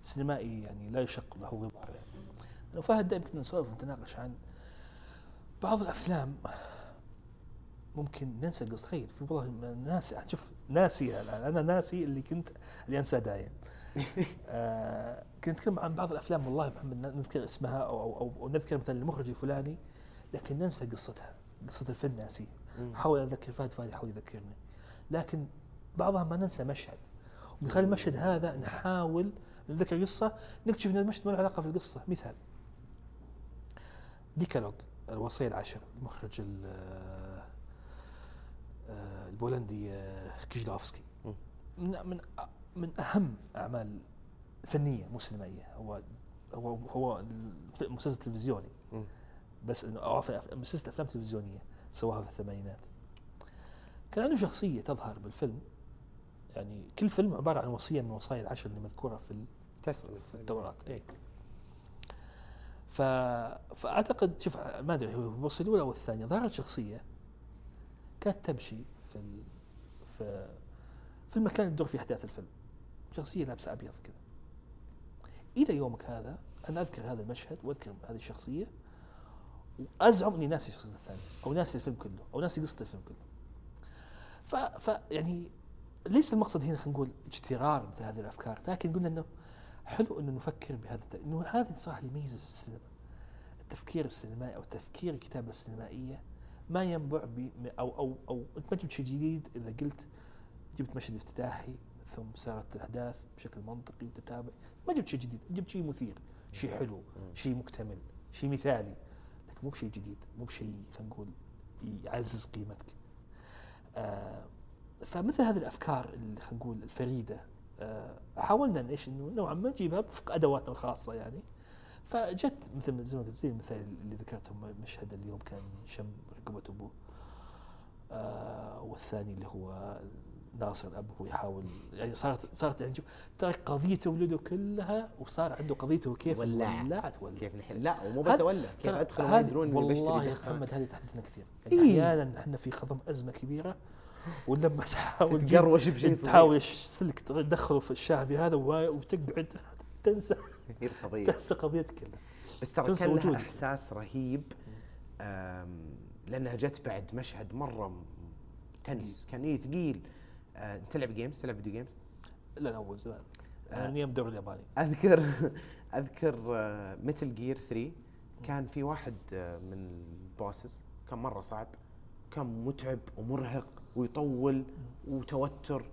Speaker 2: سينمائي يعني لا يشق له غبار يعني. لو فهد دائما كنا نسولف ونتناقش عن بعض الأفلام ممكن ننسى قصة. تخيل في والله ناسي. شوف ناسي الآن. أنا ناسي اللي كنت اللي أنساه دايم. آه كنت نتكلم عن بعض الأفلام والله محمد نذكر اسمها أو أو, أو, أو نذكر مثلا المخرج الفلاني لكن ننسى قصتها قصة الفيلم ناسيه. حاول أذكر فهد فهد يحاول يذكرني. لكن بعضها ما ننسى مشهد. ومن خلال المشهد هذا نحاول نتذكر قصة نكتشف إن المشهد ما له علاقة في القصة مثال ديكالوج. الوصية العشر المخرج ال- آه، البولندي آه، كيجلوفسكي.
Speaker 3: مم.
Speaker 2: من من من أهم أعمال فنية مو سينمائيه هو هو هو مسلسل تلفزيوني. بس إنه مسلسل أفلام تلفزيونية سواها في الثمانينات. كان عنده شخصية تظهر بالفيلم. يعني كل فيلم عبارة عن وصية من الوصايا العشر اللي مذكورة في في التوراة. اي ف... فأعتقد شوف ما أدري هو الوصيه الأولى أو الثانية ظهرت شخصية كانت تمشي في ال... في في المكان اللي تدور فيه أحداث الفيلم. شخصية لابسة أبيض كذا. إلى يومك هذا أنا أذكر هذا المشهد وأذكر هذه الشخصية وأزعم إني ناسي الشخصية الثانية أو ناسي الفيلم كله أو ناسي قصة الفيلم كله. ف... ف يعني ليس المقصد هنا خلينا نقول اجترار مثل هذه الأفكار لكن قلنا إنه حلو إنه نفكر بهذا. إنه هذا صراحة اللي يميز السينما. التفكير السينمائي أو تفكير الكتابة السينمائية ما ينبع ب... أو أو أو أنت ما جبت شيء جديد إذا قلت جبت مشهد افتتاحي ثم سارت الأحداث بشكل منطقي وتتابع. ما جبت شيء جديد جبت شيء مثير شيء حلو شيء مكتمل شيء مثالي لكن مو بشيء جديد مو بشيء خلينا نقول يعزز قيمتك. آه فمثل هذه الأفكار اللي خلينا نقول الفريدة حاولنا ان إيش إنه نوعا ما نجيبها وفق أدواتنا الخاصة يعني فجت مثل زي ما قلت زي المثال اللي ذكرته مشهد اليوم كان شم رقبه أبوه آه والثاني اللي هو ناصر هو يحاول يعني صارت صارت يعني شوف ترك قضيته ولده كلها وصار عنده قضيته كيف
Speaker 3: ولع.
Speaker 2: ولعت ولع
Speaker 3: كيف نحل لا ومو بس ولا كيف أدخل
Speaker 2: هذه-
Speaker 3: يدرون
Speaker 2: والله يا. محمد هذه تحدثنا كثير يعني
Speaker 3: إيه.
Speaker 2: أحيانا إحنا في خضم أزمة كبيرة ولما تحاول
Speaker 3: تقروش بشيء.
Speaker 2: تحاول سلك تدخله في الشافي هذا وتقعد. تنسى.
Speaker 3: القضية
Speaker 2: تنسى قضيتك كلها.
Speaker 3: بس ترى كان لها. إحساس رهيب لأنها جت بعد مشهد مرة tense. كان إيه ثقيل. آه، تلعب games تلعب video games
Speaker 2: لا لا أول زمان.
Speaker 3: آه.
Speaker 2: أنا أيام الدوري الياباني.
Speaker 3: أذكر أذكر Metal Gear 3 كان في واحد آه، من ال bosses كان مرة صعب. كان متعب ومرهق. ويطول وتوتر.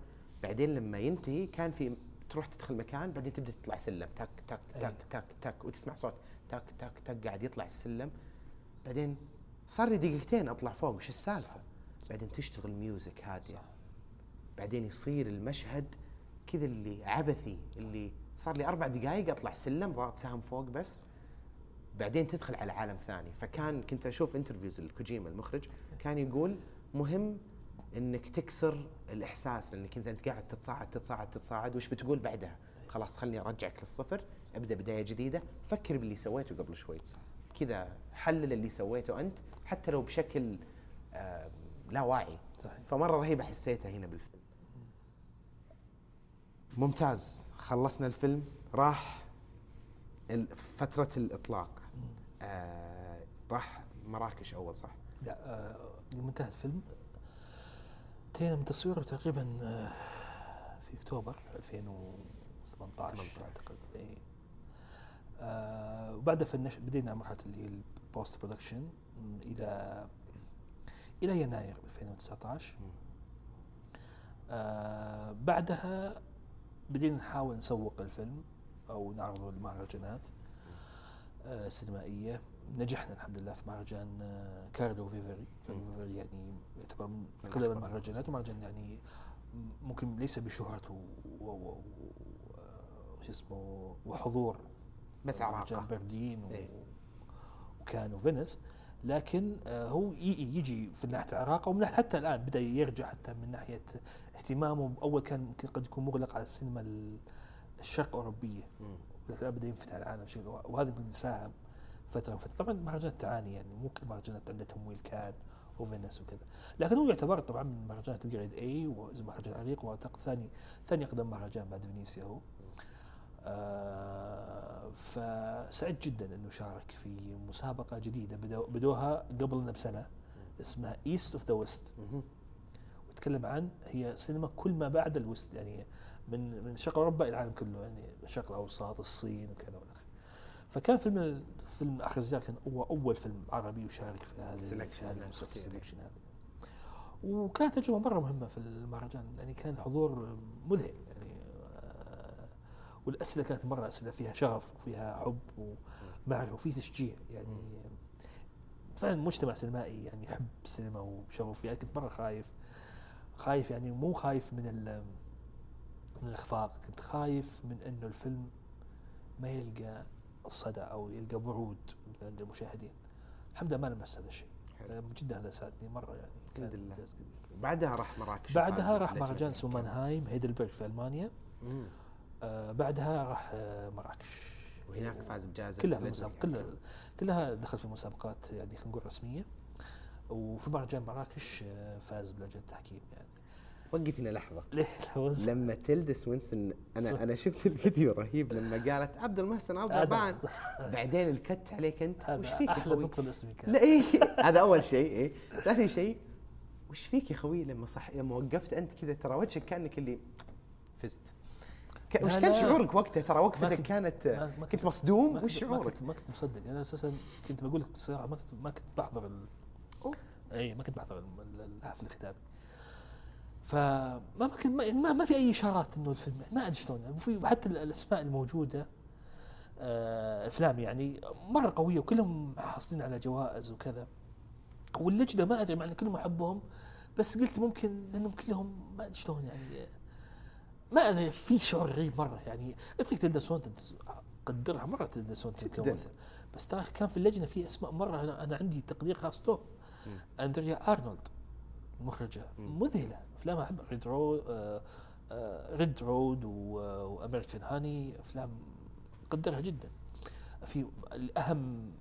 Speaker 3: بعدين لما ينتهي كان في تروح تدخل مكان بعدين تبدأ تطلع سلم تك تك تك. تك تك وتسمع صوت تك تك تك قاعد يطلع السلم. بعدين صار لي دقيقتين أطلع فوق وش السالفة؟ بعدين تشتغل music هادية.
Speaker 2: صح.
Speaker 3: بعدين يصير المشهد كذا اللي عبثي اللي صار لي أربع دقائق أطلع سلم ضغط سهم فوق بس. بعدين تدخل على عالم ثاني. فكان كنت أشوف interviews لكوجيما المخرج كان يقول مهم إنك تكسر الإحساس لأنك أنت أنت قاعد تتصاعد تتصاعد تتصاعد وش بتقول بعدها؟ خلاص خلني أرجعك للصفر أبدأ بداية جديدة فكر باللي سويته قبل شوي. كذا حلل اللي سويته أنت حتى لو بشكل آه لا واعي.
Speaker 2: صحيح.
Speaker 3: فمرة رهيبة حسيتها هنا بالفيلم. ممتاز. خلصنا الفيلم. راح فترة الإطلاق. آه راح مراكش أول صح؟
Speaker 2: لا آه يوم انتهى الفيلم. انتهينا من تصويره تقريبا آه في أكتوبر 2018
Speaker 3: 18.
Speaker 2: أعتقد. إي. آه وبعدها finish بدينا مرحلة اللي هي ال post production إلى إلى يناير 2019 آه بعدها بدينا نحاول نسوق الفيلم أو نعرضه للمهرجانات آه سينمائية. نجحنا الحمد لله في مهرجان آه كارلوفي فاري.
Speaker 3: كارلوفي.
Speaker 2: فاري يعني يعتبر من اقدم المهرجانات ومهرجان يعني ممكن ليس بشهرته و- و- و- وش اسمه وحضور
Speaker 3: بس
Speaker 2: مهرجان برلين و...
Speaker 3: إيه.
Speaker 2: وكان وفينيس لكن آه هو يجي في ناحية العراقه ومن ناحية حتى الآن بدأ يرجع حتى من ناحية اهتمامه. أول كان يمكن قد يكون مغلق على السينما ال- الشرق أوروبية. الآن بدأ ينفتح على العالم بشكل وهذا من ساهم فترة فتره طبعا المهرجانات تعاني يعني مو كل المهرجانات عندها تمويل كان وفينيس وكذا. لكن هو يعتبر طبعا من مهرجانات الجريد اي وزي مهرجان عريق وأعتقد ثاني ثاني أقدم مهرجان بعد فينيسيا هو. آه فسعيد جدا إنه شارك في مسابقة جديدة بدو بدوها قبلنا بسنة اسمها East of the West
Speaker 3: مهم.
Speaker 2: ويتكلم عن هي سينما كل ما بعد ال West يعني من من شرق أوروبا إلى العالم كله يعني الشرق الاوسط الصين وكذا والى اخره فكان فيلم فيلم آخر زيارة كان هو أول فيلم عربي يشارك في الأخير.
Speaker 3: ال
Speaker 2: selection هذا وكانت تجربة مرة مهمة في المهرجان يعني كان الحضور مذهل يعني آه، والأسئلة كانت مرة أسئلة فيها شغف وفيها حب ومعرفة وفي تشجيع يعني فعلا مجتمع سينمائي يعني يحب السينما وشغف يعني كنت مرة خايف خايف يعني مو خايف من من الإخفاق كنت خايف من إنه الفيلم ما يلقى صدى أو يلقى ورود من عند المشاهدين. الحمد لله ما لمست هذا الشيء.
Speaker 3: حلو.
Speaker 2: جدا هذا ساعدني مرة يعني. كان
Speaker 3: الحمد لله.
Speaker 2: إنجاز كبير
Speaker 3: بعدها راح مراكش.
Speaker 2: بعدها راح مهرجان مانهايم هيدلبرغ في ألمانيا.
Speaker 3: مم.
Speaker 2: آه بعدها راح آه مراكش.
Speaker 3: وهناك فاز بجائزة
Speaker 2: كلها المسابقة كلها. كلها دخل في مسابقات يعني خلينا نقول رسمية. وفي مهرجان مراكش آه، فاز بلجنة التحكيم يعني.
Speaker 3: وقف هنا لحظة.
Speaker 2: ليه؟
Speaker 3: لما تلدا سوينسون
Speaker 2: أنا
Speaker 3: أنا شفت الفيديو رهيب لما قالت عبد المحسن عبد الرحمن بعدين الكت عليك أنت وش فيك يا أحلى؟
Speaker 2: نطق كان
Speaker 3: لا إيه هذا أول شيء إيه. ثاني شيء وش فيك يا خوي لما صح لما وقفت أنت كذا ترى وجهك كأنك اللي فزت. ك- وش كان. شعورك وقتها؟ ترى وقفتك كانت
Speaker 2: ما-
Speaker 3: كنت
Speaker 2: كنت-
Speaker 3: مصدوم وش
Speaker 2: كنت- ما
Speaker 3: شعورك؟
Speaker 2: كنت ما كنت مصدق. أنا أساسا كنت بقول لك بصراحه ما كنت ما كنت بحضر ال... اي ما كنت بحضر ال- ال- الحفل الختامي فما ما كنت ما, ما, ما في أي إشارات إنه الفيلم ما أدري شلون يعني وفي حتى ال- الأسماء الموجودة آه، أفلام يعني مرة قوية وكلهم حاصلين على جوائز وكذا واللجنة ما أدري مع إن كلهم أحبهم بس قلت ممكن لأنهم كلهم ما أدري شلون يعني ما أدري في شعور غريب مرة يعني أترك تلدا سوانتون قدرها مرة تلدا سوانتون. كممثل بس ترى كان في اللجنة في أسماء مرة أنا, أنا عندي تقدير خاص له. أندريا أرنولد المخرجه
Speaker 3: مم.
Speaker 2: مذهلة افلامها أحب Red Road آه Red Road و American Honey أفلام قدرها جدا. في الأهم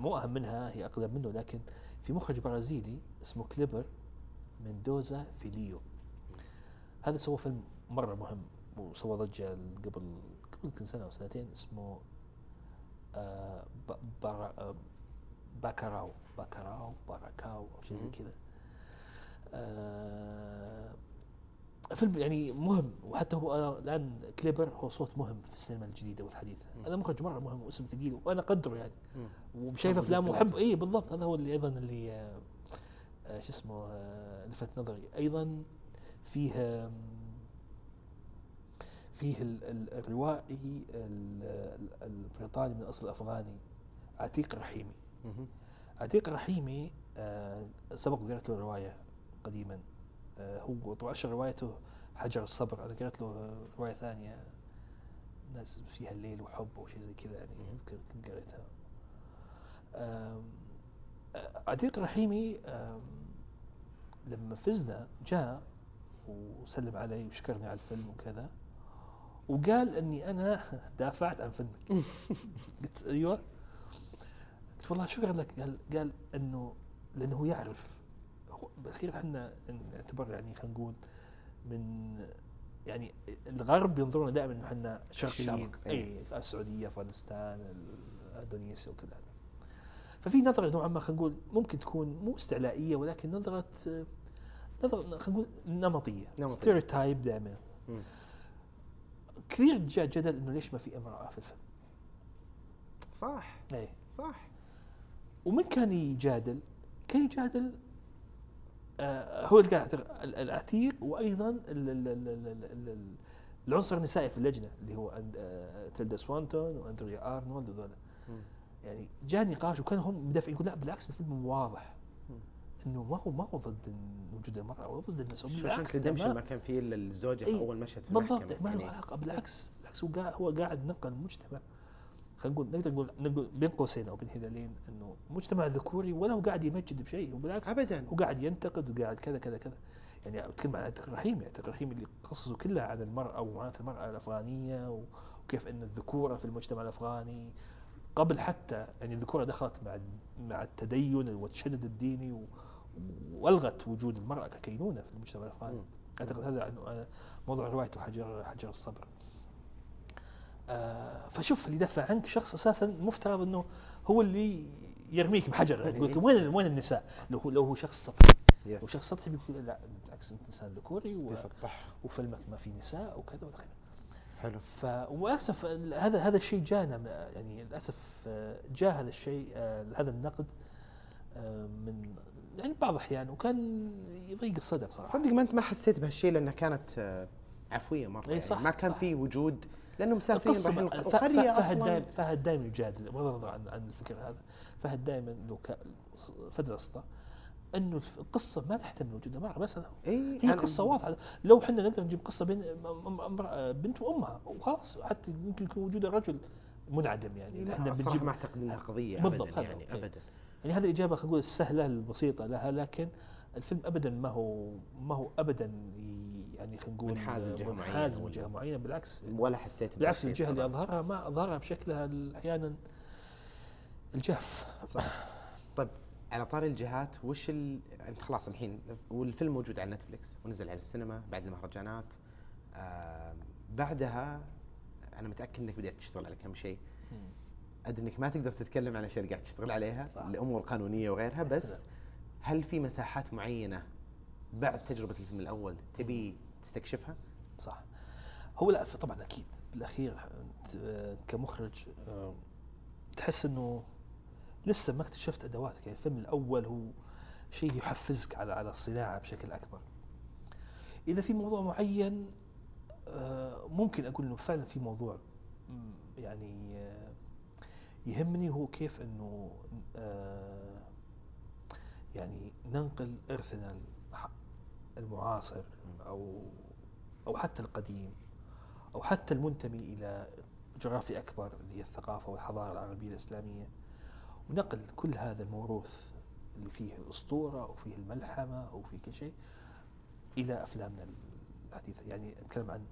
Speaker 2: مو أهم منها هي أقدم منه لكن في مخرج برازيلي اسمه كليبر مندوزا فيليو. هذا سوى فيلم مرة مهم وسوى ضجة قبل قبل يمكن سنة أو سنتين اسمه آه ب- برا آه باكاراو باكاراو باراكاو أو شيء زي. كذا. فيلم يعني مهم وحتى هو أنا الآن كليبر هو صوت مهم في السينما الجديدة
Speaker 3: والحديثة.
Speaker 2: هذا مخرج مرة مهم واسم ثقيل وأنا اقدره يعني. وشايف
Speaker 3: أفلامه.
Speaker 2: وحب اي بالضبط هذا هو اللي أيضا اللي آه، آه، شو اسمه آه، لفت نظري أيضا فيه فيه ال- ال- الروائي ال- ال- البريطاني من اصل افغاني عتيق رحيمي. عتيق رحيمي آه، سبق قرأت له رواية قديما. آه، هو طبعا روايته حجر الصبر. أنا قرأت له آه، رواية ثانية ناس فيها الليل وحب أو شيء زي كذا يعني. اذكر كنت قريتها. عتيق رحيمي لما فزنا جاء وسلم علي وشكرني على الفيلم وكذا وقال إني أنا دافعت عن فيلمك. قلت أيوه. قلت والله شكرا لك. قال قال إنه لأنه هو يعرف بالاخير إحنا نعتبر يعني خلينا نقول من يعني الغرب ينظرون دائما إنه إحنا شرقيين. اي السعودية أفغانستان اندونيسيا وكذا ففي نظرة نوعا ما خلينا نقول ممكن تكون مو استعلائية ولكن نظرة نظرة خلينا نقول نمطية
Speaker 3: نمطية.
Speaker 2: stereotype دائما. كثير جاء جدل إنه ليش ما في امرأة في الفيلم
Speaker 3: صح.
Speaker 2: اي
Speaker 3: صح.
Speaker 2: ومن كان يجادل؟ كان يجادل هو اللي كان العتيق وأيضا ال- ال- ال- ال- ال- ال- العنصر النسائي في اللجنة اللي هو آه تيلدا سوانتون وأندريا أرنولد وذولا. يعني جاء نقاش وكان هم مدافعين يقول لا بالعكس الفيلم واضح. إنه ما هو ما هو ضد وجود المرأة ولا ضد النساء
Speaker 3: عشان
Speaker 2: ده
Speaker 3: ما كان في إلا الزوجة في أول مشهد في
Speaker 2: بالضبط. ما له
Speaker 3: يعني
Speaker 2: علاقة بالعكس بالعكس هو قاعد هو قاعد نقل المجتمع خلينا نقول نقدر نقول نقول بين قوسين أو بين هلالين إنه مجتمع ذكوري ولا هو قاعد يمجد بشيء وبالعكس
Speaker 3: ابدا.
Speaker 2: هو قاعد ينتقد وقاعد كذا كذا كذا. يعني أتكلم عن عتيق الرحيم عتيق الرحيم اللي قصصه كلها عن المرأة ومعاناه المرأة الأفغانية وكيف إن الذكورة في المجتمع الأفغاني قبل حتى يعني الذكورة دخلت مع مع التدين والتشدد الديني و- وألغت وجود المرأة ككينونة في المجتمع
Speaker 3: الأفغاني.
Speaker 2: أعتقد هذا موضوع روايته حجر حجر الصبر. فشوف اللي يدافع عنك شخص أساسا مفترض إنه هو اللي يرميك بحجر. يعني يقول لك وين وين النساء؟ لو هو لو هو شخص سطحي. لو شخص سطحي بيقول لا بالعكس أنت إنسان ذكوري و- وفيلمك ما في نساء وكذا ولا خير
Speaker 3: حلو.
Speaker 2: ف وللأسف هذا هذا الشيء جانا يعني للأسف آه، جاء هذا الشيء آه، هذا النقد آه، من يعني بعض الأحيان وكان يضيق الصدر صراحة.
Speaker 3: صدق ما أنت ما حسيت بهالشيء لأنها كانت آه، عفوية مرة.
Speaker 2: إي
Speaker 3: يعني
Speaker 2: صح،
Speaker 3: ما كان. في وجود لأنهم مسافرين رايحين القرية
Speaker 2: فهد دائما فهد دائما يجادل بغض النظر عن عن الفكر هذا فهد دائما لو فهد الاسطى إنه القصة ما تحتمل وجود امراه بس هذا.
Speaker 3: اي
Speaker 2: هي قصة واضحة لو إحنا نقدر نجيب قصة بين بنت وأمها وخلاص حتى يمكن يكون وجود الرجل منعدم يعني
Speaker 3: إحنا
Speaker 2: بنجيب
Speaker 3: ما أعتقد إنها قضية
Speaker 2: بالضبط،
Speaker 3: ابدا يعني
Speaker 2: هو. إي.
Speaker 3: ابدا
Speaker 2: يعني هذه الإجابة خلينا نقول السهلة البسيطة لها لكن الفيلم ابدا ما هو ما هو ابدا يعني خلينا نقول
Speaker 3: منحاز لجهة معينة.
Speaker 2: منحاز لجهه معينة بالعكس.
Speaker 3: ولا حسيت
Speaker 2: بالعكس الجهة اللي. أظهرها ما أظهرها بشكلها أحيانا الجاف
Speaker 3: صح. طيب على طاري الجهات وش ال... أنت خلاص الحين والفيلم موجود على نتفلكس ونزل على السينما بعد المهرجانات. آه بعدها أنا متأكد إنك بدأت تشتغل على كم شيء. أدري إنك ما تقدر تتكلم عن اشياء اللي قاعد تشتغل عليها
Speaker 2: صح.
Speaker 3: الأمور القانونيه وغيرها بس هل في مساحات معينة بعد تجربة الفيلم الأول تبي تستكشفها؟
Speaker 2: صح. هو لا طبعا أكيد. بالأخير أنت كمخرج تحس إنه لسه ما اكتشفت أدواتك. يعني الفيلم الأول هو شيء يحفزك على على الصناعة بشكل أكبر. إذا في موضوع معين آه، ممكن أقول إنه فعلا في موضوع يعني آه، يهمني هو كيف إنه آه، يعني ننقل ارثنا الح- المعاصر أو أو حتى القديم أو حتى المنتمي إلى جغرافيا أكبر اللي هي الثقافة والحضارة العربية الإسلامية. ونقل كل هذا الموروث اللي فيه الأسطورة وفيه الملحمة وفيه كل شيء إلى أفلامنا الحديثة. يعني أتكلم عن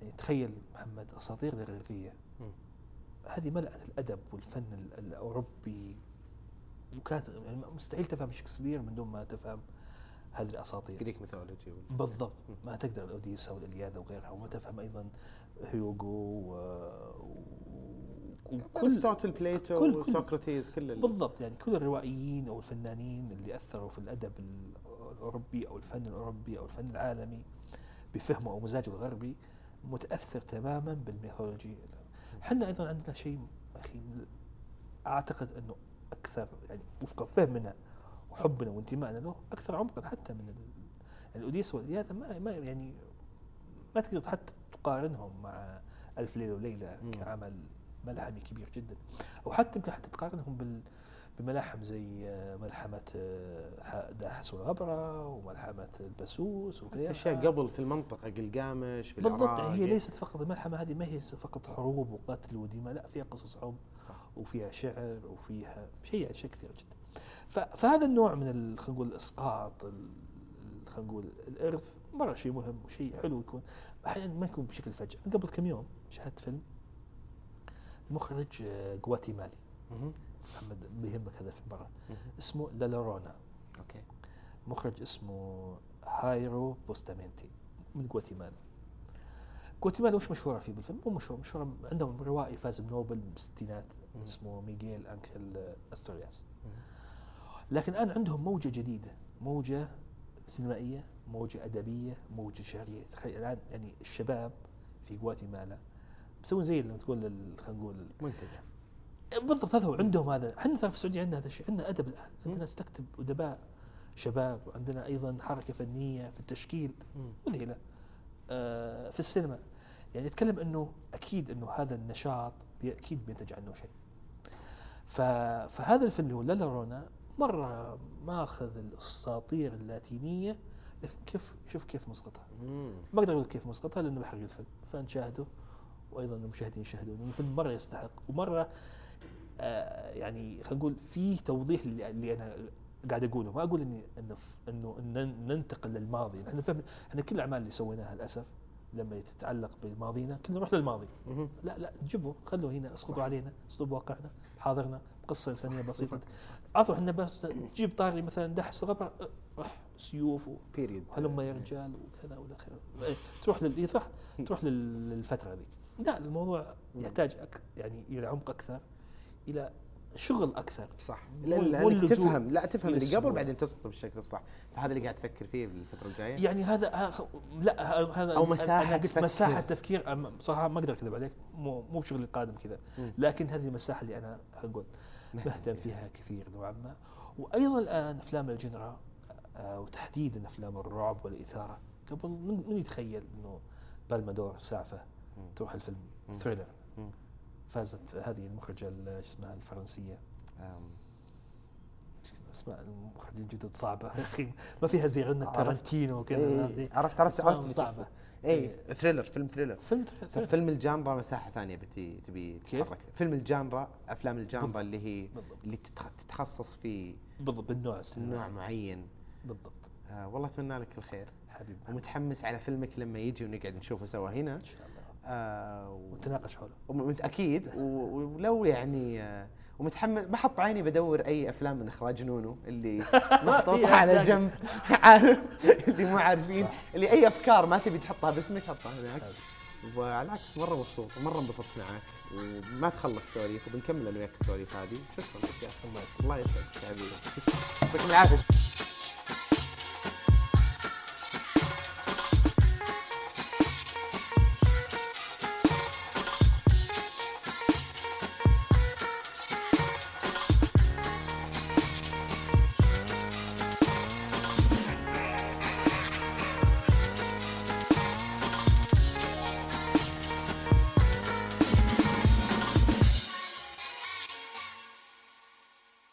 Speaker 2: يعني تخيل محمد أساطير الاغريقيه
Speaker 3: مم.
Speaker 2: هذه ملأت الأدب والفن ال- الأوروبي وكانت يعني مستحيل تفهم شكسبير من دون ما تفهم هذه الأساطير.
Speaker 3: Greek mythology
Speaker 2: بالضبط. ما تقدر الاوديسا والإلياذة وغيرها وما تفهم أيضا هيوغو و... وكل
Speaker 3: ارسطوطل بليتو
Speaker 2: كل- كل-
Speaker 3: سقراطيس كل ال-
Speaker 2: بالضبط. يعني كل الروائيين أو الفنانين اللي أثروا في الأدب ال- الأوروبي أو الفن الأوروبي أو الفن العالمي بفهمه أو مزاجه الغربي متأثر تماما بال mythology. إحنا أيضا عندنا شيء أخي أعتقد أنه أكثر يعني وفق فهمنا وحبنا وانتمائنا له أكثر عمقا حتى من ال- الاوديسا والالياذه ما ما يعني ما تقدر حتى تقارنهم مع ألف ليلة
Speaker 3: وليلة.
Speaker 2: كعمل ملحمي كبير جدا أو حتى يمكن حتى تقارنهم بال بملاحم زي آه، ملحمة آه، داحس والغبرة وملحمة البسوس وكذا
Speaker 3: أشياء قبل في المنطقة قلقامش
Speaker 2: بالضبط هي ليست فقط الملحمة هذه ما هي فقط حروب وقتل ودماء لا فيها قصص حب. وفيها شعر وفيها شيء يعني شيء كثير جدا فهذا النوع من خلينا نقول الإسقاط ال- ال- خلينا نقول الإرث مرة شيء مهم وشيء حلو يكون أحيانا ما يكون بشكل فجأة قبل كم يوم شاهدت فيلم مخرج آه، جواتيمالي
Speaker 3: مهم.
Speaker 2: محمد بيهمك هذا الفيلم
Speaker 3: مرة.
Speaker 2: اسمه لالورونا
Speaker 3: okay
Speaker 2: مخرج اسمه هايرو بوستامينتي من جواتيمالا جواتيمالا وش مشهورة فيه بالفيلم؟ مو مشهور مشهورة عندهم روائي فاز بنوبل بالستينات. اسمه ميغيل أنكل أستورياس. لكن الآن عندهم موجة جديدة موجة سينمائية موجة أدبية موجة شعرية. تخيل الآن يعني الشباب في جواتيمالا مسوين زي لما تقول خلينا نقول
Speaker 3: منتج
Speaker 2: بالضبط هذا هو. عندهم هذا. إحنا ترى في السعودية عندنا هذا الشيء. عندنا أدب
Speaker 3: الآن.
Speaker 2: عندنا ناس تكتب أدباء شباب وعندنا أيضا حركة فنية في التشكيل. مذهله آه في السينما. يعني نتكلم إنه أكيد إنه هذا النشاط أكيد بينتج عنه شيء. فهذا الفيلم اللي هو لالا رونا مرة ماخذ الأساطير اللاتينية لكن كيف شوف كيف مسقطها. ما أقدر أقول كيف مسقطها لأنه بحرق الفيلم فنشاهده وأيضا المشاهدين يشاهدون الفيلم مرة يستحق. ومرة آه يعني خلينا نقول فيه توضيح اللي, أنا قاعد أقوله. ما أقول اني إنه إنه ننتقل للماضي. إحنا فهم إحنا كل الأعمال اللي سويناها للأسف لما تتعلق بماضينا كنا نروح للماضي. لا لا جيبوا خلوه هنا اسقطوا. علينا اسلوب واقعنا. حاضرنا قصة إنسانية
Speaker 3: بسيطة.
Speaker 2: عطوا إحنا بس تجيب طاري مثلا دحس الغبره راح سيوف و-
Speaker 3: بيريد
Speaker 2: هلم يا رجال وكذا والى آخره إيه، تروح لل إيه صح تروح لل- للفترة ذيك لا الموضوع. يحتاج يعني إلى عمق أكثر إلى شغل أكثر.
Speaker 3: صح. لا تفهم. لا تفهم اللي قبل. بعدين تسقط بالشكل الصح. فهذا اللي قاعد تفكر فيه بالفترة الجاية؟
Speaker 2: يعني هذا لا هذا أنا قلت
Speaker 3: تفكير.
Speaker 2: مساحة تفكير. بصراحه ما أقدر أكذب عليك. مو مو بشغلي القادم كذا. لكن هذه المساحة اللي أنا أقول. مهتم فيها. كثير نوعا ما. وأيضا الآن أفلام الجنرا آه، وتحديدا أفلام الرعب والإثارة. قبل من, يتخيل إنه بالمادور سعفه تروح الفيلم؟ ثريلر. فازت هذه المخرجة ال- اسمها
Speaker 3: الفرنسية.
Speaker 2: اسماء المخرجين الجدد صعبة. يا أخي ما فيها زي غنى تارنتينو وكذا
Speaker 3: إيه، عرفت عرفت عرفت
Speaker 2: صعبة.
Speaker 3: اي thriller فيلم thriller
Speaker 2: فيلم
Speaker 3: فيلم ال genre مساحة ثانية بتي تبي؟ تتحرك. فيلم ال genre أفلام
Speaker 2: ال genre.
Speaker 3: اللي هي
Speaker 2: بالضبط.
Speaker 3: اللي تتخ- تتخصص في
Speaker 2: بالضبط بالنوع
Speaker 3: نوع معين.
Speaker 2: بالضبط.
Speaker 3: آه والله أتمنى لك الخير.
Speaker 2: حبيبي.
Speaker 3: ومتحمس على فيلمك لما يجي ونقعد نشوفه سوا. هنا.
Speaker 2: إن شاء الله.
Speaker 3: آه و-
Speaker 2: ونتناقش حوله.
Speaker 3: ومت- أكيد. ولو يعني آه، ومتحمس بحط عيني بدور أي أفلام من إخراج نونو اللي محطوطه على. جنب. عارف؟ اللي مو عارفين. اللي أي أفكار ما تبي تحطها باسمك حطها هناك. وعلى العكس مرة مبسوط ومره انبسطت معك. وما تخلص سواليف وبنكمل أنا وياك السواليف هذه. شكرا. لك.
Speaker 2: الله
Speaker 3: يسعدك. حبيبي يعطيكم العافيه